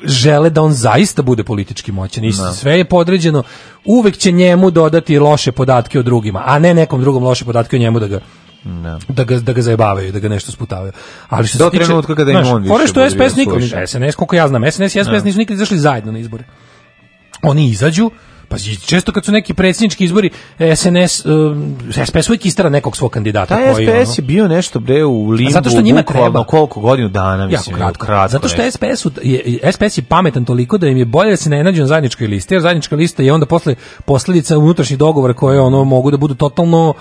žele da on zaista bude politički moćan. I da. sve je podređeno, uvek će njemu dodati loše podatke o drugima, a ne nekom drugom loše podatke o njemu da ga no. Da. da, ga, da ga zajebavaju, da ga nešto sputavaju. Ali što se tiče, trenutka kada znaš, im on više... Fore što SPS nikom, SNS, koliko ja znam, SNS i SPS da. nisu nikad izašli zajedno na izbore. Oni izađu, pa često kad su neki predsjednički izbori SNS um, SPS uvijek istara nekog svog kandidata Taj koji SPS ono, je bio nešto bre u limbu zato što njima treba koliko godinu dana mislim kratko. kratko. zato što SPS je SPS je pametan toliko da im je bolje da se ne nađu na zajedničkoj listi jer zajednička lista je onda posle posledica unutrašnjih dogovora koje ono mogu da budu totalno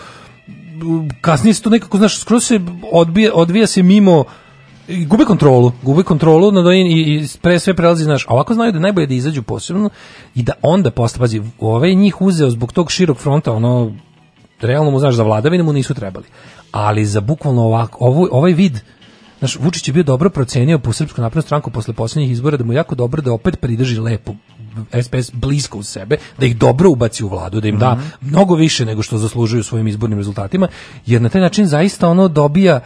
kasnije se to nekako, znaš, skroz se odbija, odvija se mimo i gube kontrolu, gube kontrolu na ovim i, i pre sve prelazi, znaš, a ovako znaju da je najbolje da izađu posebno i da onda postaje, pazi, ove ovaj njih uzeo zbog tog širog fronta, ono, realno mu, znaš, za vladavine mu nisu trebali, ali za bukvalno ovako, ovo, ovaj vid, Znaš, Vučić je bio dobro procenio po Srpsku naprednu stranku posle poslednjih izbora da mu jako dobro da opet pridrži lepo SPS blisko uz sebe, da ih dobro ubaci u vladu, da im da mm -hmm. mnogo više nego što zaslužuju svojim izbornim rezultatima, jer na taj način zaista ono dobija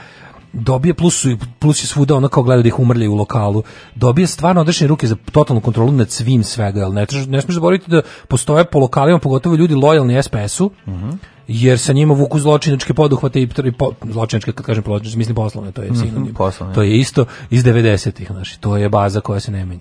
dobije plus, plus je svuda ono kao gledaju da ih umrljaju u lokalu, dobije stvarno odrešene ruke za totalnu kontrolu nad svim svega, jel ne, ne smiješ zaboraviti da postoje po lokalima, pogotovo ljudi lojalni SPS-u, mm -hmm jer sa njima vuku zločinačke poduhvate i, po, zločinačke, kad kažem zločinačke, mislim poslovne, to je, mm -hmm, poslovne. to je isto iz 90-ih, znači, to je baza koja se ne menja.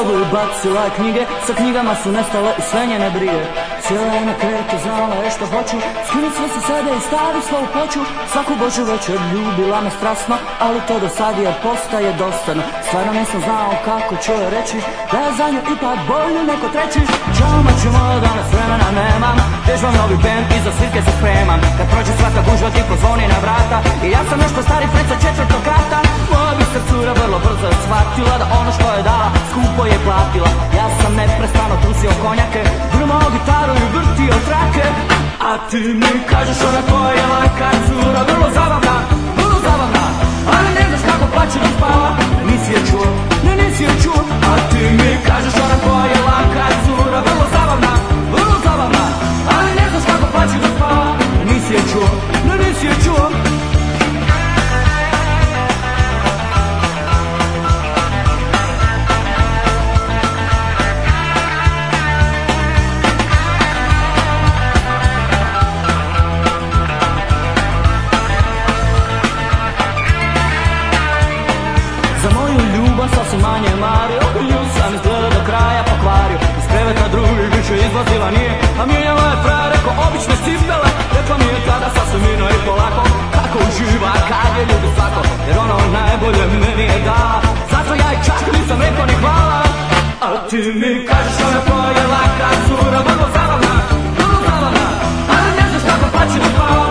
sobu i bacila je knjige Sa knjigama su nestale i sve njene brige Cijela je na kretu, znala je što hoću Skinut sve se sede i staru svoju poću Svaku božu večer ljubila me strasno Ali to do sad je postaje dosadno Stvarno nisam znao kako ću joj reći Da je za nju ipak bolju neko treći Čomaću moju danas vremena nemam Vježbam novi band i za svirke se spremam Kad prođe svata gužva ti pozvoni na vrata I ja sam još po stari freca četvrtog krata bistra cura vrlo brzo je shvatila Da ono što je dala skupo je platila Ja sam neprestano trusio konjake Grmao gitaru i vrtio trake A ti mi kažeš ona koja je laka cura Vrlo zabavna, vrlo zabavna Ali ne znaš kako plaće da spava Nisi je čuo, ne nisi je čuo A ti mi kažeš ona koja je laka cura Vrlo kuće izlazila nije A mijenjala je fraje, rekao obične cipele Rekla mi je tada sasvim mino i polako Kako uživa kad je ljubi svako Jer ono najbolje meni je da Zato ja i čak nisam rekao ni hvala A ti mi kažeš ona je pojela kasura Vrlo zabavna, vrlo zabavna Ali ne znaš kako plaći na pao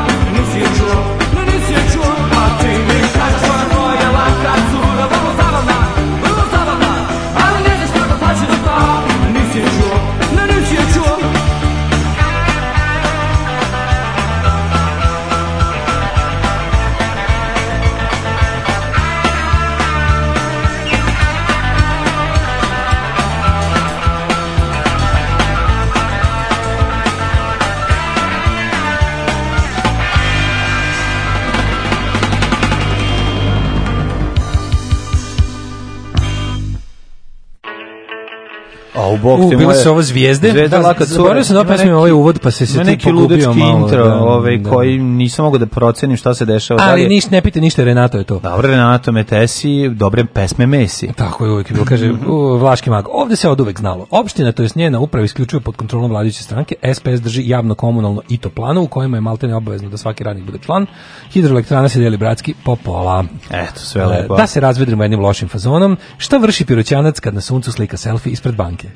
bok te moje. se ovo zvijezde. Zvijezda da, laka cura. Zaboravio sam da pesmi ovaj uvod, pa se se tu pogubio malo. Da, intro, da, ovaj, da. koji nisam mogao da procenim šta se dešava. Da Ali niš, ne pite ništa, Renato je to. Dobro, Renato me tesi, dobre pesme mesi. Tako je uvijek bilo, kaže Vlaški mag. Ovde se od uvek znalo. Opština, to je njena uprava isključuje pod kontrolom vladajuće stranke, SPS drži javno komunalno i to planu u kojima je maltene obavezno da svaki radnik bude član. Hidroelektrana se deli bratski po pola. Eto, sve lepo. Da se razvedrimo jednim lošim fazonom. Šta vrši piroćanac kad na suncu slika selfie ispred banke?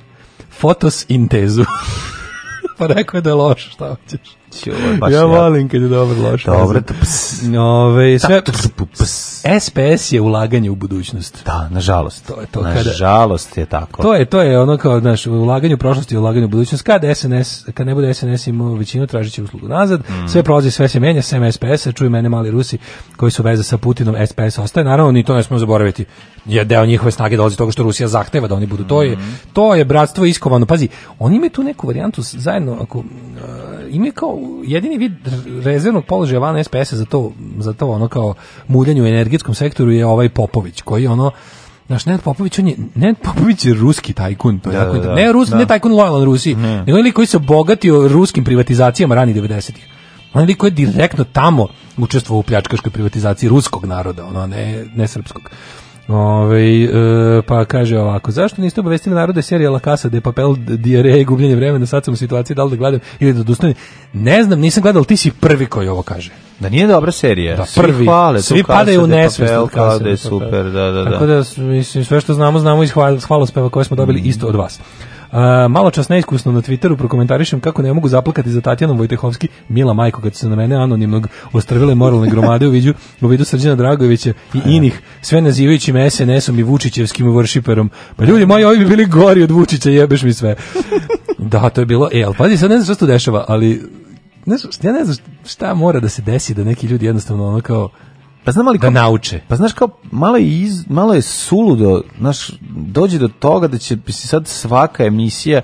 fotosintezu. pa rekao je da je loš, šta hoćeš baš ja volim kad je dobro loš. Dobro, to ps. Ove, sve, ps. SPS je ulaganje u budućnost. Da, nažalost. To je to nažalost kada... je tako. To je, to je ono kao, znaš, ulaganje u prošlost i ulaganje u budućnost. Kad SNS, kad ne bude SNS imao većinu, tražit će uslugu nazad. Mm. Sve prolazi, sve se menja, sem SPS-a, čuju mene mali Rusi koji su veze sa Putinom, SPS ostaje. Naravno, ni to ne smemo zaboraviti. Je deo njihove snage dolazi toga što Rusija zahteva da oni budu. Mm. To je, mm. to je bratstvo iskovano. Pazi, oni imaju tu neku varijantu zajedno, ako ime kao jedini vid rezervnog položaja van sps za to, za to ono kao muljanje u energetskom sektoru je ovaj Popović, koji ono Naš Nenad Popović, on je, Nenad Popović je ruski tajkun, to je da, tako, da, da, da. ne, ruski, da. ne tajkun lojalan Rusiji, ne. nego je koji se obogatio ruskim privatizacijama rani 90-ih. On je koji je direktno tamo učestvovao u pljačkaškoj privatizaciji ruskog naroda, ono, ne, ne srpskog. Ove, ovaj, e, pa kaže ovako, zašto niste obavestili narode serije La Casa de Papel Diare i gubljenje vremena, sad sam u situaciji da li da gledam ili da odustanem. Ne znam, nisam gledal, ti si prvi koji ovo kaže. Da nije dobra serija. Da, prvi. Svi, hvale, svi padaju u nesvest. Papel, da je super, da, da, da. Tako da, mislim, sve što znamo, znamo iz hvalospeva koje smo dobili mm. isto od vas malo čas neiskusno na Twitteru prokomentarišem kako ne mogu zaplakati za Tatjanom Vojtehovski, mila majko, kad se na mene anonimnog ostravile moralne gromade u vidu, u vidu Srđana Dragovića i inih, sve nazivajući me SNS-om i Vučićevskim worshiperom. Pa ljudi moji, ovi bi bili gori od Vučića, jebeš mi sve. da, to je bilo, e, ali pazi, sad ne znam što se dešava, ali ne znam, ja ne znam šta mora da se desi da neki ljudi jednostavno ono kao Pa znam ali da kao, nauče. Pa znaš kao malo je iz, malo je suludo, znaš, dođe do toga da će sad svaka emisija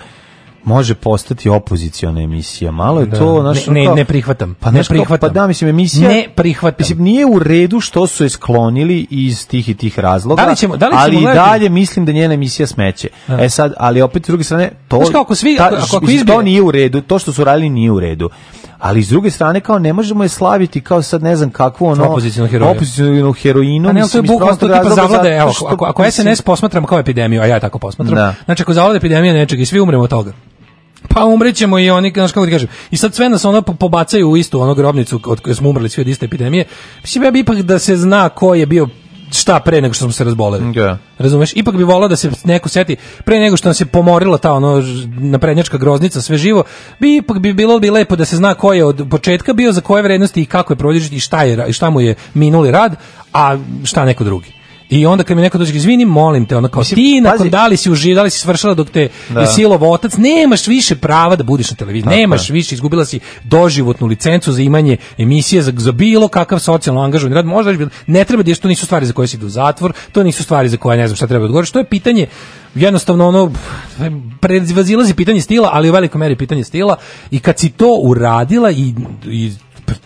može postati opoziciona emisija. Malo je da. to, znaš, ne, ne, ne prihvatam. Pa ne prihvatam. Kao, pa da, mislim emisija ne prihvatam. Mislim nije u redu što su je sklonili iz tih i tih razloga. Da li ćemo, da li ćemo ali gledati? dalje mislim da njena emisija smeće. Da. E sad, ali opet s druge strane to znaš, kao, ako svi ako, ako izbira, to nije u redu, to što su radili nije u redu ali s druge strane kao ne možemo je slaviti kao sad ne znam kakvu ono opoziciono heroinu opoziciono heroinu ne, to je bukvalno tipa zavlade evo što, ako, ako SNS posmatram kao epidemiju a ja tako posmatram da. znači ako zavlade epidemija nečega i svi umremo od toga pa umrećemo i oni znači kako ti kažem i sad sve nas ono pobacaju u istu onu grobnicu od koje smo umrli svi od iste epidemije mislim ja bi ipak da se zna ko je bio šta pre nego što smo se razboleli. Da. Razumeš? Ipak bi volao da se neko seti pre nego što nam se pomorila ta ono naprednjačka groznica sve živo, bi ipak bi bilo bi lepo da se zna ko je od početka bio za koje vrednosti i kako je prodižiti i šta je i šta mu je minuli rad, a šta neko drugi. I onda kad mi neko dođe, izvini, molim te, ona kao Mislim, ti nakon pazi. da li si uživala, da li si svršila dok te da. je silovo otac, nemaš više prava da budiš na televiziji, nemaš više, izgubila si doživotnu licencu za imanje emisije za, za bilo kakav socijalno angažovani rad, možda ne treba da je, to nisu stvari za koje si u zatvor, to nisu stvari za koje ne znam šta treba da odgovoriti, to je pitanje jednostavno ono prevazilazi pitanje stila, ali u velikoj meri pitanje stila i kad si to uradila i, i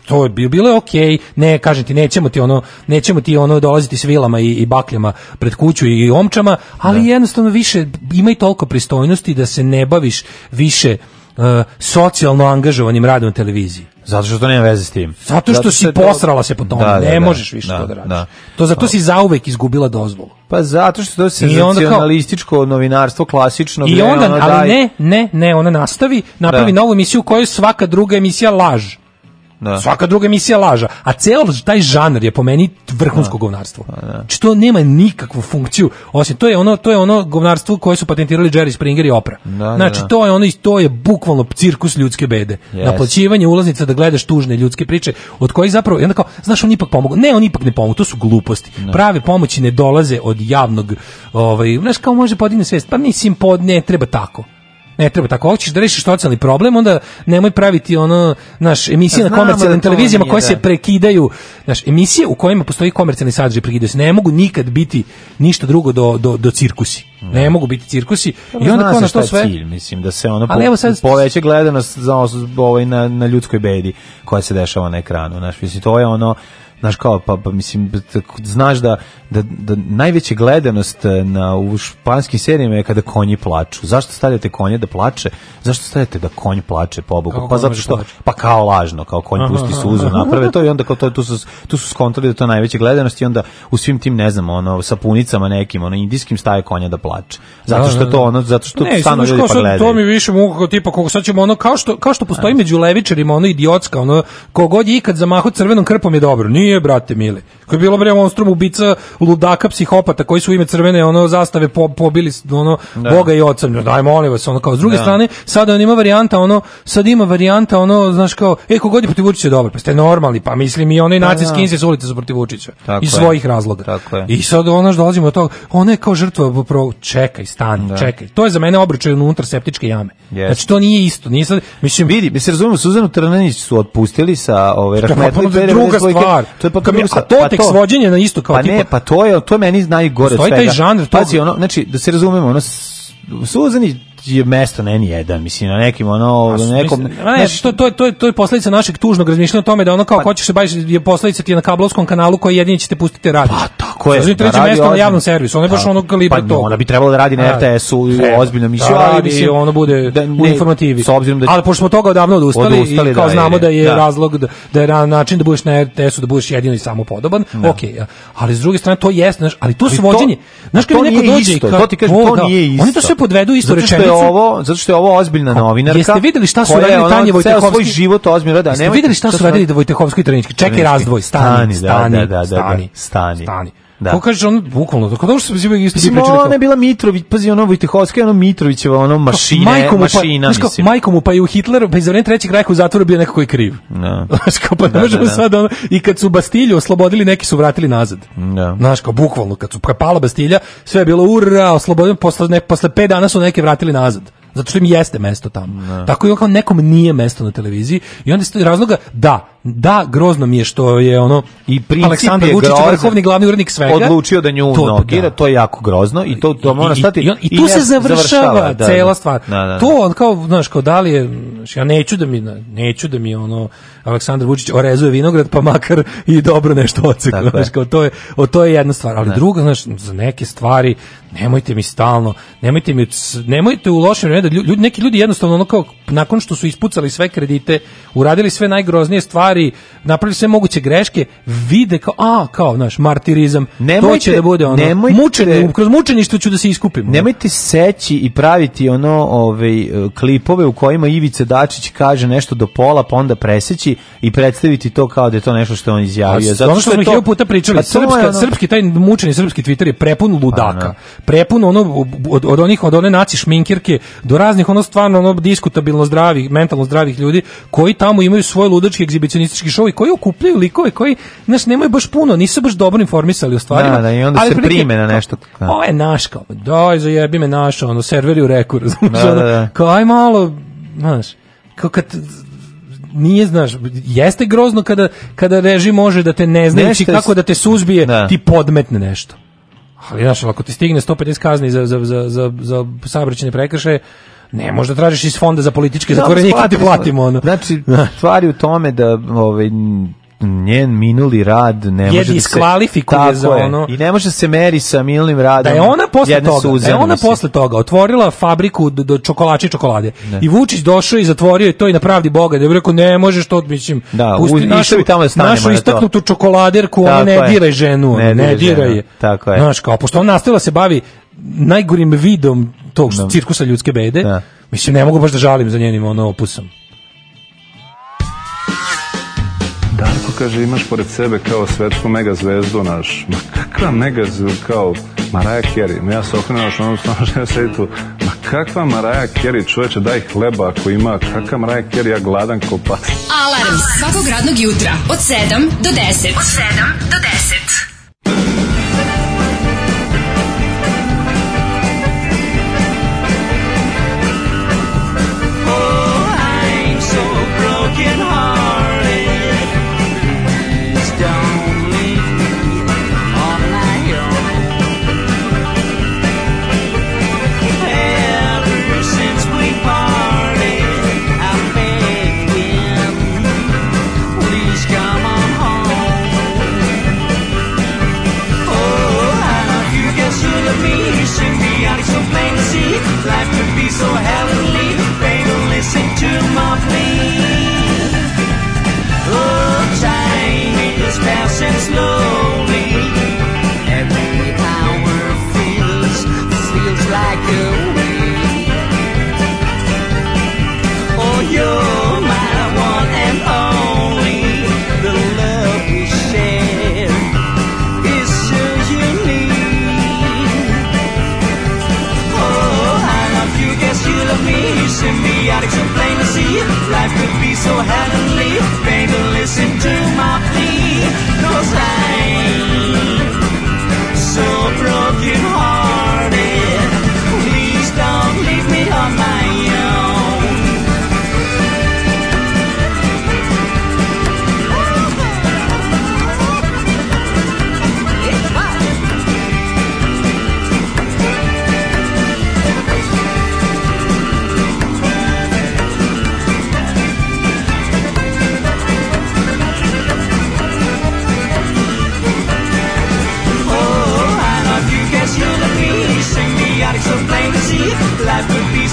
to bi bilo je Okay. Ne, kažem ti, nećemo ti ono, nećemo ti ono dolaziti s vilama i, i bakljama pred kuću i, omčama, ali da. jednostavno više ima i toliko pristojnosti da se ne baviš više uh, socijalno angažovanim radom na televiziji. Zato što to nema veze s tim. Zato što Zato si posrala to... se po tome, da, da, ne da, možeš više da, to da radiš. Da. To zato si zauvek izgubila dozvolu. Pa zato što to je senzacionalističko kao... novinarstvo klasično. I onda, ali daj... ne, ne, ne, ona nastavi, napravi da. novu emisiju u kojoj svaka druga emisija laž. Da. Svaka druga emisija laža. A ceo taj žanr je po meni vrhunsko da. govnarstvo. Pa, da. Što znači, nema nikakvu funkciju. Osim to je ono to je ono govnarstvo koje su patentirali Jerry Springer i Oprah. Da, da znači da. to je ono to je bukvalno cirkus ljudske bede. Yes. Naplaćivanje ulaznica da gledaš tužne ljudske priče od kojih zapravo i onda kao znaš oni ipak pomogu. Ne, oni ipak ne pomogu, to su gluposti. Da. Prave pomoći ne dolaze od javnog ovaj znaš kao može podigne svest. Pa nisi im pod ne treba tako. Ne treba tako. Hoćeš da rešiš socijalni problem, onda nemoj praviti ono, naš, emisije na da komercijalnim da televizijama koje da. se prekidaju. Znaš, emisije u kojima postoji komercijalni sadržaj prekidaju se. Ne mogu nikad biti ništa drugo do, do, do cirkusi. Ne, ne da. mogu biti cirkusi. Dobro, I onda kao što sve... Cilj, mislim, da se ono po, sad... poveće gledanost za ovaj, na, na ljudskoj bedi koja se dešava na ekranu. Znaš, mislim, to je ono Znaš kao, pa, pa mislim, znaš da, da, da najveća gledanost e, na, u španskim serijama je kada konji plaču. Zašto stavljate konje da plače? Zašto stavljate da konj plače, pobogu? Pa zato što, pa kao lažno, kao konj pusti suzu, naprave to i onda kao to, tu su, tu su skontrali da to najveća gledanost i onda u svim tim, ne znam, ono, sapunicama nekim, ono, indijskim staje konja da plače. Zato da, što da, to, da. ono, zato što ne, stano ljudi pa gledaju. To mi više mogu kao tipa, kako sad ćemo, ono, kao što, kao što postoji među levičarima, ono, idiotska, ono, kogod je ikad zamahu crvenom krpom je dobro. Nije nije, brate mili. Koji je bilo bre monstrum ubica, ludaka, psihopata koji su u ime crvene ono zastave po, pobili ono da. boga i oca. No, daj molim vas, ono kao s druge da. strane, sada on ima varijanta ono, sad ima varijanta ono, znaš kao, e kogod je protiv Vučića dobro, pa ste normalni, pa mislim i onaj pa nacisti da, da. s ulice su protiv Vučića iz svojih razloga. Tako je. I sad ono dolazimo do toga, ona je kao žrtva pro čekaj, stani, da. čekaj. To je za mene obračaj unutar septičke jame. Yes. Znači to nije isto, nije sad mislim vidi, mi se razumemo Suzanu Trnanić su otpustili sa ove ovaj, Rahmetli Druga stvar. To je pa kako a to pa tek svođenje na isto kao pa tipa. ne, pa to je, to meni najgore od svega. taj žanr, to. Pazi, znači da se razumemo, ono Suzani je mesto na N1, mislim, na nekim ono, na nekom... Mislim, ne, to, to, to, to je posledica našeg tužnog razmišljanja o tome da ono kao, pa, hoćeš da se baviš, je posledica ti na kablovskom kanalu koji jedini će te pustiti da radi. Pa, tako je. Znači, treće da mesto na javnom servisu, ono je baš pa, ono kalibra pa, to. Ona bi trebalo da radi na RTS-u, ozbiljno mišlju, ali mislim... ono bude da, ne, u informativi. S obzirom da... Ali pošto smo toga odavno odustali, odustali i kao da, znamo da je razlog, da je način da budeš na RTS-u, da budeš jedini i samo podoban, okej. Ali s druge strane, to jeste, ali tu su vođenje. Znaš, kad neko dođe... To ti kažem, to nije isto. Oni to sve podvedu isto rečenicu je ovo, zato što je ovo ozbiljna novinarka. Jeste videli šta su radili Tanje Vojtehovski? svoj život ozbiljno rada. Jeste videli šta su radili da Vojtehovski i Čekaj razdvoj, stani, stani, da, da, da, stani, stani, stani. Da. Ko kaže ono bukvalno, tako da što se zove isto Mislim, ona je bila Mitrović, pazi ono Vojtehovska, ono Mitrovićeva, ono mašine, pa- mašina, pa, mislim. Majkom pa i u Hitleru, pa i za trećeg rajka u zatvoru bio nekako i kriv. Da. Znaš, kao pa da, možemo da, da. sad ono, i kad su Bastilju oslobodili, neki su vratili nazad. Da. Znaš, kao bukvalno, kad su pala Bastilja, sve je bilo ura, oslobođen posle, ne, posle 5 dana su neke vratili nazad zato što im jeste mesto tamo. Ne. Da. Tako i on kao nekom nije mesto na televiziji i onda iz razloga da, da, grozno mi je što je ono i Aleksandar Vučić vrhovni glavni urednik svega odlučio da nju to, nogi, da. to je jako grozno i to to mora stati i, i, i tu se završava, završava da, cela da. stvar. Da, da, to da. on kao znaš kao da li je ja neću da mi neću da mi ono Aleksandar Vučić orezuje vinograd pa makar i dobro nešto ocekne. Znaš kao to je o to je jedna stvar, ali ne. Da. druga znaš za neke stvari nemojte mi stalno, nemojte mi nemojte u lošem vremenu ljudi neki ljudi jednostavno ono kao nakon što su ispucali sve kredite, uradili sve najgroznije stvari stvari, napravili sve moguće greške, vide kao, a, kao, naš, martirizam, nemojte, to će da bude ono, nemojte, mučeni, kroz mučeništvo ću da se iskupim. Nemojte seći i praviti ono, ovaj, e, klipove u kojima Ivica Dačić kaže nešto do pola, pa onda preseći i predstaviti to kao da je to nešto što on izjavio. A, pa, Zato što, što smo to... puta pričali, pa srpska, ono... srpski, taj mučeni srpski Twitter je prepun ludaka, pa, da. prepun ono, od, od onih, od one naci šminkirke do raznih, ono, stvarno, ono, diskutabilno zdravih, mentalno zdravih ljudi, koji tamo imaju svoj ludački egzibicionizam impresionistički šovi koji okupljaju likove koji, baš nemaju baš puno, nisu baš dobro informisali o stvarima. Da, da, i onda ali se prilike, prime na nešto. Da. Ovo je naš, kao, daj, zajebi me naš, ono, serveri u reku, razumiješ, da, da, da. kao, aj malo, znaš, kao kad nije znaš jeste grozno kada kada režim može da te ne znajući kako da te suzbije da. ti podmetne nešto ali znaš ako ti stigne 150 kazni za za za za za saobraćajne prekršaje Ne, možda tražiš iz fonda za političke zatvorenike, da ti platimo ono. Znači, da. stvari u tome da ovaj njen minuli rad ne može da se tako za ono i ne može se meri sa minulim radom. Da je ona posle toga, da je ona posle toga otvorila fabriku do, do čokolače i čokolade. Ne. Da. I Vučić došao i zatvorio je to i na pravdi Boga, da je rekao ne možeš to mislim. Da, pusti u, našu, i tamo našu istaknutu čokoladerku, ona ne diraj ženu, ne, ne diraj je. Tako je. Znaš, kao pošto ona nastavila se bavi najgorim vidom tog no. Da. cirkusa ljudske bede. Da. Mislim, ne mogu baš da žalim za njenim ono opusom. Darko kaže, imaš pored sebe kao svetsku megazvezdu naš. Ma kakva megazvezdu kao Maraja Kerry? Ma ja se okrenuo što ono stano žena sedi tu. Ma kakva Maraja Kerry? Čoveče, daj hleba ako ima. Kakva Maraja Kerry? Ja gladan ko pas. Alarm svakog radnog jutra od 7 do 10. Od 7 do 10. slowly. Every hour feels, feels like a Oh, you're my one and only. The love we share is so unique. Oh, I love you, guess you love me. Symbiotic, so plain to see. Life could be so heavenly. Baby, listen to me.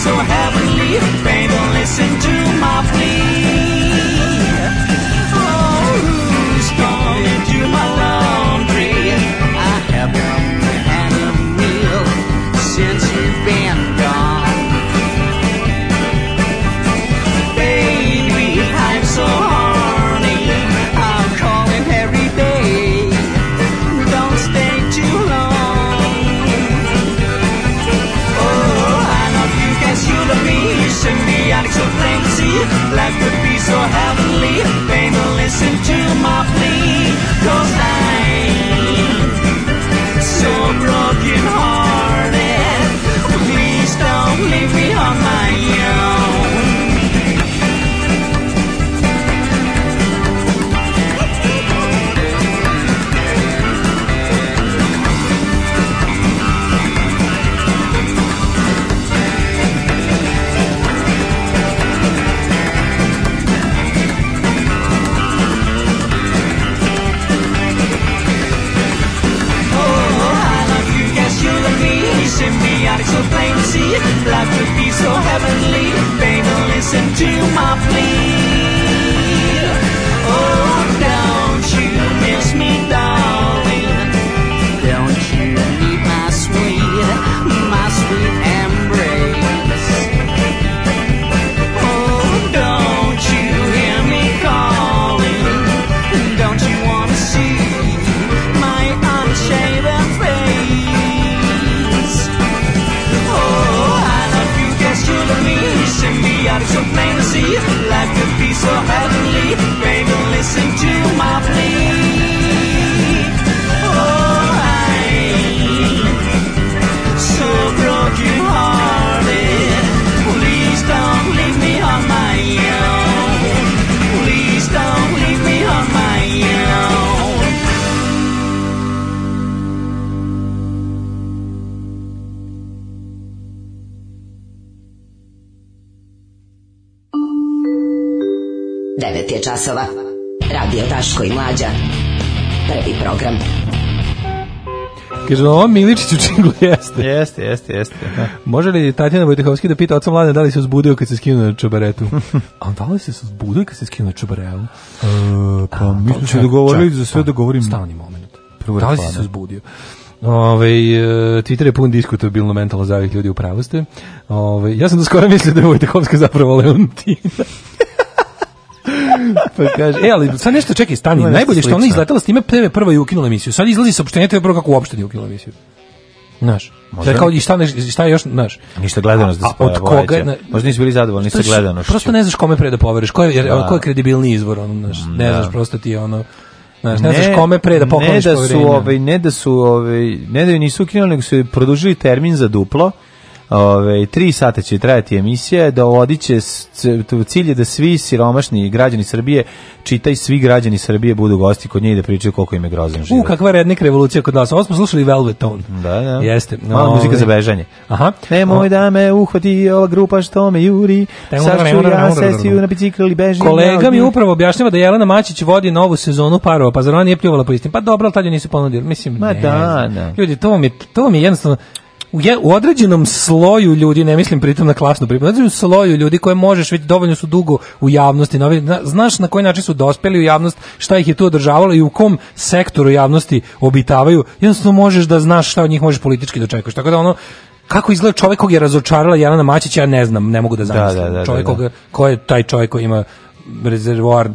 so heavenly. Baby. Las del piso Kaže, ovo Miličić u činglu jeste. Jeste, jeste, jeste. Da. Može li Tatjana Vojtehovski da pita oca mlade da li se uzbudio kad se skinuo na čobaretu? A da li se uzbudio kad se skinuo na čobaretu? E, pa A, mi smo se dogovorili za sve pa, da govorim. Stavni moment. Prvo da li si se uzbudio? Ove, ovaj, Twitter je pun diskutabilno mentalno zavih ljudi u pravosti. Ove, ovaj, ja sam da skoro mislio da je Vojtehovska zapravo Leontina. pa kaže, e, ali sad nešto čekaj, stani. No, Najbolje što ona izletala s time TV prva je ukinula emisiju. Sad izlazi saopštenje TV prva kako uopšte nije ukinula emisiju. Znaš, Možda? Kao, i šta, ne, šta još, znaš? Ništa gledanost da se od koga, na, Možda nisi bili zadovoljni sa gledanošću. Prosto ne znaš kome pre da poveriš, ko je, jer, da. ko je kredibilni izvor, ono, znaš, mm, ne da. znaš, prosto ti je ono... Znaš, ne, ne znaš kome pre da pokloniš ne da su, ovaj, ne da su, ovaj, ne da ju nisu ukinuli, nego su produžili termin za duplo Ove, tri sata će trajati emisija, dovodit će cilj je da svi siromašni građani Srbije, čitaj svi građani Srbije budu gosti kod nje i da pričaju koliko im je grozan život. U, kakva rednik revolucija kod nas. Ovo smo slušali Velvet Tone. Da, da. Jeste. Mala muzika ovaj- za bežanje. Aha. Nemoj da me uhvati ova grupa što me juri, da sad ću da ja da sesiju na bicikl ili bežim. Kolega mi upravo objašnjava da Jelena Mačić vodi novu sezonu parova, pa zar ona nije pljuvala po istim? Pa dobro, ali tad je nisu ponudili. Mislim, Ma ne. da, da. Ljudi, to mi, to mi jednostavno, u, je, u određenom sloju ljudi, ne mislim pritom na klasnu pripadnost, u sloju ljudi koje možeš već dovoljno su dugo u javnosti, znaš na koji način su dospeli u javnost, šta ih je tu održavalo i u kom sektoru javnosti obitavaju, jednostavno možeš da znaš šta od njih možeš politički dočekati. Da Tako da ono, kako izgleda čovjek kog je razočarala Jelena Mačić, ja ne znam, ne mogu da, da zamislim. Da, da, da, čovjek koga, da. ko je taj čovjek koji ima rezervoar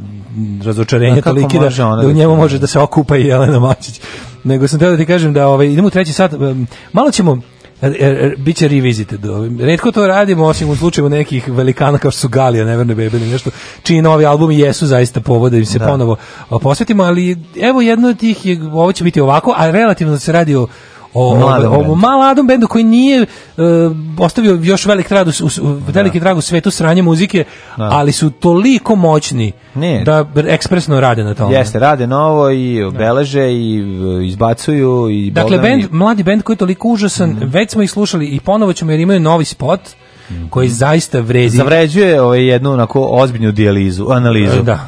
razočarenja toliki da, da u njemu može da se okupa i Jelena Mačić. Nego sam teo da ti kažem da ovaj, idemo u treći sat, malo ćemo E, e, e, biće do. Retko to radimo, osim u slučaju nekih velikana kao što su Galija, Neverne Bebe ili nešto, Čini novi album jesu zaista povode im se da. ponovo posvetimo, ali evo jedno od tih, je, ovo će biti ovako, a relativno da se radi o o, mladom, o, o maladom bendu koji nije uh, ostavio još velik trag u, u, veliki da. trag u svetu sranje muzike, da. ali su toliko moćni ne. da ekspresno rade na tome. Jeste, rade novo i obeleže da. i e, izbacuju i Dakle bend, i... mladi bend koji je toliko užasan, mm. već smo ih slušali i ponovo ćemo jer imaju novi spot mhm. koji zaista vredi. Zavređuje ovaj jednu onako ozbiljnu dijalizu, analizu. Da.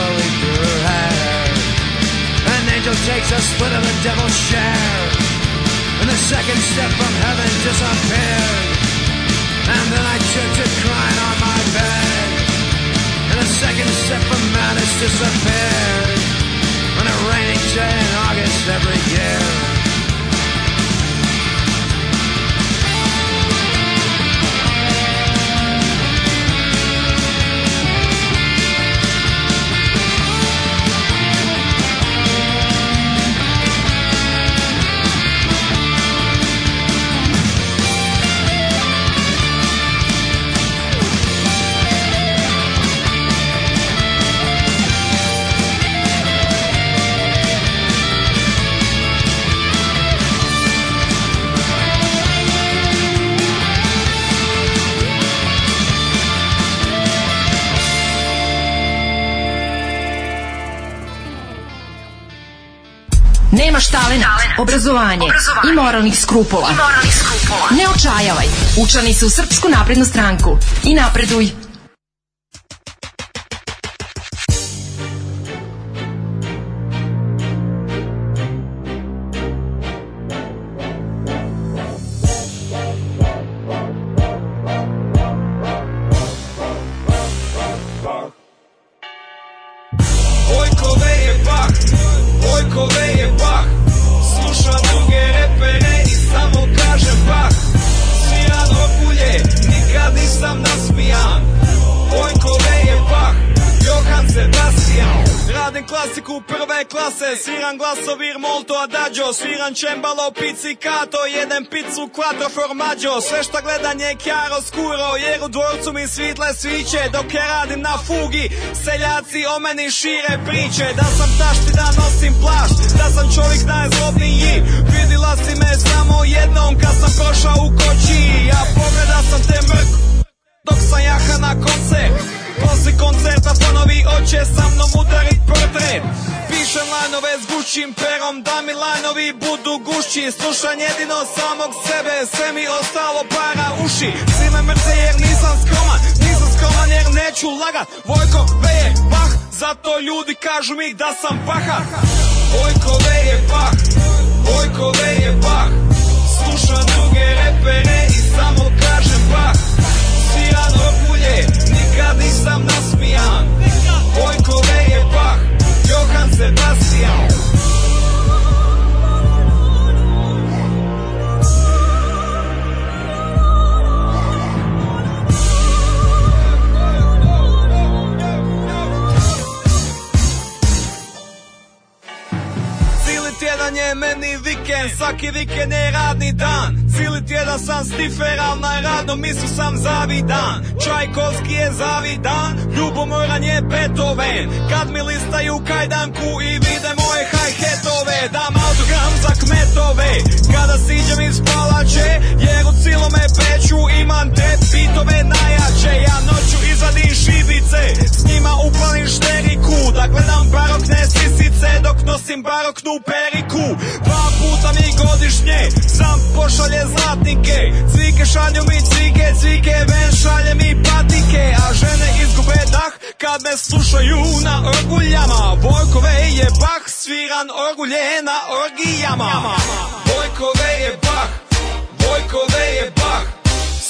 slowly through her hair. An angel takes a split of the devil's share. And the second step from heaven disappeared. And then I took to crying on my bed. And the second step from madness disappeared. On a rainy day in August every year. talent, obrazovanje, obrazovanje i moralnih skrupula. I moralnih skrupula. Ne očajavaj. Učlani se u Srpsku naprednu stranku i napreduj. pizzicato, jeden pizzu, quattro formaggio Sve što gledanje je chiaro scuro jer u dvorcu mi svitle sviće Dok ja radim na fugi, seljaci o meni šire priče Da sam tašti, da nosim plašt, da sam čovjek najzlobniji Vidila si me samo jednom kad sam prošao u koči Ja pogleda sam te mrk, dok sam jaha na koncert Posli koncerta ponovi, oće sa mnom udarit portret Pišem lanove s gućim perom da mi lanovi budu gušći Slušam jedino samog sebe, sve mi ostalo para uši Svi me mrze jer nisam skroman, nisam skroman jer neću lagat Vojko B je bah, zato ljudi kažu mi da sam paha Vojko B je bah, Vojko B je bah Slušam druge repere i samo kažem bah Sirano pulje nikad nisam nasmijan Vojko B Sebastian Sranje je meni vikend, svaki vikend je radni dan Cili tjedan sam stiferal na radno misu sam zavidan Čajkovski je zavidan, ljubomoran je Beethoven Kad mi listaju kajdanku i vide moje hi-hatove Dam da autogram za kmetove, kada siđem iz palače Jer u cilome peću imam te pitove najjače Ja noću izvadim šibice, s njima upalim šteriku Da gledam barokne sisice dok nosim baroknu periku Dva puta mi godišnje Sam pošalje zlatnike Cvike šalju mi cvike Cvike ven šalje mi patike A žene izgube dah Kad me slušaju na orguljama Bojkove je bah Sviran orgulje na orgijama Bojkove je bah Bojkove je bah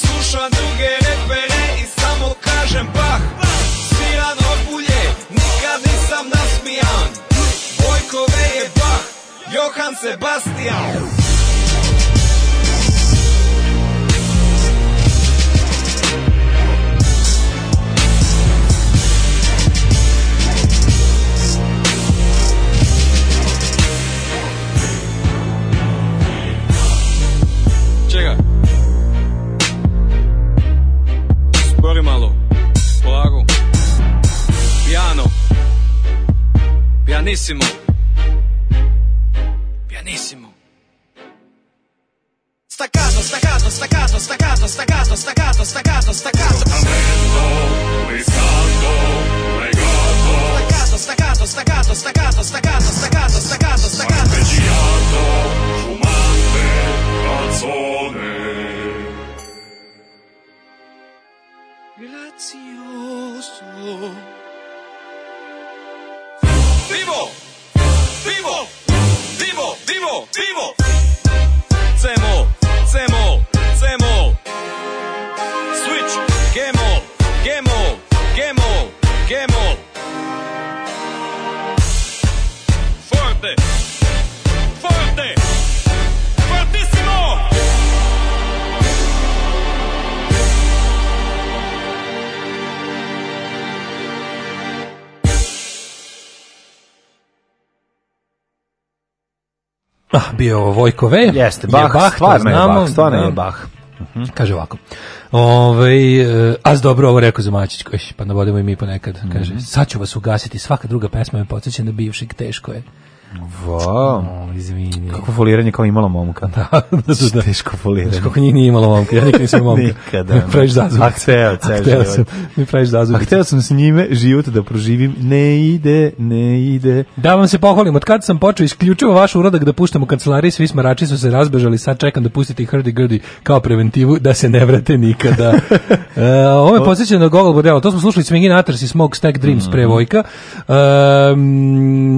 Slušam druge repere I samo kažem bah Sviran orgulje Nikad nisam nasmijan Johan Sebastian Čega? Spori malo. Blago. Piano. Pianissimo. benissimo. Staccato, staccato, staccato, staccato, staccato, staccato, staccato, staccato. Staccato, staccato, staccato, staccato, staccato, staccato, staccato, staccato. fumante, canzone. Grazioso. Vivo! Vivo! vivo, vivo. ¡Cemo! ¡Cemo! ¡Cemo! Switch, ¡Gemo! ¡Gemo! ¡Gemo! ¡Gemo! Fuerte. Ah, bio Vojkove. Jeste, Bach, je Bach stvarno je da. Bach, stvarno je Bach. Kaže ovako. Ove, ovaj, eh, az dobro ovo rekao za Mačić, pa navodimo i mi ponekad. Mhm. Kaže, sad ću vas ugasiti, svaka druga pesma me podsjeća na bivšeg, teško je. Wow. No, izvini. Kako foliranje kao imalo momka. Da, da, da, da. Teško foliranje. Znaš kako njih nije imalo momka, ja nikad nisam momka. Nikada. Mi da. praviš zazub. A hteo, ceo hteo mi praviš zazub. A hteo sam s njime život da proživim. Ne ide, ne ide. Da vam se pohvalim, od kad sam počeo isključivo vaš uradak da puštam u kancelariji, svi smarači su se razbežali, sad čekam da pustite hrdi grdi kao preventivu, da se ne vrate nikada. e, ovo je posjeća na Google Bordelo, to smo slušali Swingin Atars i Stack Dreams mm. pre Vojka, e,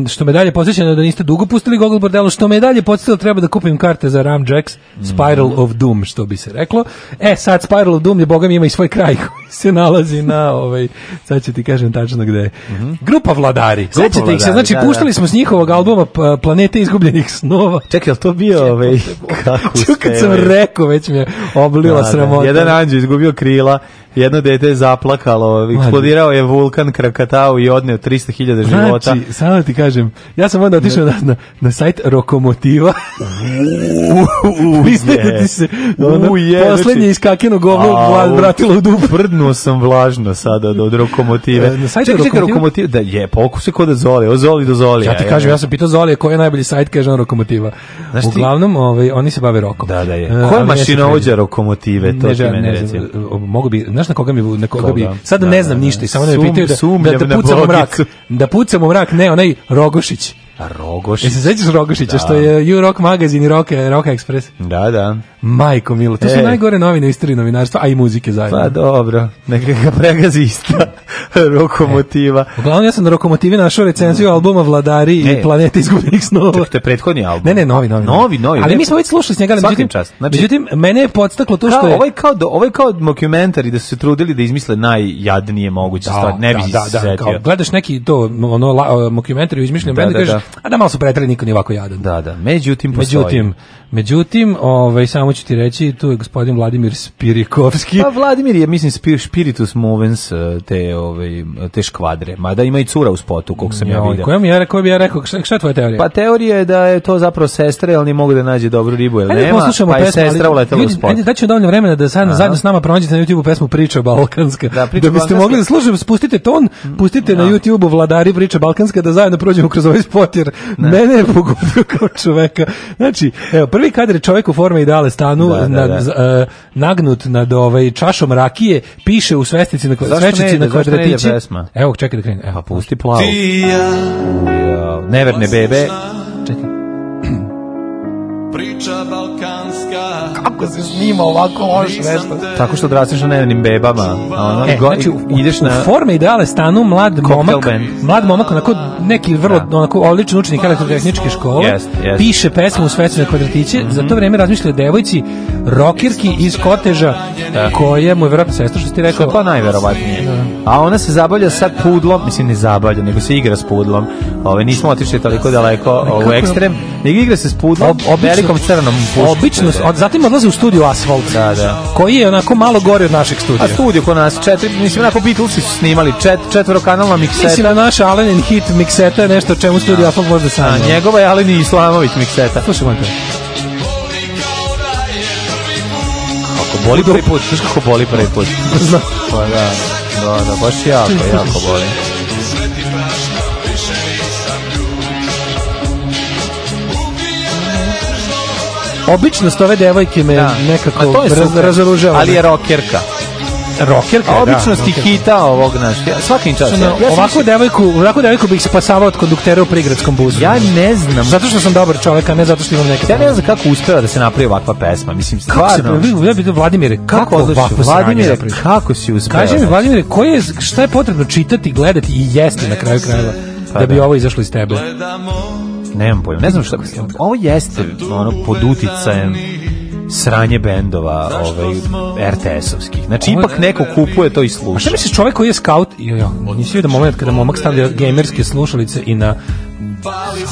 što me dalje posjeća na da niste dugo pustili Gogol Bordelu, što me je dalje podsjetilo treba da kupim karte za Ram Jacks Spiral mm. of Doom, što bi se reklo. E, sad Spiral of Doom je, boga mi, ima i svoj kraj koji se nalazi na, ovaj, sad ću ti kažem tačno gde je. Mm -hmm. Grupa Vladari. Sećate ih se, znači, da, da. smo s njihovog albuma pa, Planete izgubljenih snova. Čekaj, je to bio, ovaj, kako Ču kad sam rekao, već mi je oblila da, da sramota. Jedan anđe izgubio krila jedno dete je zaplakalo, eksplodirao je vulkan Krakatau i odneo 300.000 znači, života. Znači, samo da ti kažem, ja sam onda otišao na, na, na sajt Rokomotiva. Da ti se, Uje. Poslednje znači- iskakeno govno vratilo u dupu. Prdnuo sam vlažno sada od Rokomotive. Na sajtu čekaj, čekaj, Rokomotiva, da je, pokuse pa kod da Zoli, od Zoli do Zoli. Ja ti kažem, ja sam pitao Zoli koji je najbolji sajt, kaže on Rokomotiva. Znaš Uglavnom, ovaj, oni se bave rokom. Da, da je. E, Koja mašina mašinovođa Rokomotive, to ti mene reci. Mogu bi, znaš na koga bi na koga, koga? bi. Sad da, ne znam da, ništa i da. samo da me pitaju da, da, da pucam u mrak. Da pucam u mrak, ne, onaj Rogošić. Rogošić. Jesi sećaš Rogošića da. što je You Rock magazin i Rock, Rock Express? Da, da. Majko Milo, to e. su najgore novine u istoriji novinarstva, a i muzike zajedno. Pa dobro, neka pregazista pregazi rokomotiva. E. Uglavnom ja sam na rokomotivi našao recenziju albuma Vladari e. i Planete izgubljenih snova. Čak, to je prethodni album. Ne, ne, novi, novi. Novi, novi. Ali ne. mi smo već slušali s njega, međutim, čast. Znači, međutim, mene je podstaklo to što je... Ovaj kao, do, ovaj kao dokumentari da su se trudili da izmisle najjadnije moguće da, stvari, ne bi da, da, da, kao, gledaš neki to, ono, la, o, izmišljen da, da, da, da, A da malo su pretrali niko ni ovako jadan. Da, da. Međutim, postoji. Međutim, Međutim, ovaj, samo ću ti reći, tu je gospodin Vladimir Spirikovski. Pa Vladimir je, mislim, spir, Spiritus Movens eh, te, ovaj, te škvadre. Mada ima i cura u spotu, kog sam ja, ja vidio. Koja, mi ja, koja bi ja rekao, šta, šta je tvoja teorija? Pa teorija je da je to zapravo sestra, ali ne mogu da nađe dobru ribu, jer da nema, pa je pesma, sestra uletela u spot. Ajde, daću dovoljno vremena da sad zajedno s nama pronađete na YouTube pesmu Priča Balkanska. Da, priča da biste Balkanska. mogli da slušate, spustite ton, pustite da. na YouTube Vladari Priča Balkanska da zajedno prođemo kroz ovaj spot, jer ne. mene je pogodio kao čoveka. Znači, evo, prvi kadar je čovjek u formi ideale stanu da, na, da, da. E, nagnut nad ovaj čašom rakije, piše u svestici na svečici na kvadratići. Evo, čekaj da krene Evo, pa pusti plavu. ja, neverne bebe. Čekaj. Priča Balkan kako se snima ovako loš nešto. Tako što odrasteš na nevenim bebama. A ono, e, go, znači, u, ideš na... U forme ideale stanu mlad momak, band. mlad momak, onako neki vrlo da. onako odličan učenik elektrotehničke škole, yes, yes. piše pesmu u svecene kvadratiće, mm -hmm. za to mhm. vreme razmišlja o devojci, rokirki iz Koteža, da. koja mu je verovatno sestra, što ti rekao. Što pa najverovatnije. Da. A ona se zabavlja sa pudlom, mislim ne zabavlja, nego se igra s pudlom. Ove, nismo otišli toliko daleko u ekstrem, nego igra se s pudlom, Ob, obično, velikom crnom pušku. Obično, zatim odlaze u studiju Asfalt. Da, da. Koji je onako malo gore od našeg studija. A studio kod nas četiri, mislim onako Beatlesi su snimali čet, četvorokanalna mikseta. Mislim na da naš in hit mikseta je nešto čemu studio da. Asfalt može da sam. A njegova je Alenin Islamović mikseta. Slušaj, molim Kako boli prvi put, znaš kako boli prvi put. Znam. Pa da, da, da, baš jako, jako boli. Običnost ove devojke me da. nekako to je raz, razoružava. Ali je rokerka. Rokerka, A da, obično da, hita ovog naš. Ja, svakim Ja, ovakvu mislim... devojku, ovakvu devojku bih se pasavao od konduktera u prigradskom buzu. Ja ne znam. Zato što sam dobar čovjek, a ne zato što imam neke. Ja ne znam kako uspeva da se napravi ovakva pesma. Mislim, stvarno. Ja bih Vladimire, kako, kako ovako Vladimire, kako si uspeo? Kaži mi Vladimire, koje je šta je potrebno čitati, gledati i jesti na kraju krajeva pa da bi da. ovo izašlo iz tebe? Gledamo nemam pojma, ne znam šta, ovo jeste ono pod uticajem sranje bendova ovaj, RTS-ovskih. Znači, Ovo ipak neko kupuje to i sluša. A šta misliš, čovjek koji je scout, jo, jo, nisi vidio moment kada momak stavlja gamerske slušalice i na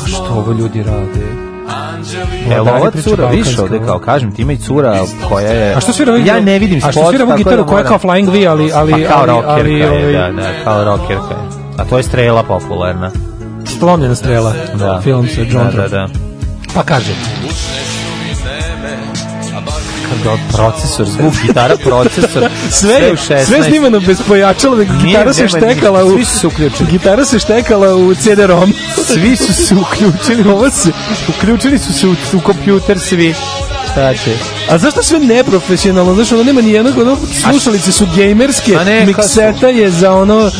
što ovo ljudi rade? Evo ova cura više ovde, kao kažem, ti ima i cura koja je... A što svira Ja ne vidim spot, A što svira ovu gitaru da koja je kao Flying V, ali... ali pa kao rockerka je, da, da, kao rockerka je. A to je strela popularna. Slomljena strela, da. film sa John da, da, da. Pa kaže, do procesor, zvuk gitara procesor. sve je u sve, sve snimano bez pojačala, nego gitara se štekala u svi su uključili. Gitara se štekala u CD-ROM. svi su se uključili, ovo se uključili su se u, u kompjuter svi. Šta A zašto sve neprofesionalno? Znaš, ono nema ni jednog, ono, slušalice su gejmerske, mikseta je za ono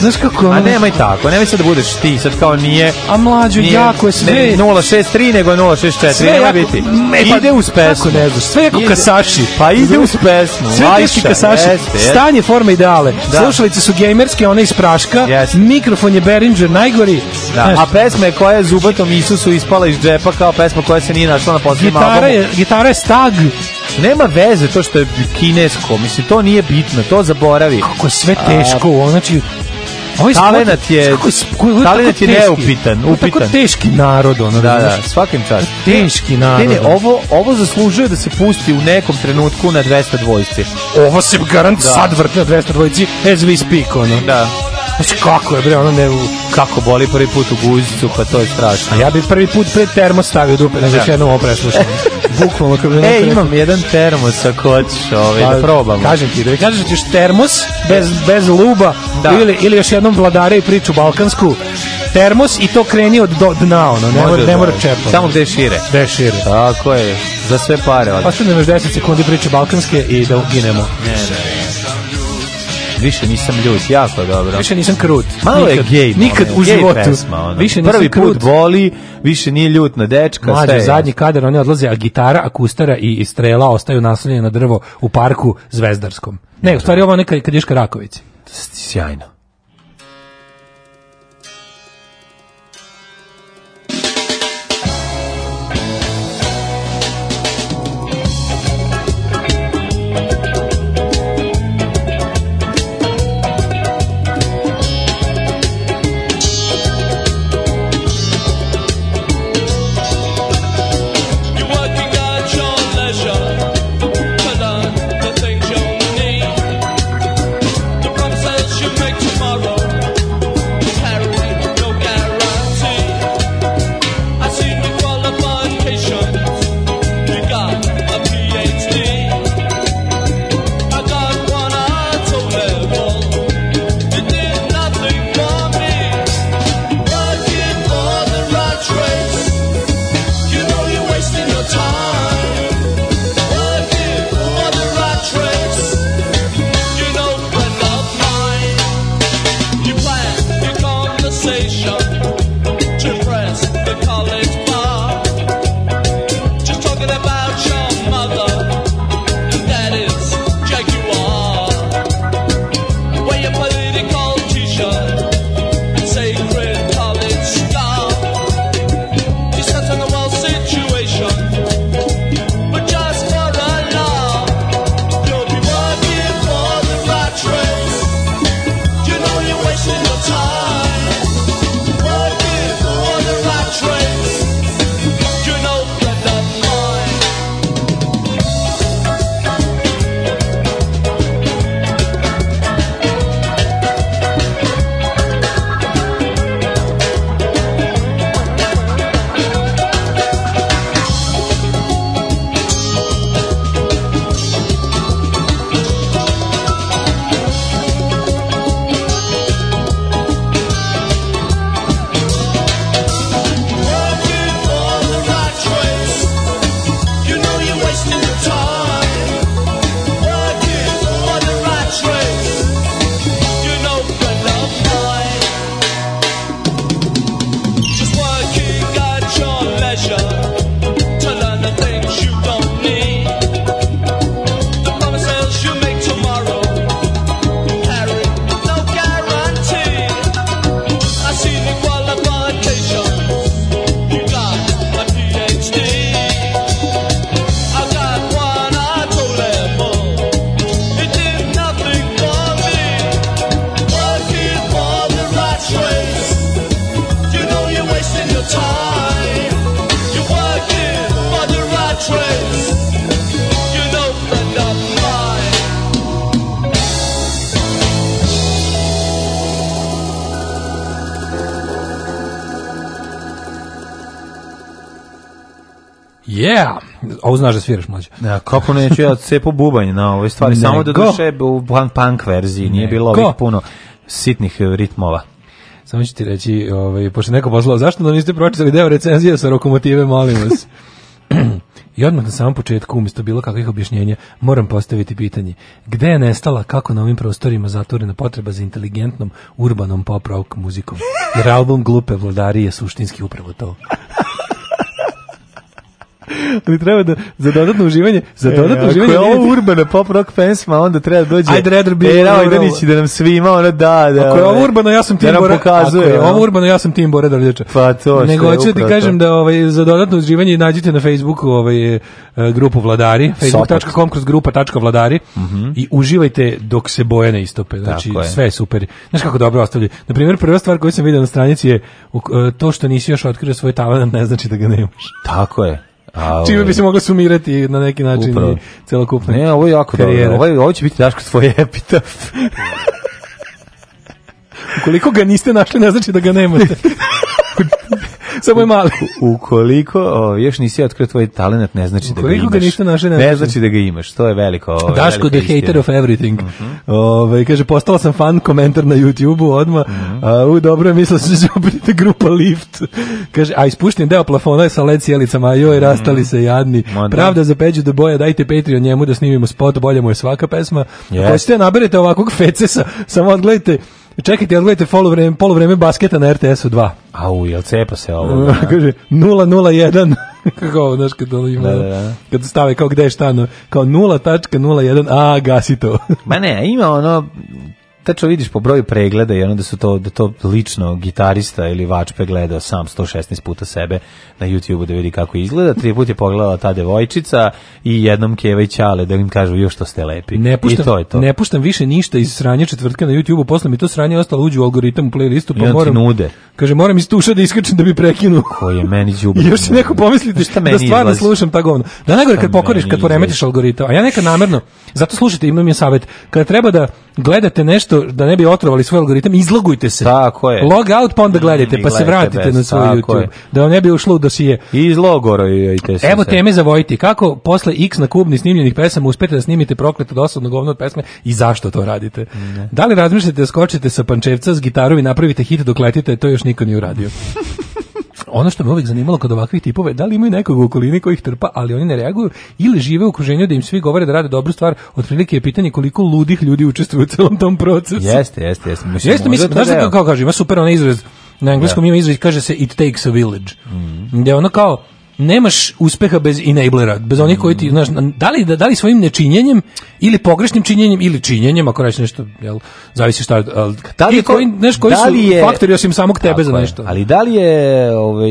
Znaš kako? A nemaj tako, nemoj sad da budeš ti, sad kao nije. A mlađu nije, jako je sve. Ne 063 nego 064, sve biti. Me, pa, ide uz pesmu. Ne znaš, sve jako ide. kasaši. Pa ide uz pesmu. Sve teški kasaši. Jeste, Stanje forme ideale. Da. Slušalice su gejmerske, one iz praška. Jeste. Mikrofon je Behringer najgori. Da. Znaš, a pesma je koja je zubatom Isusu ispala iz džepa kao pesma koja se nije našla na posljednjem albumu. Je, gitara je stag. Nema veze to što je kinesko, mislim to nije bitno, to zaboravi. Kako je sve teško, a, znači Ovaj talenat je talenat je neupitan, upitan. Tako teški narod ono, da, da, svakim čas Teški narod. Ne, ne, ovo ovo zaslužuje da se pusti u nekom trenutku na 200 dvojici. Ovo se garant da. sad vrti na 200 dvojici as we speak ono. Da. Znači kako je bre, ono ne kako boli prvi put u guzicu, pa to je strašno. A ja bi prvi put pred termos stavio dupe, nego da. još jednom opreslušam. Bukvalno kako E, imam jedan termos ako hoćeš, ovaj, da pa, da probamo. Kažem ti, da mi kažeš ćeš termos bez, bez luba da. ili, ili još jednom vladare i priču balkansku termos i to kreni od do, dna, ono, ne, mora, ne mora da. čepati. Samo gde šire. Gde šire. Tako je, za sve pare. Pa odmah. Pa što nemaš 10 sekundi priče balkanske i da uginemo. Ne, ne, ne. Više nisam ljut, jako dobro. Više nisam krut. Malo nikad, je gej. Nikad u životu. Pesma, Više nisam Prvi krut. put boli, više nije ljut na dečka. Mlađe, sve. zadnji kadar, oni odlaze, a gitara, akustara i, i strela ostaju naslonjene na drvo u parku Zvezdarskom. Ne, u stvari ovo nekad kad ješ ka Rakovici. Sjajno. Da, kako neću ja cepu bubanj na ovoj stvari, samo da duše u punk verziji, nije bilo ovih puno sitnih e, ritmova. Samo ću ti reći, ovaj, pošto neko poslao, zašto da niste pročitali deo recenzije sa rokomotive, molim vas. I odmah na samom početku, umjesto bilo kakvih objašnjenja, moram postaviti pitanje. Gde je nestala, kako na ovim prostorima zatvorena potreba za inteligentnom urbanom pop rock muzikom? Jer album Glupe vladari je suštinski upravo to ali treba da za dodatno uživanje, za e, dodatno e, uživanje. Ako je ovo urbana pop rock pesma, onda treba da dođe. Ajde Redder bi. Era Idanići da nam svima ona da, da. Ako je ovo ovaj, urbana, ja sam Timbora. Da pokazuje. Ako je ovo urbana, ja sam Timbora da vječe. Pa to. Nego hoću da ti kažem da ovaj za dodatno uživanje nađite na Facebooku ovaj e, grupu Vladari, facebook.com kroz grupa.vladari mm -hmm. i uživajte dok se boje ne istope. Znači Tako sve je super. Znaš kako dobro ostavlja. Na primjer, prva stvar koju sam vidio na stranici je e, to što nisi još otkrio svoj talenat ne znači da ga nemaš. Tako je. A, čime bi se mogla sumirati na neki način upravo. i celokupna Ne, ovo je jako karijera. dobro. Ovo, ovo će biti Daško svoj epitaf. Ukoliko ga niste našli, ne znači da ga nemate. Samo je mali. Ukoliko o, još nisi otkrio tvoj talent, ne znači ukoliko da ga imaš. Ga ništa naše ne, ne znači da ga imaš, to je veliko. O, Daško the istina. hater of everything. Mm -hmm. Ove, ovaj, kaže, postala sam fan komentar na YouTube-u odmah. Mm -hmm. A, u, dobro je, mislila sam da će grupa Lift. kaže, a ispušten deo plafona je sa led sjelicama, joj, mhm. rastali se jadni. Modern. Da. Pravda za peđu do boja, dajte Patreon njemu da snimimo spot, bolje mu je svaka pesma. Yes. Ako ste da naberete ovakvog fecesa, samo odgledajte Čekajte, odgledajte polovreme, polovreme basketa na RTS-u 2. Au, jel cepa se ovo? Da. Kaže, 001. Kako ovo, znaš, kad ono ima, da, da, da. kad stave kao gde je šta, no, kao 0.01, a gasi to. Ma ne, ima ono, tačno vidiš po broju pregleda i onda da su to da to lično gitarista ili vačpe gledao sam 116 puta sebe na YouTube-u da vidi kako izgleda. Tri puta je pogledala ta devojčica i jednom Keva i Ćale da im kažu još što ste lepi. Ne puštam, I to je to. Ne puštam više ništa iz sranja četvrtka na YouTube-u, posle mi to sranje ostalo uđe u algoritam u playlistu, pa moram. nude. Kaže moram iz tuša da iskačem da bi prekinuo. Ko je meni đubre? još se neko pomisliti šta meni da stvarno izlazi. slušam ta govno. Da najgore kad pokoriš, kad poremetiš algoritam. A ja neka namerno Zato slušajte, imam je savjet. Kada treba da gledate nešto da ne bi otrovali svoj algoritam, izlogujte se. Tako je. Log out pa onda gledajte, pa se vratite bez, na svoj YouTube. Je. Da vam ne bi ušlo u dosije. Izlogorojite se. Evo teme za Vojti. Kako posle X na kubni snimljenih pesama uspete da snimite prokleto dosadno govno od pesme i zašto to radite? Mm. Da li razmišljate da skočite sa Pančevca s gitarom i napravite hit dok letite? To još niko nije uradio. ono što me uvijek zanimalo kod ovakvih tipova da li imaju nekog u okolini koji ih trpa, ali oni ne reaguju ili žive u okruženju da im svi govore da rade dobru stvar, otprilike je pitanje koliko ludih ljudi učestvuju u celom tom procesu. Jeste, jeste, jeste. Mislim, jeste, mislim, znaš da kao kaže, ima super onaj izraz, na engleskom da. ima izraz, kaže se it takes a village, mm -hmm. gde ono kao, nemaš uspeha bez enablera, bez onih koji ti, znaš, da li, da, da li svojim nečinjenjem ili pogrešnim činjenjem ili činjenjem, ako reći nešto, jel, zavisi šta, ali, da li koji, neš, koji da li je, su faktori osim samog tebe za nešto. Je, ali da li je ovaj,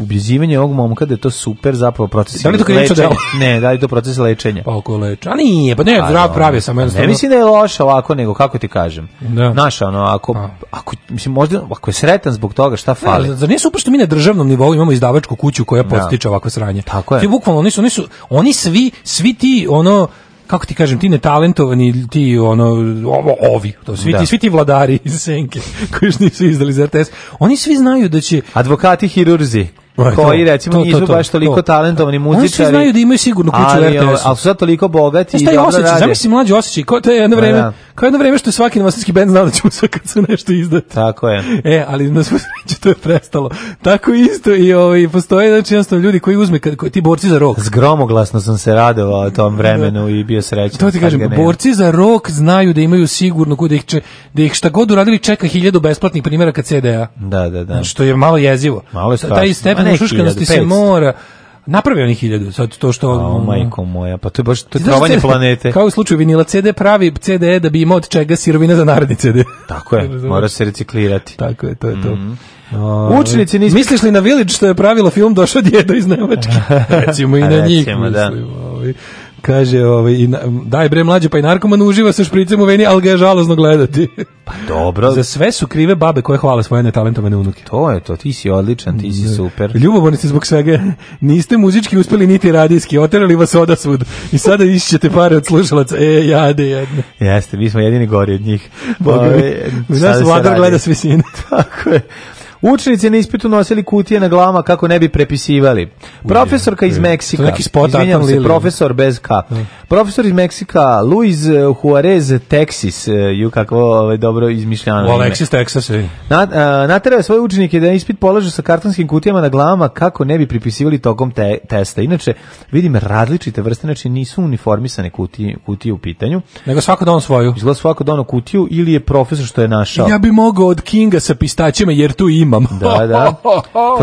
ubjezivanje ovog momka da je to super zapravo proces da li to lečenja? Ne, da li to proces lečenja? Pa oko leča, a nije, pa ne, a, pa zdrav pravi sam pa jednostavno. Ne mislim da je loše ovako, nego kako ti kažem. Da. Znaš, ono, ako, a. Pa. ako, mislim, možda, ako je sretan zbog toga, šta fali? Ne, zar nije super što mi na državnom nivou imamo izdavačku kuću koja Da. podstiče ovako sranje. Tako je. Ti bukvalno oni su, oni su, oni svi, svi ti ono kako ti kažem, ti netalentovani, ti ono, ovo, ovi, to svi, da. ti, svi ti vladari iz Senke, koji još nisu izdali za RTS, oni svi znaju da će... Advokati hirurzi koji recimo to, to, to, nisu baš toliko talentovani muzičari. Oni znaju da imaju sigurno kuću ali, u RTS-u. Ali su sad toliko bogati i dobro osjećaj, rade. Zamisli mlađi osjećaj, kao, to je jedno pa vreme, da. kao jedno vreme što je svaki novosadski band znao da ćemo sve kad se nešto izdati. Tako je. E, ali na svu sreću to je prestalo. Tako isto i ovaj, postoje znači, jednostavno ljudi koji uzme, kad, koji, ti borci za rok. Zgromoglasno sam se radovao tom vremenu da. i bio srećan. To ti kažem, borci za rok znaju da imaju sigurno kuda ih, će, da ih šta god uradili čeka hiljadu besplatnih kad CD-a. Da, da, da. Što je malo jezivo. Malo je strašno. Taj ne, ušuškanosti se mora Napravi onih 1000 sad to što... O, um, majko moja, pa to je baš to je trovanje planete. Kao u slučaju vinila CD pravi CD e da bi imao od čega sirovina za naredni CD. Tako je, mora se reciklirati. Tako je, to je to. Mm -hmm. o, Učenici nisu... Misliš li na Village što je pravilo film došao djedo iz Nemačke? Recimo i na njih. Recimo, da. Mislim, ovi. Ovaj. Kaže, ovaj, i na, daj bre mlađe, pa i narkoman uživa sa špricem u veni, ali ga je žalozno gledati. Pa dobro. Za sve su krive babe koje hvale svoje netalentovane unuke. To je to, ti si odličan, ti si da. super. Ljubomorni ste zbog svega. Niste muzički uspeli niti radijski, oterali vas odasvud. I sada išćete pare od slušalaca. E, jade jedno. Jeste, mi smo jedini gori od njih. Boga, ovaj, Nas vladar gleda s visine. Tako je. Učenici na ispitu nosili kutije na glavama kako ne bi prepisivali. Profesorka iz Meksika, neki spot, izvinjam se, profesor bez K. Da. Profesor iz Meksika, Luis Juarez, Texas, eh, ju kako ovaj, dobro izmišljano ime. Alexis, Texas. Eh. Na, eh, naterao svoje učenike da ispit polažu sa kartonskim kutijama na glavama kako ne bi prepisivali tokom te, testa. Inače, vidim različite vrste, znači nisu uniformisane kutije, kutije u pitanju. Nego svako da svoju. Izgleda svako da kutiju ili je profesor što je našao. Ja bi mogao od Kinga sa pistaćima jer tu ima imam. Da, da.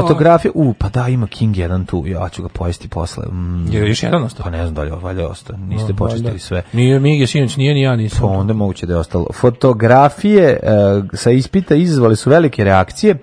Fotografije, u, pa da, ima King jedan tu, ja ću ga pojesti posle. Mm. Je još jedan ostao? Pa ne znam da li valjda ostao, niste no, počistili sve. Nije Mige Sinoć, nije ni ja nisam. Pa onda moguće da je ostalo. Fotografije e, sa ispita izazvali su velike reakcije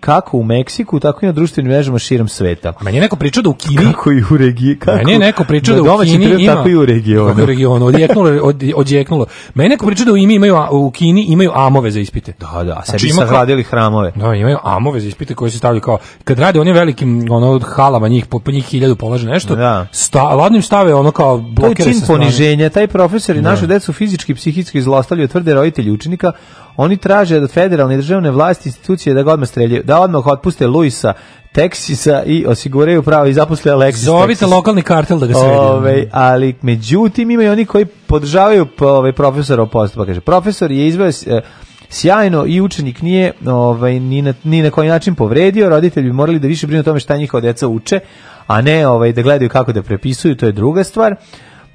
kako u Meksiku, tako i na društvenim mrežama širom sveta. A meni je neko pričao da u Kini... Kako i u regiji... Kako, meni je neko pričao da, da u Kini treba, ima... Tako i u regionu. Kako u regionu, odjeknulo, od, odjeknulo. Meni je neko pričao da u, imi imaju, u Kini imaju amove za ispite. Da, da, a znači, sebi znači, savradili hramove. Da, imaju amove za ispite koje se stavljaju kao... Kad rade onim velikim ono, od halama njih, po, po njih hiljadu polaže nešto, da. sta, ladnim stave ono kao blokere sa strane. To je čin poniženja, taj profesor i da. našu decu fizički i psihički zlostavljaju tvrde roditelji učenika, Oni traže od federalne državne vlasti institucije da ga odmah streljaju, da odmah otpuste Luisa Texisa i osiguraju pravo i zaposle Alexis Zovite Texas. lokalni kartel da ga sredi. ali međutim imaju oni koji podržavaju ovaj profesora postupak. Kaže, profesor je izveo eh, sjajno i učenik nije ovaj, ni, na, ni na koji način povredio, roditelji bi morali da više brinu o tome šta njihova deca uče, a ne ovaj, da gledaju kako da prepisuju, to je druga stvar.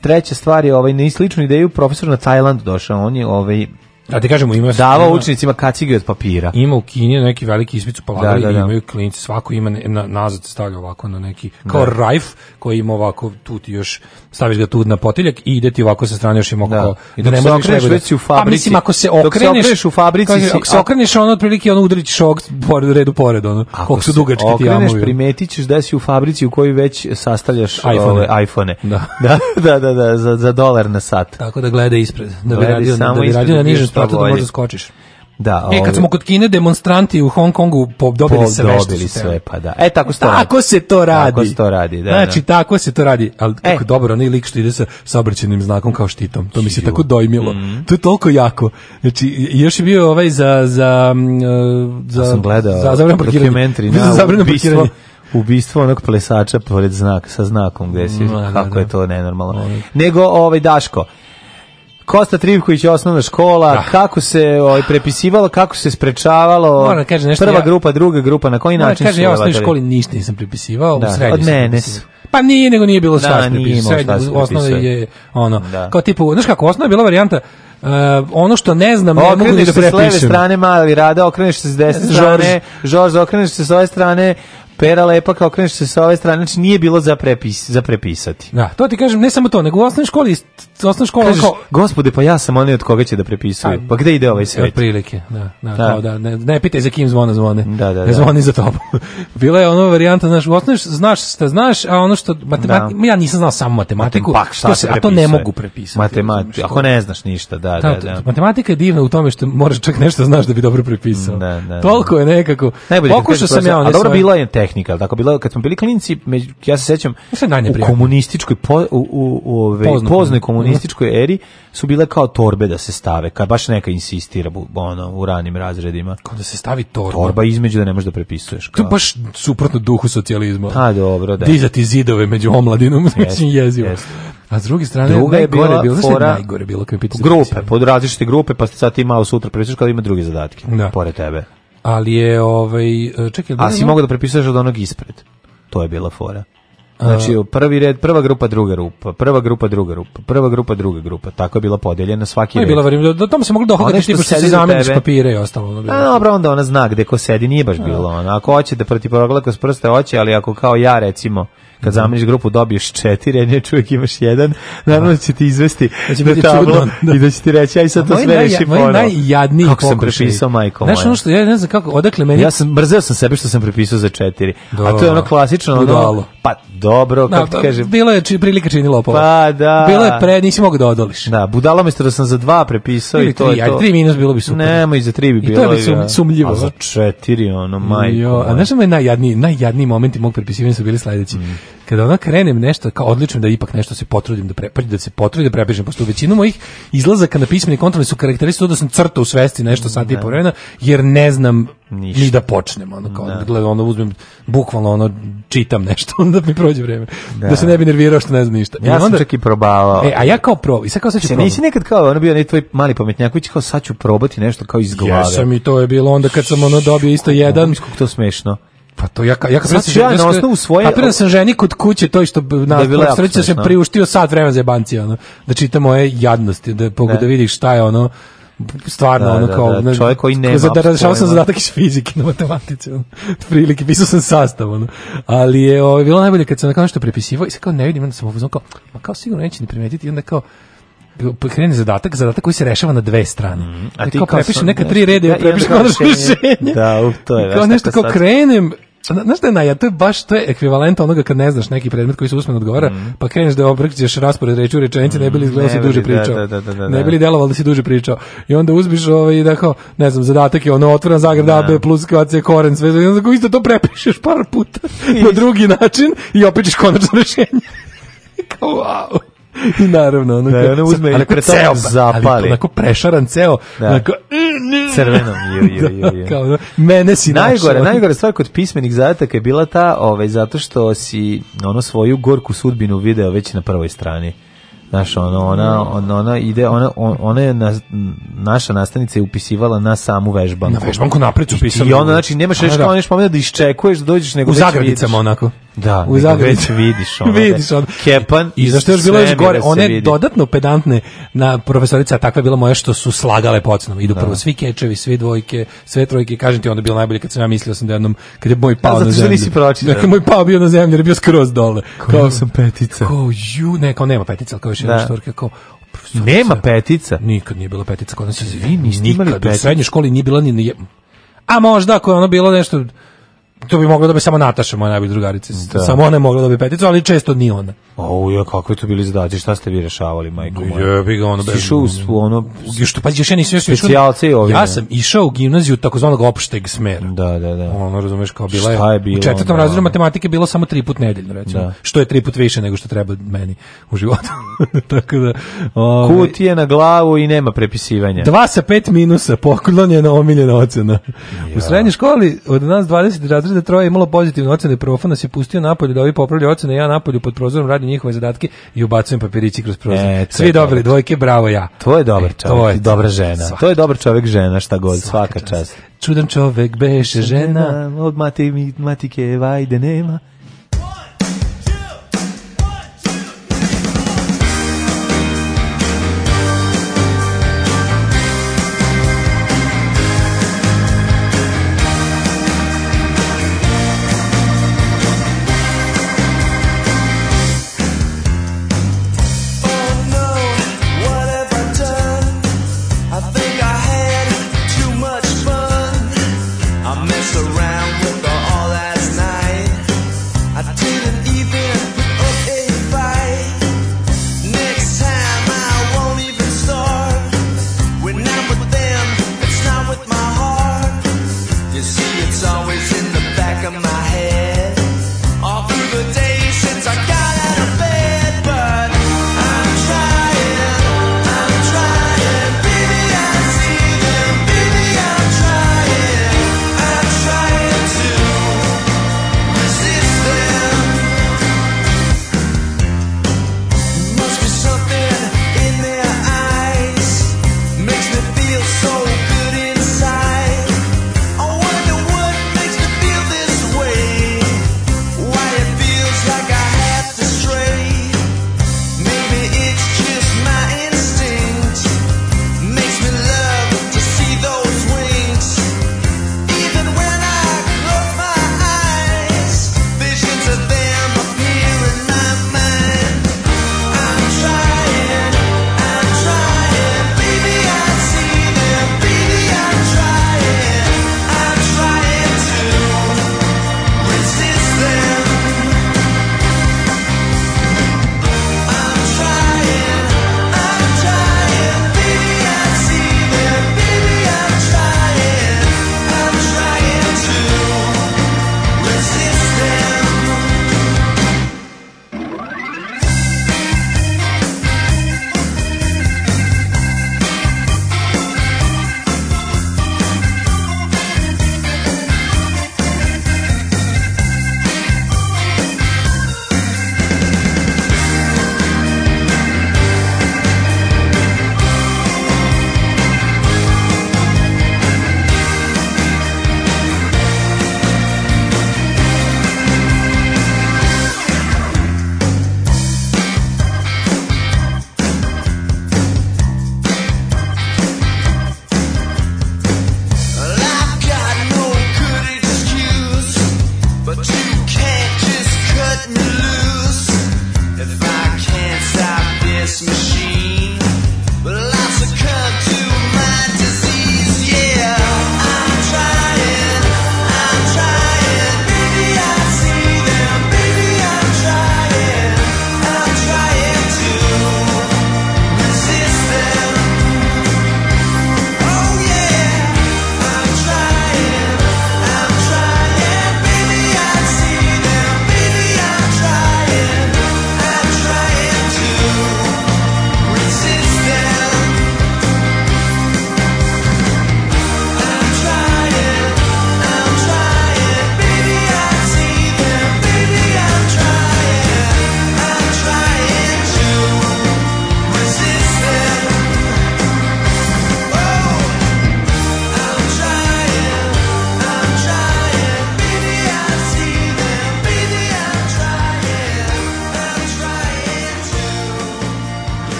Treća stvar je ovaj, na sličnu ideju profesor na Tajland došao, on je ovaj, Da ti kažemo ima davao učnicima kacige od papira. Ima u Kini neki veliki ispit su polagali da, da, da. imaju klinci, svako ima na, nazad stavlja ovako na neki da. kao da. rajf koji ima ovako tu ti još staviš ga tu na potiljak i ide ti ovako sa strane još ima da. Kao, da I da ne možeš okreneš da- već u pa, fabrici. Pa mislim ako se okreneš, dok se u fabrici kaže, si, ako se okreneš ono otprilike ono udarić šok pored redu pored ono. Kako su dugački ti jamovi. Okreneš primetićeš da si u fabrici u kojoj već sastavljaš iPhone, iPhone. Da. da. da, da, da, za, za dolar na sat. Tako da gleda ispred, da bi radio, da bi radio na nižem šta Zato da ovaj, možda skočiš. Da, e, kad ovaj. smo kod Kine, demonstranti u Hong Kongu dobili sve što su sve, pa da. E, tako se to tako radi. Se to radi. Tako se to radi, da, Znači, da. tako se to radi. Ali e. kako e. dobro, onaj lik što ide sa saobraćenim znakom kao štitom. To mi se tako dojmilo. Mm. To je toliko jako. Znači, još je bio ovaj za... za, e, za ja sam gledao za zabranu parkiranje. Za zabranu parkiranje ubistvo onog plesača pored znak sa znakom gde si, da, no, kako da, da. je to nenormalno. Ovaj. Nego ovaj Daško, Kosta Trivković je osnovna škola, da. kako se ovaj, prepisivalo, kako se sprečavalo, Moram da kaže nešto, prva ja, grupa, druga grupa, na koji da način kaže, ja u školi ništa nisam prepisivao, da. u srednjoj Od mene Pa nije, nego nije bilo da, šta da, prepisao. Osnovno je ono, da. kao tipu, znaš kako, osnovna je bila varijanta Uh, ono što ne znam, okreneš ne mogu da se s leve strane Mali Rada, okreneš se s desne strane, Žorž, okreneš se s ove strane Pera lepa kao kreneš se sa ove strane, znači nije bilo za, prepis, za prepisati. Da, to ti kažem, ne samo to, nego u osnovnoj školi, osnovna škola Kažeš, kao... gospode, pa ja sam onaj od koga će da prepisuju. Pa gde ide ovaj svet? Prilike, da, da, da. Kao, da ne, ne, pitaj za kim zvona zvone. Da, da, ne da. zvoni za tobom. Bila je ono varijanta, znaš, u osnovnoj znaš šta znaš, a ono što matematiku, da. ja nisam znao samo matematiku, pak, šta to se, a to ne mogu prepisati. Matematiku, ako ne znaš ništa, da, da, da. Matematika je divna u tome što možeš čak nešto znaš da bi dobro prepisao. Da, da, da. Toliko je nekako. Najbolje, pokušao sam ja, ne, dobro bila je tehnika, al tako bilo kad smo bili klinci, među, ja se sećam u komunističkoj po, u, u, u ove, Pozno. poznoj mhm. komunističkoj eri su bile kao torbe da se stave, kad baš neka insistira ono u ranim razredima. Kao da se stavi torba. Torba između da ne možeš da prepisuješ. Kao. To baš suprotno duhu socijalizma. A pa, dobro, da. Dizati zidove među omladinom, mislim jezivo. Jest. A s druge strane, druga je bila bilo, fora, najgore bilo kad grupe, pod različite grupe, pa sad ti malo sutra pričaš kada ima druge zadatke, da. pored tebe ali je ovaj čekaj, a si mogao da prepisuješ od onog ispred. To je bila fora. Znači, prvi red, prva grupa, druga grupa, prva grupa, druga grupa, prva grupa, druga grupa. Tako je bila podeljena svaki red. Je bila varim, da tamo se moglo dohvatiti tipa što se zameniš papire i ostalo. A dobro, onda ona zna gde ko sedi, nije baš bilo ona. Ako hoće da protiv progleda s prste hoće, ali ako kao ja recimo kad mhm. zameniš grupu dobiješ 4, a ne čovjek imaš 1, naravno da će ti izvesti znači, da tablo da. i da će ti reći, aj sad to sve reši ponovno. Moj najjadniji kako pokušaj. sam prepisao, majko moja. Znaš ono što, ja ne znam kako, odakle meni... Ja sam, mrzeo sam sebe što sam prepisao za 4, a to je da. ono klasično, ono, pa dobro, da, kako da, ti kažem. Bilo je či, prilika čini lopova. Pa da. Bilo je pre, nisi mogao da odoliš. Da, budalo mesto da sam za 2 prepisao Ili i to tri, je to. Aj, 3 minus bilo bi super. Nema, i za 3 bi bilo. I to je sum, sumljivo. A za 4, ono, majko. Jo, a znaš što je najjadniji, najjadniji momenti mog prepisivanja su bili sledeći. Mm kada ona krenem nešto kao odlično da ipak nešto se potrudim da pre, pa da se potrudim da prepišem pošto većinu mojih izlazaka na pismeni kontrolni su karakteristično da sam crtao u svesti nešto sad i da. vremena jer ne znam Ništa. ni da počnem ono kao da. Gleda, ono uzmem bukvalno ono čitam nešto onda mi prođe vreme da. da se ne bi nervirao što ne znam ništa ja e, onda, sam čak i probavao e, a ja kao pro i sad kao sad ću se nisi nekad kao ono bio neki tvoj mali pametnjaković kao sad ću probati nešto kao iz glave jesam i to je bilo onda kad sam ono dobio isto jedan kako to smešno Pa to ja ja kad znači, ja da na osnovu svoje papira da sam ženi kod kuće to što da na sreće se priuštio sat vremena za jebancije ono da čita moje jadnosti da pogleda da vidiš šta je ono stvarno da, ono kao da, da. čovjek koji ne za da rešavao sam zadatak iz fizike na matematici prilike pisao sam sastav ono ali je ovo, ovaj, bilo najbolje kad sam nakon što prepisivao i sad kao ne vidim onda sam ovo kao ma kao sigurno neće ni primetiti i onda kao krene zadatak, zadatak koji se rešava na dve strane. Mm, a ti kao, kao prepišem neka tri reda i prepišem ono rešenje. Da, u, to je. Kao nešto kao krenem, Znaš da je naja, to je baš to je ekvivalent onoga kad ne znaš neki predmet koji se usmeno odgovara, mm. pa kreneš da obrkćeš raspored reči u rečenici, mm. ne bi li mhm. izgledao da si duže pričao. Da, da, da, da, da, ne bi li delovalo da si duže pričao. I onda uzmiš ovaj, da kao, ne znam, zadatak je ono otvoran zagrada AB plus KC koren, sve, i onda isto to prepišeš par puta na drugi način i opet ćeš konačno rešenje. kao, wow. I naravno, ono da, ono uzme i pre toga zapali. Ali onako prešaran ceo, da. onako... E, Crveno, jo, jo, jo, jo. Kao, no, mene si najgore, našla. Najgore stvar kod pismenih zadataka je bila ta, ovaj, zato što si ono svoju gorku sudbinu video već na prvoj strani. Znaš, ono, ona, ona, ona ide, ona, ona je na, naša nastavnica je upisivala na samu vežbanku. Na vežbanku napred su pisali. I ona, znači, nemaš reći kao da. nešto pomena da iščekuješ, da dođeš nego... U zagradicama onako. Da, u već vidiš ono. Da vidiš ono. Kepan I zašto još bilo još gore, one vidi. dodatno pedantne na profesorica, takva je bila moja što su slagale po pocnom. Idu da. prvo svi kečevi, svi dvojke, sve trojke, kažem ti onda bilo najbolje kad sam ja mislio sam da jednom, kad je moj pao ja, na zemlju. Nisi pročitao. Da, kad moj pao bio na zemlju, jer je bio skroz dole. Kao, kao sam petica. Kao ju, ne, kao nema petica, ali kao još jedna da. štorka, kao Nema petica. Nikad nije bila petica kod nas. Vi niste imali petica. U srednjoj školi nije bila ni... A možda ako je ono bilo nešto to bi mogla da bi samo Nataša, moja najbolja drugarica. Da. Samo ona je mogla da bi peticu, ali često ni ona. O, ja, kako je to bili zadaci, šta ste vi rešavali, majko moja? Jebi ga, ono... Siš u, ono... Što, pa, još ja nisam još Specijalce i ovine. Ja sam išao u gimnaziju takozvanog opšteg smera. Da, da, da. Ono, razumeš, kao bila je... Šta je bilo? U četvrtom da, razredu da. matematike bilo samo tri put nedeljno, recimo. Da. Što je tri put više nego što treba meni u životu. Tako da... Ove, ovaj- Kut je na glavu i nema prepisivanja. Dva sa pet minusa, poklonjena, omiljena ocena. Ja. U srednjoj školi od nas 20 razreda troje imalo pozitivne ocene, profan nas je pustio napolje da ovi popravljaju ocene, ja napolju pod prozorom radim njihove zadatke i ubacujem papirići kroz prozor. E, Svi dobili dvojke, bravo ja. To je dobar čovjek, e, to je dobra žena. Svaka. To je dobar čovjek, žena, šta god, svaka, svaka čast. čast. Čudan čovjek beše žena, od mati, matike vajde nema.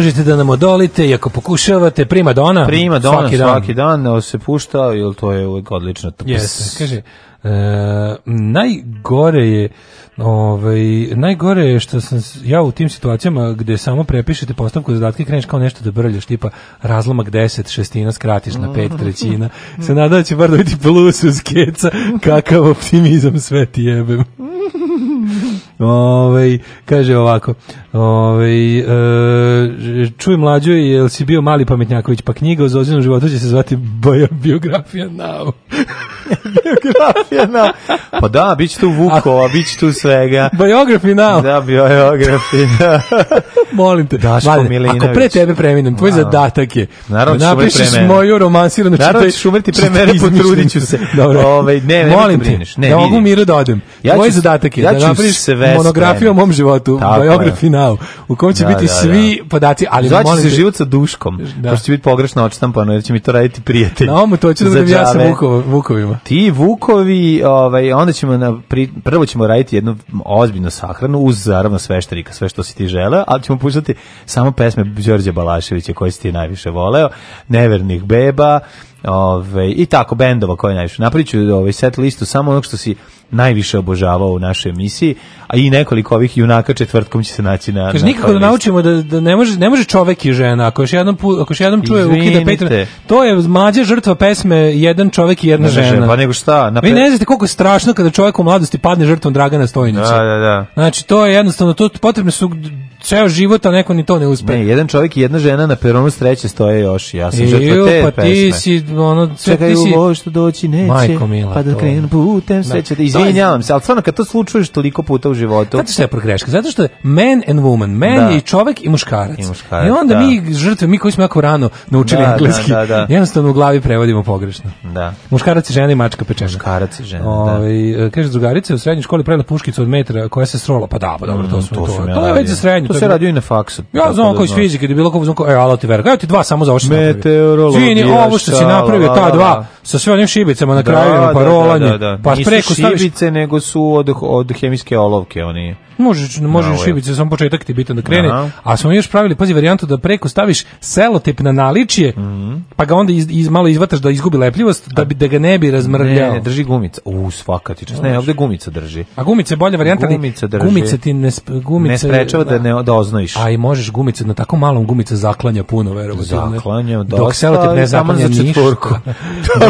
možete da nam odolite i ako pokušavate, prima dona. Prima dona svaki, svaki dan, dan se pušta, jer to je uvijek odlično. Jeste, kaže, e, najgore je ovaj, najgore je što sam ja u tim situacijama gde samo prepišete postavku zadatke i kreneš kao nešto da brljaš tipa razlomak 10, šestina skratiš na 5 trećina se nada da će bar dobiti da plus uz keca kakav optimizam sve ti jebem ovaj, kaže ovako Ove, ovaj, e, čuj mlađo, jel si bio mali pametnjaković, pa knjiga o zozinom životu će se zvati biografija now biografija na... Pa da, bit će tu Vukova, bit će tu svega. Biografi na... Da, biografi na... Molim te. Daško Vlade, Milinović. Ako pre tebe preminem, tvoj zadatak je Naravno da napišeš moju romansiranu čitaj... Naravno ćeš umreti pre mene, da potrudit ću se. Dobro. Ove, ovaj, ne, ne, Molim da te, ne, da mogu miru da odem. Ja Tvoj zadatak je ja da napriš monografiju o mom životu, Tako biografi na, u kom će da, biti da, da. svi da. podaci, ali Zvaći molim se te... život sa duškom, da. pošto će biti pogrešno odštampano, jer će mi to raditi prijatelj. Na ovom to ću da budem ja sa Vukovima. Ti vukovi, ovaj, onda ćemo na, pri, prvo ćemo raditi jednu ozbiljnu sahranu uz naravno sve štrika, sve što si ti žele, ali ćemo puštati samo pesme Đorđa Balaševića koje si ti najviše voleo, Nevernih beba, ovaj, i tako, bendova koje najviše. Napriću ovaj set listu samo onog što si najviše obožavao u našoj emisiji, a i nekoliko ovih junaka četvrtkom će se naći na Kaže na nikako da naučimo da, da ne može ne može čovek i žena, ako još jednom ako još jednom čuje ukida Petra. To je mlađa žrtva pesme jedan čovek i jedna ne, žena. Pa nego šta? Na Vi ne znate koliko je strašno kada čovek u mladosti padne žrtvom Dragana Stojnića. Da, da, da. Znači to je jednostavno to potrebne su ceo život, a neko ni to ne uspe. Ne, jedan čovjek i jedna žena na peronu sreće stoje još. Ja sam žrtva te pa pesme. ti si, ono, sve, Čekaj, ti si... ovo što doći neće, Majko, mila, pa da krenu putem sreće. Da. da- izvinjavam se, ali stvarno kad to slučuješ toliko puta u životu. Zato što je progreška, zato što je man and woman, man da. je i čovek i muškarac. I, muškarac, I onda da. mi žrtve, mi koji smo jako rano naučili da, da engleski, da, da. jednostavno u glavi prevodimo pogrešno. Da. Muškarac i žena i mačka pečena. Muškarac i žena, Ove, ovaj, Kaže, drugarice u srednjoj školi pravila puškicu od metra koja se srola, pa da, pa dobro, to smo mm, to. To, ja to je već za srednje. To se radio i na faksu. Ja znam koji iz fizike, da bilo kako, znam koji, e, ala ti vera, ti dva samo za ovo što Meteorologija, ovo što si napravio, ta dva, sa sve onim šibicama na kraju, da, pa da, da, da, da. pa Nisu preko staviš... šibice, nego su od, od hemijske olovke oni. Može, može šibice, samo početak ti bitan da krene, Aha. a smo još pravili, pazi, varijantu da preko staviš selotip na naličje, mm -hmm. pa ga onda iz, iz, malo izvataš da izgubi lepljivost, da, bi, da ga ne bi razmrljao. Ne, ne, drži gumica. U, svaka ti čast. Ne, ovde gumica drži. A gumica je bolja varijanta, gumica, drži. gumica ti ne, gumice, ne sprečava da, da, ne, da oznojiš. A i možeš gumice, na tako malom gumica zaklanja puno, verovatno. Zaklanja, dosta, dok selotip ne zaklanja ništa.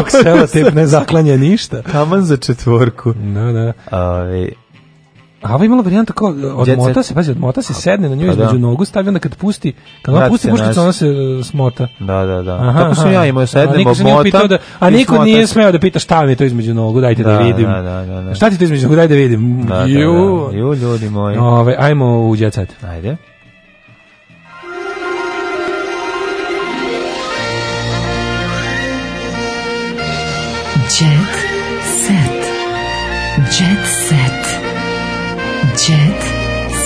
tog sela te ne zaklanja ništa. Taman za četvorku. Da, da. Ove, a ova imala varijanta kao odmota se, pazi, odmota se, sedne na nju pa da. između da. nogu, stavi onda kad pusti, kad ona pusti pušticu, ona se e, smota. Da, da, da. Aha, Tako sam ja imao, sednem, odmota. Da, a niko nije smeo da pita šta mi je to između nogu, dajte da, da vidim. Da, da, da, da. Šta ti to između nogu, dajte da vidim. Da, da, da. Ju, ljudi moji. Ove, ajmo u djecet. Ajde. Jet set. Jet set. Jet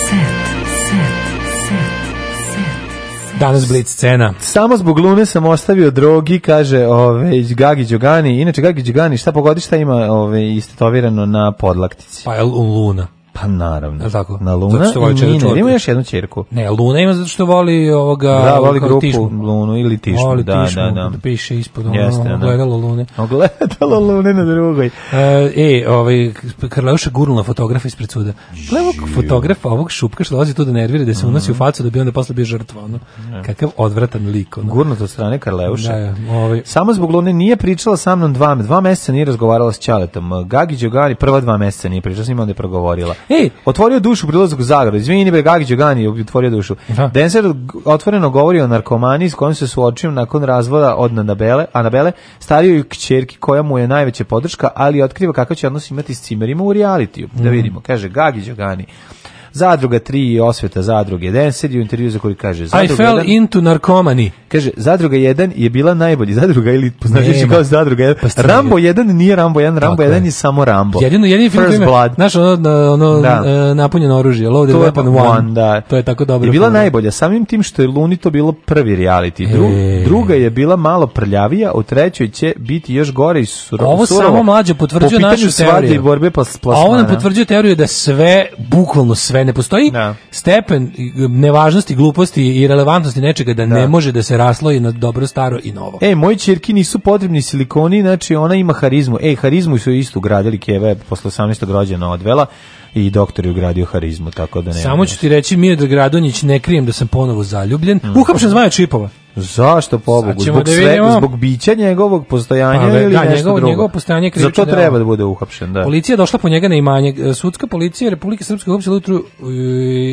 set. Set. Set. set. Danas Blitz scena. Samo zbog Lune sam ostavio drogi, kaže ove, Gagi Đogani. Inače, Gagi Đogani, šta pogodišta ima ove, istetovirano na podlaktici? Pa je Luna. Pa naravno. Jel tako? Na Luna zato što voli i Nina. Ima još jednu čerku. Ne, Luna ima zato što voli ovoga... Da, voli grupu tišmu. Lunu ili Tišmu. Voli da, tišmu, da, da. da piše ispod ono, Jeste, da. ogledalo Lune. Ogledalo Lune na drugoj. E, e ovaj, Karleuša gurnula fotografa ispred suda. Gledamo fotograf ovog šupka što dolazi tu da nervira, da se mhm. unosi u facu da bi onda posle bio žrtva. Ono. Kakav odvratan lik. Ono. Gurnut od strane Karleuša. Da, ovaj. Samo zbog Lune nije pričala sa mnom dva, dva meseca nije razgovarala s Ćaletom. Gagi Đogani prva dva meseca nije pričala s njima, onda je progovorila. Ej, otvorio dušu u Zagradu. Izvini bre Gagić Đogani otvorio dušu. Da. Denser otvoreno govori o narkomaniji s kojom se suočio nakon razvoda od Anabele, Anabele, starijoj kćerki koja mu je najveća podrška, ali otkriva kakav će odnos imati s cimerima u realitiju. Da mhm. vidimo, kaže Gagić Đogani. Zadruga 3 i osveta Zadruge 1 sedi u intervju za koji kaže Zadruga 1. I fell jedan, into narkomani. Kaže Zadruga 1 je bila najbolji Zadruga ili poznaje se kao Zadruga 1. Pa Rambo 1 nije Rambo 1, Rambo 1 je samo Rambo. Jedino jedini film First Blood. Znaš, ono, ono da. E, napunjeno oružje, Loaded Weapon 1. Pa da. To je tako dobro. Je bila problem. najbolja, samim tim što je Luni to bilo prvi reality. Dru, e. Druga je bila malo prljavija, u trećoj će biti još gore i surovo. Ovo surovo. samo mlađe potvrđuje po našu teoriju. i borbe plasmana. A ovo nam potvrđuje teoriju da sve, bukvalno sve ne postoji da. stepen nevažnosti, gluposti i relevantnosti nečega da, da, ne može da se rasloji na dobro, staro i novo. E, moj čirki nisu potrebni silikoni, znači ona ima harizmu. E, harizmu su isto gradili Keva je posle 18. rođena odvela i doktor je ugradio harizmu, tako da ne. Samo ću ti reći, Miodrag Radonjić, ne krijem da sam ponovo zaljubljen. Mm. Uhapšen zmaja Čipova. Zašto pobogu? Zbog, da sve, zbog bića njegovog postojanja A, pa, ili da, nešto njegovo, drugo? Njegovo postojanje krivično Zato treba da bude uhapšen, da. Policija došla po njega na imanje. E, sudska policija Republike Srpske uhapsila ujutru e,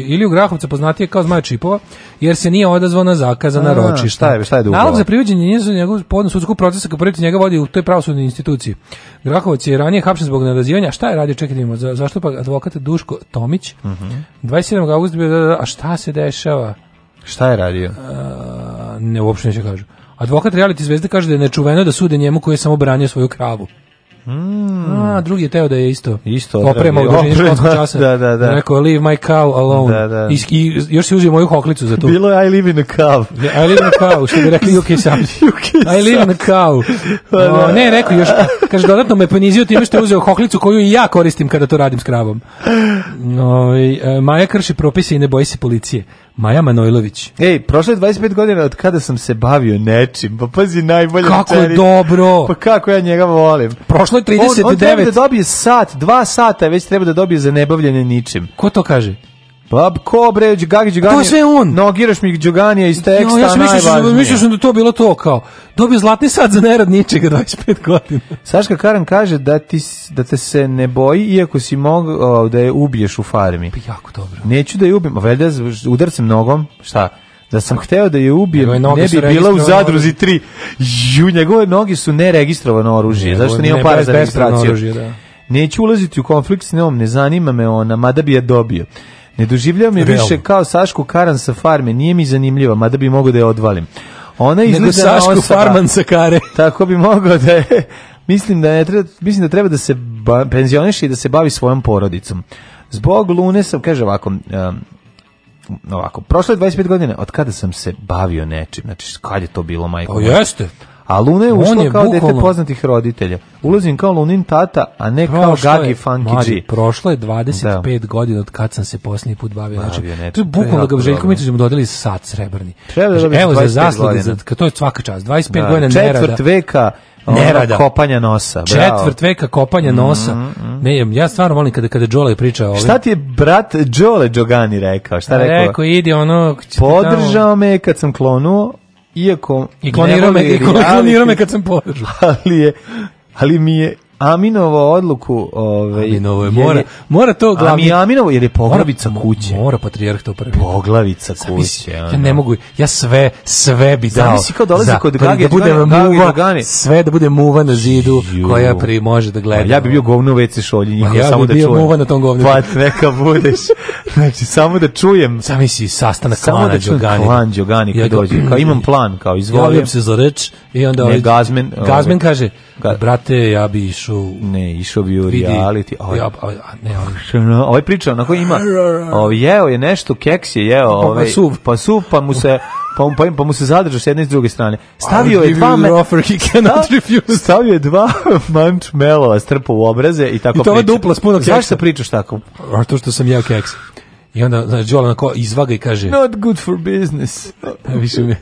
ili u Grahovca poznatije kao Zmaja Čipova, jer se nije odazvao na zakaz na ročišta. Šta je, šta da je dugo? Nalog za privođenje nije za njegov podnos sudskog procesa kao prvi njega vodi u toj pravosudnoj instituciji. Grahovac je ranije hapšen zbog narazivanja. Šta je radio? Čekaj, da Za, zašto pa advokat dirigent Duško Tomić. Uh -huh. 27. avgusta bio, da, da, da, a šta se dešava? Šta je radio? A, ne, uopšte neće kažu. Advokat reality zvezde kaže da je nečuveno da sude njemu koji je samo branio svoju kravu. Mm. A, drugi je teo da je isto. Isto. Oprema u dužini školskog časa. Da, da, da, da. Rekao, leave my cow alone. Da, da. I, i još si uzio moju hoklicu za to. Bilo je I live in a cow. I live in a cow, što bi rekli UK sam. I live in a cow. Pa da. O, ne, rekao još, kaže, dodatno me ponizio time što je uzeo hoklicu koju i ja koristim kada to radim s kravom. No, ovaj, e, Maja krši propise i ne boji se policije. Maja Manojlović. Ej, prošle 25 godina od kada sam se bavio nečim. Pa pazi najbolje. Kako je dobro. Pa kako ja njega volim. Prošlo je 39. On, on treba da dobije sat, dva sata, već treba da dobije za nebavljanje ničim. Ko to kaže? Pa ko Gagi Đugani? To je sve on. Nogiraš mi Đuganija iz teksta, no, ja sam da- najvažnije. Mislio sam da to bilo to kao, dobio zlatni sad za nerad ničega 25 godina. Saška Karan kaže da, ti, da te se ne boji, iako si mogao da je ubiješ u farmi. Pa jako dobro. Neću da je ubijem, valjda udarcem nogom, šta? da sam hteo da je ubijem, ne bi bila u zadruzi 3. Ju, njegove noge su neregistrovano oružje. Njegove, Zašto nije para za registraciju? Oružje, da. Neću ulaziti u konflikt s njom, ne zanima me ona, mada bi je dobio. Ne doživljavam je više kao Sašku Karan sa farme, nije mi zanimljiva, mada bi mogo da je odvalim. Ona izgleda Nego Sašku osoba, Farman sa kare. Tako bi mogao da je, mislim da, ne treba, mislim da treba da se ba, penzioniše i da se bavi svojom porodicom. Zbog Lune sam, kaže ovako, um, ovako, prošle 25 godina od kada sam se bavio nečim, znači kad je to bilo, majko? O, jeste. A Luna je ušla je kao bukvalno... dete poznatih roditelja. Ulazim kao Lunin tata, a ne prošlo kao Gagi je, Funky mlađi, G. Prošlo je 25 da. godina od kad sam se posljednji put bavio. Znači, to je bukvalno ga Željko Mitrović mu dodali sat srebrni. Da znači, evo za zasluge, za, to je svaka čast. 25 da. godina nerada. Četvrt veka nerada. kopanja nosa. Bravo. Četvrt veka kopanja mm-hmm, nosa. Mm, mm, Ne, ja stvarno volim kada kada Đole priča o ovim. Šta ti je brat Đole Džogani rekao? Šta rekao? Rekao idi ono podržao me kad sam klonuo, Iako... I klonirao me, me kad sam požu. Ali je ali mi je Aminovo odluku, ovaj Aminovo je mora je, mora to glavni Ami, Aminovo jer je poglavica mora, kuće. Mora patrijarh to prvi. Poglavica kuće. Ja, ja ne mogu, ja sve sve bi dao. Zamisli kao dolazi kod pa Gage, da bude muva, sve da bude muva na zidu Ju. koja pri može da gleda. Ma, pa ja bih bio govno vece šolje njih pa ja samo da čujem. Ja bi muva na tom govnu. Pa neka budeš. Znači samo da čujem. Zamisli sastanak samo da čujem Đogani. Klan Đogani kad dođe. Kao imam plan, kao izvolim se za reč i onda ovaj- Gazmen, Gazmen ovaj- kaže Kad... Brate, ja bi išao... Ne, išao bi u reality. Ovaj, ja, a, ne, ovaj. ovaj priča onako ima... Ovaj, jeo je nešto, keks je jeo. Pa, pa ovaj, pa suv. Pa suv, pa mu se... Pa, pa, pa mu se zadržao s jedne i s druge strane. Stavio je dva me... offer, Stavio je dva munch melova strpa u obraze i tako I to je dupla s puno keksa. Zašto pričaš tako? A to što sam jeo keksa. I onda, znaš, Joel onako izvaga i kaže... Not good for business. najviše me,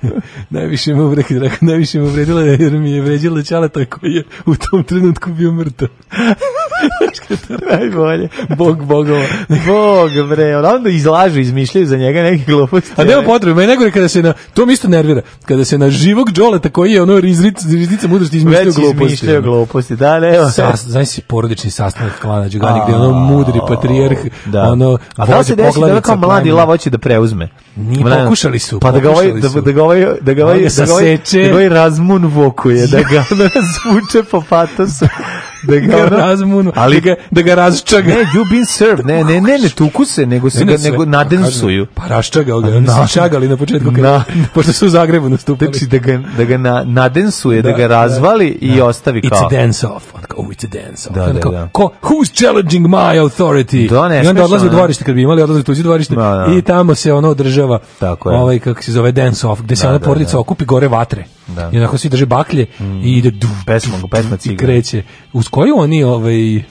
najviše me uvredila, najviše me uvredila jer mi je vređila Čaleta koji je u tom trenutku bio mrtav. Najbolje. Bog bogova. Bog bre, onda izlažu, izmišljaju za njega neke gluposti. A nema potrebe, meni nego kada se na to mi isto nervira, kada se na živog Đoleta koji je ono rizrica rizrica mudrosti izmišljao gluposti. Izmišljao gluposti, da, ne. Sas, znaš si porodični sastanak klana Đugani gde ono mudri patrijarh, da. ono a da se Znači, da kao mladi lav hoće da preuzme. Ni pokušali su. Pa da ga ovaj da, da ga ovaj da ga ovaj, da, ovaj- da ga ovaj razmun vokuje, da, da ga zvuče po patosu. da ga razmunu, ali, da ga, da ga razčaga. Da da ne, you been served, ne, ne, ne, ne tuku se, nego se ne, ne, ga, nego pa nadensuju. Pa raščaga ga, pa oni su čagali na početku, kad, na, pošto su u Zagrebu nastupili. Znači, da ga, da ga na, nadensuje, da, da ga da. razvali da, i da. ostavi kao. It's a dance off. On kao, oh, it's a dance off. Da, da, da. Ko, who's challenging my authority? Da, ne, I onda odlaze u dvorište, kad bi imali odlazi u tuđe dvorište, da, da. i tamo se ono održava, Tako je. ovaj, kako se zove, dance off, gde se da, ona porodica da, da. okupi gore vatre. Da. I onako svi drže baklje mm. i ide du, pesma, du, pesma cigla. I kreće. Uz koju oni ovaj e,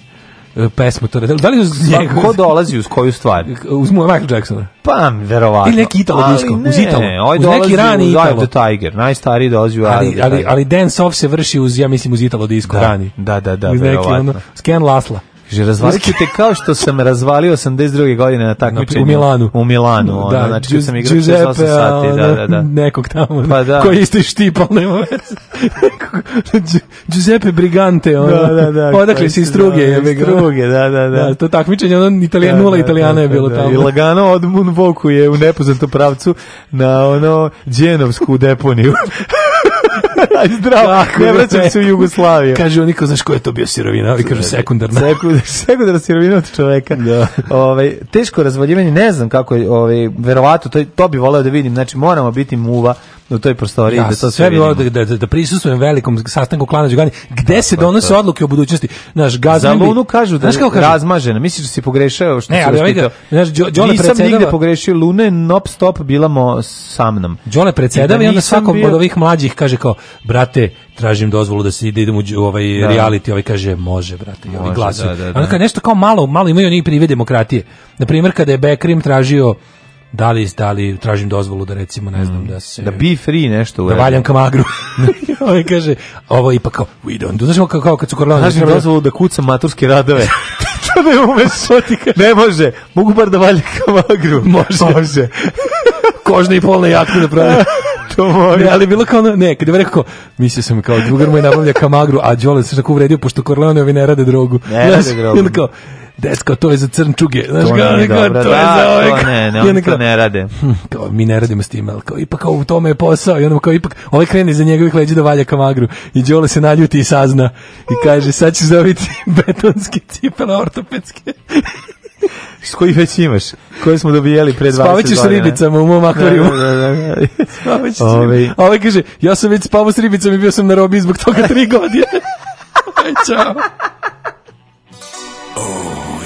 pesmu to da li uz njega ko dolazi uz koju stvar uz Michael Jacksona pa verovatno ili neki Italo disco ne, uz Italo ovaj uz neki rani uz Italo the Tiger najstariji dolazi u ali, ali, ali dance off se vrši uz ja mislim uz Italo disco da, rani da da da uz neki ono, Scan Lasla Kaže, razvalite kao što sam razvalio 82. godine na takmičenju. Znači, u Milanu. U Milanu, ona, da, znači kad sam igrao 68 sati, da, da, da. Nekog tamo, pa, da. koji isto štipal, nema veze. Giuseppe Brigante, ono. Da, da, da. Odakle si iz Truge, je iz Truge, da, da, da. da to takmičenje, ono, Italijan, da, nula da, Italijana da, je bilo da, da. tamo. I lagano od Munvoku je u nepoznatom pravcu na, ono, Djenovsku deponiju. Zdravo, Tako, ne da vraćam se u Jugoslaviju. Kaže, on, kao, znaš ko je to bio sirovina? Ovi kaže sekundarna. Sekundarna, sirovina od čoveka. Da. Ove, ovaj, teško razvaljivanje, ne znam kako je, ove, ovaj, verovato, to, to bi voleo da vidim. Znači, moramo biti muva u toj prostoriji da ja, da to sve bilo da, da, da prisustvujem velikom sastanku klana Đugani gde se donose odluke o budućnosti naš Gazimbi za kažu da je razmažena misliš da si pogrešio što ne, ali ovaj znaš Đole predsedava nigde pogrešio Lune non stop bilamo sa mnom Đole da predsedava i, i onda svakom bio... od ovih mlađih kaže kao brate tražim dozvolu da se ide idem u ovaj da. reality ovaj kaže može brate i oni glasuju da, onda kad nešto kao malo malo imaju oni privide demokratije na primjer kada je Bekrim tražio da li, da li tražim dozvolu da recimo, ne znam, da se... Da be free nešto. Da valjam kamagru. Ovo ovaj kaže, ovo ipak kao, we don't do. Znaš kao, kao kad su korlani... Tražim da dozvolu da kucam maturske radove. Da ne umešu Ne može. Mogu bar da valjam kamagru. Može. Može. Kožne i polne jakne da pravi. to može. Ne, ali bilo kao, ne, kad je rekao, mislio sam kao, drugar moj nabavlja kamagru, a Đole se tako uvredio, pošto Korleoneovi ne rade drogu. Ne rade drogu. Ne, kao, deska, to je za crn čuge. Znaš, to, kao, ne, to da, za ove. Ovaj, ne, ne, oni to ne rade. Hm, kao, mi ne radimo s tim, ali kao, ipak u tome je posao. I onda kao, ipak, ovaj krene za njegovih leđa da valja kamagru. I Đole se naljuti i sazna. I kaže, sad ćeš dobiti betonske cipele ortopedske. S kojih već imaš? Koje smo dobijeli pre 20 godina? Spavaćeš s ribicama u mom akvarijumu. Da, da, da. da. da. Spavaćeš s ovaj- ribicama. A ovaj kaže, ja sam već spavao s ribicama i bio sam na robi zbog toga tri godine. Ovaj, ćao. Oh.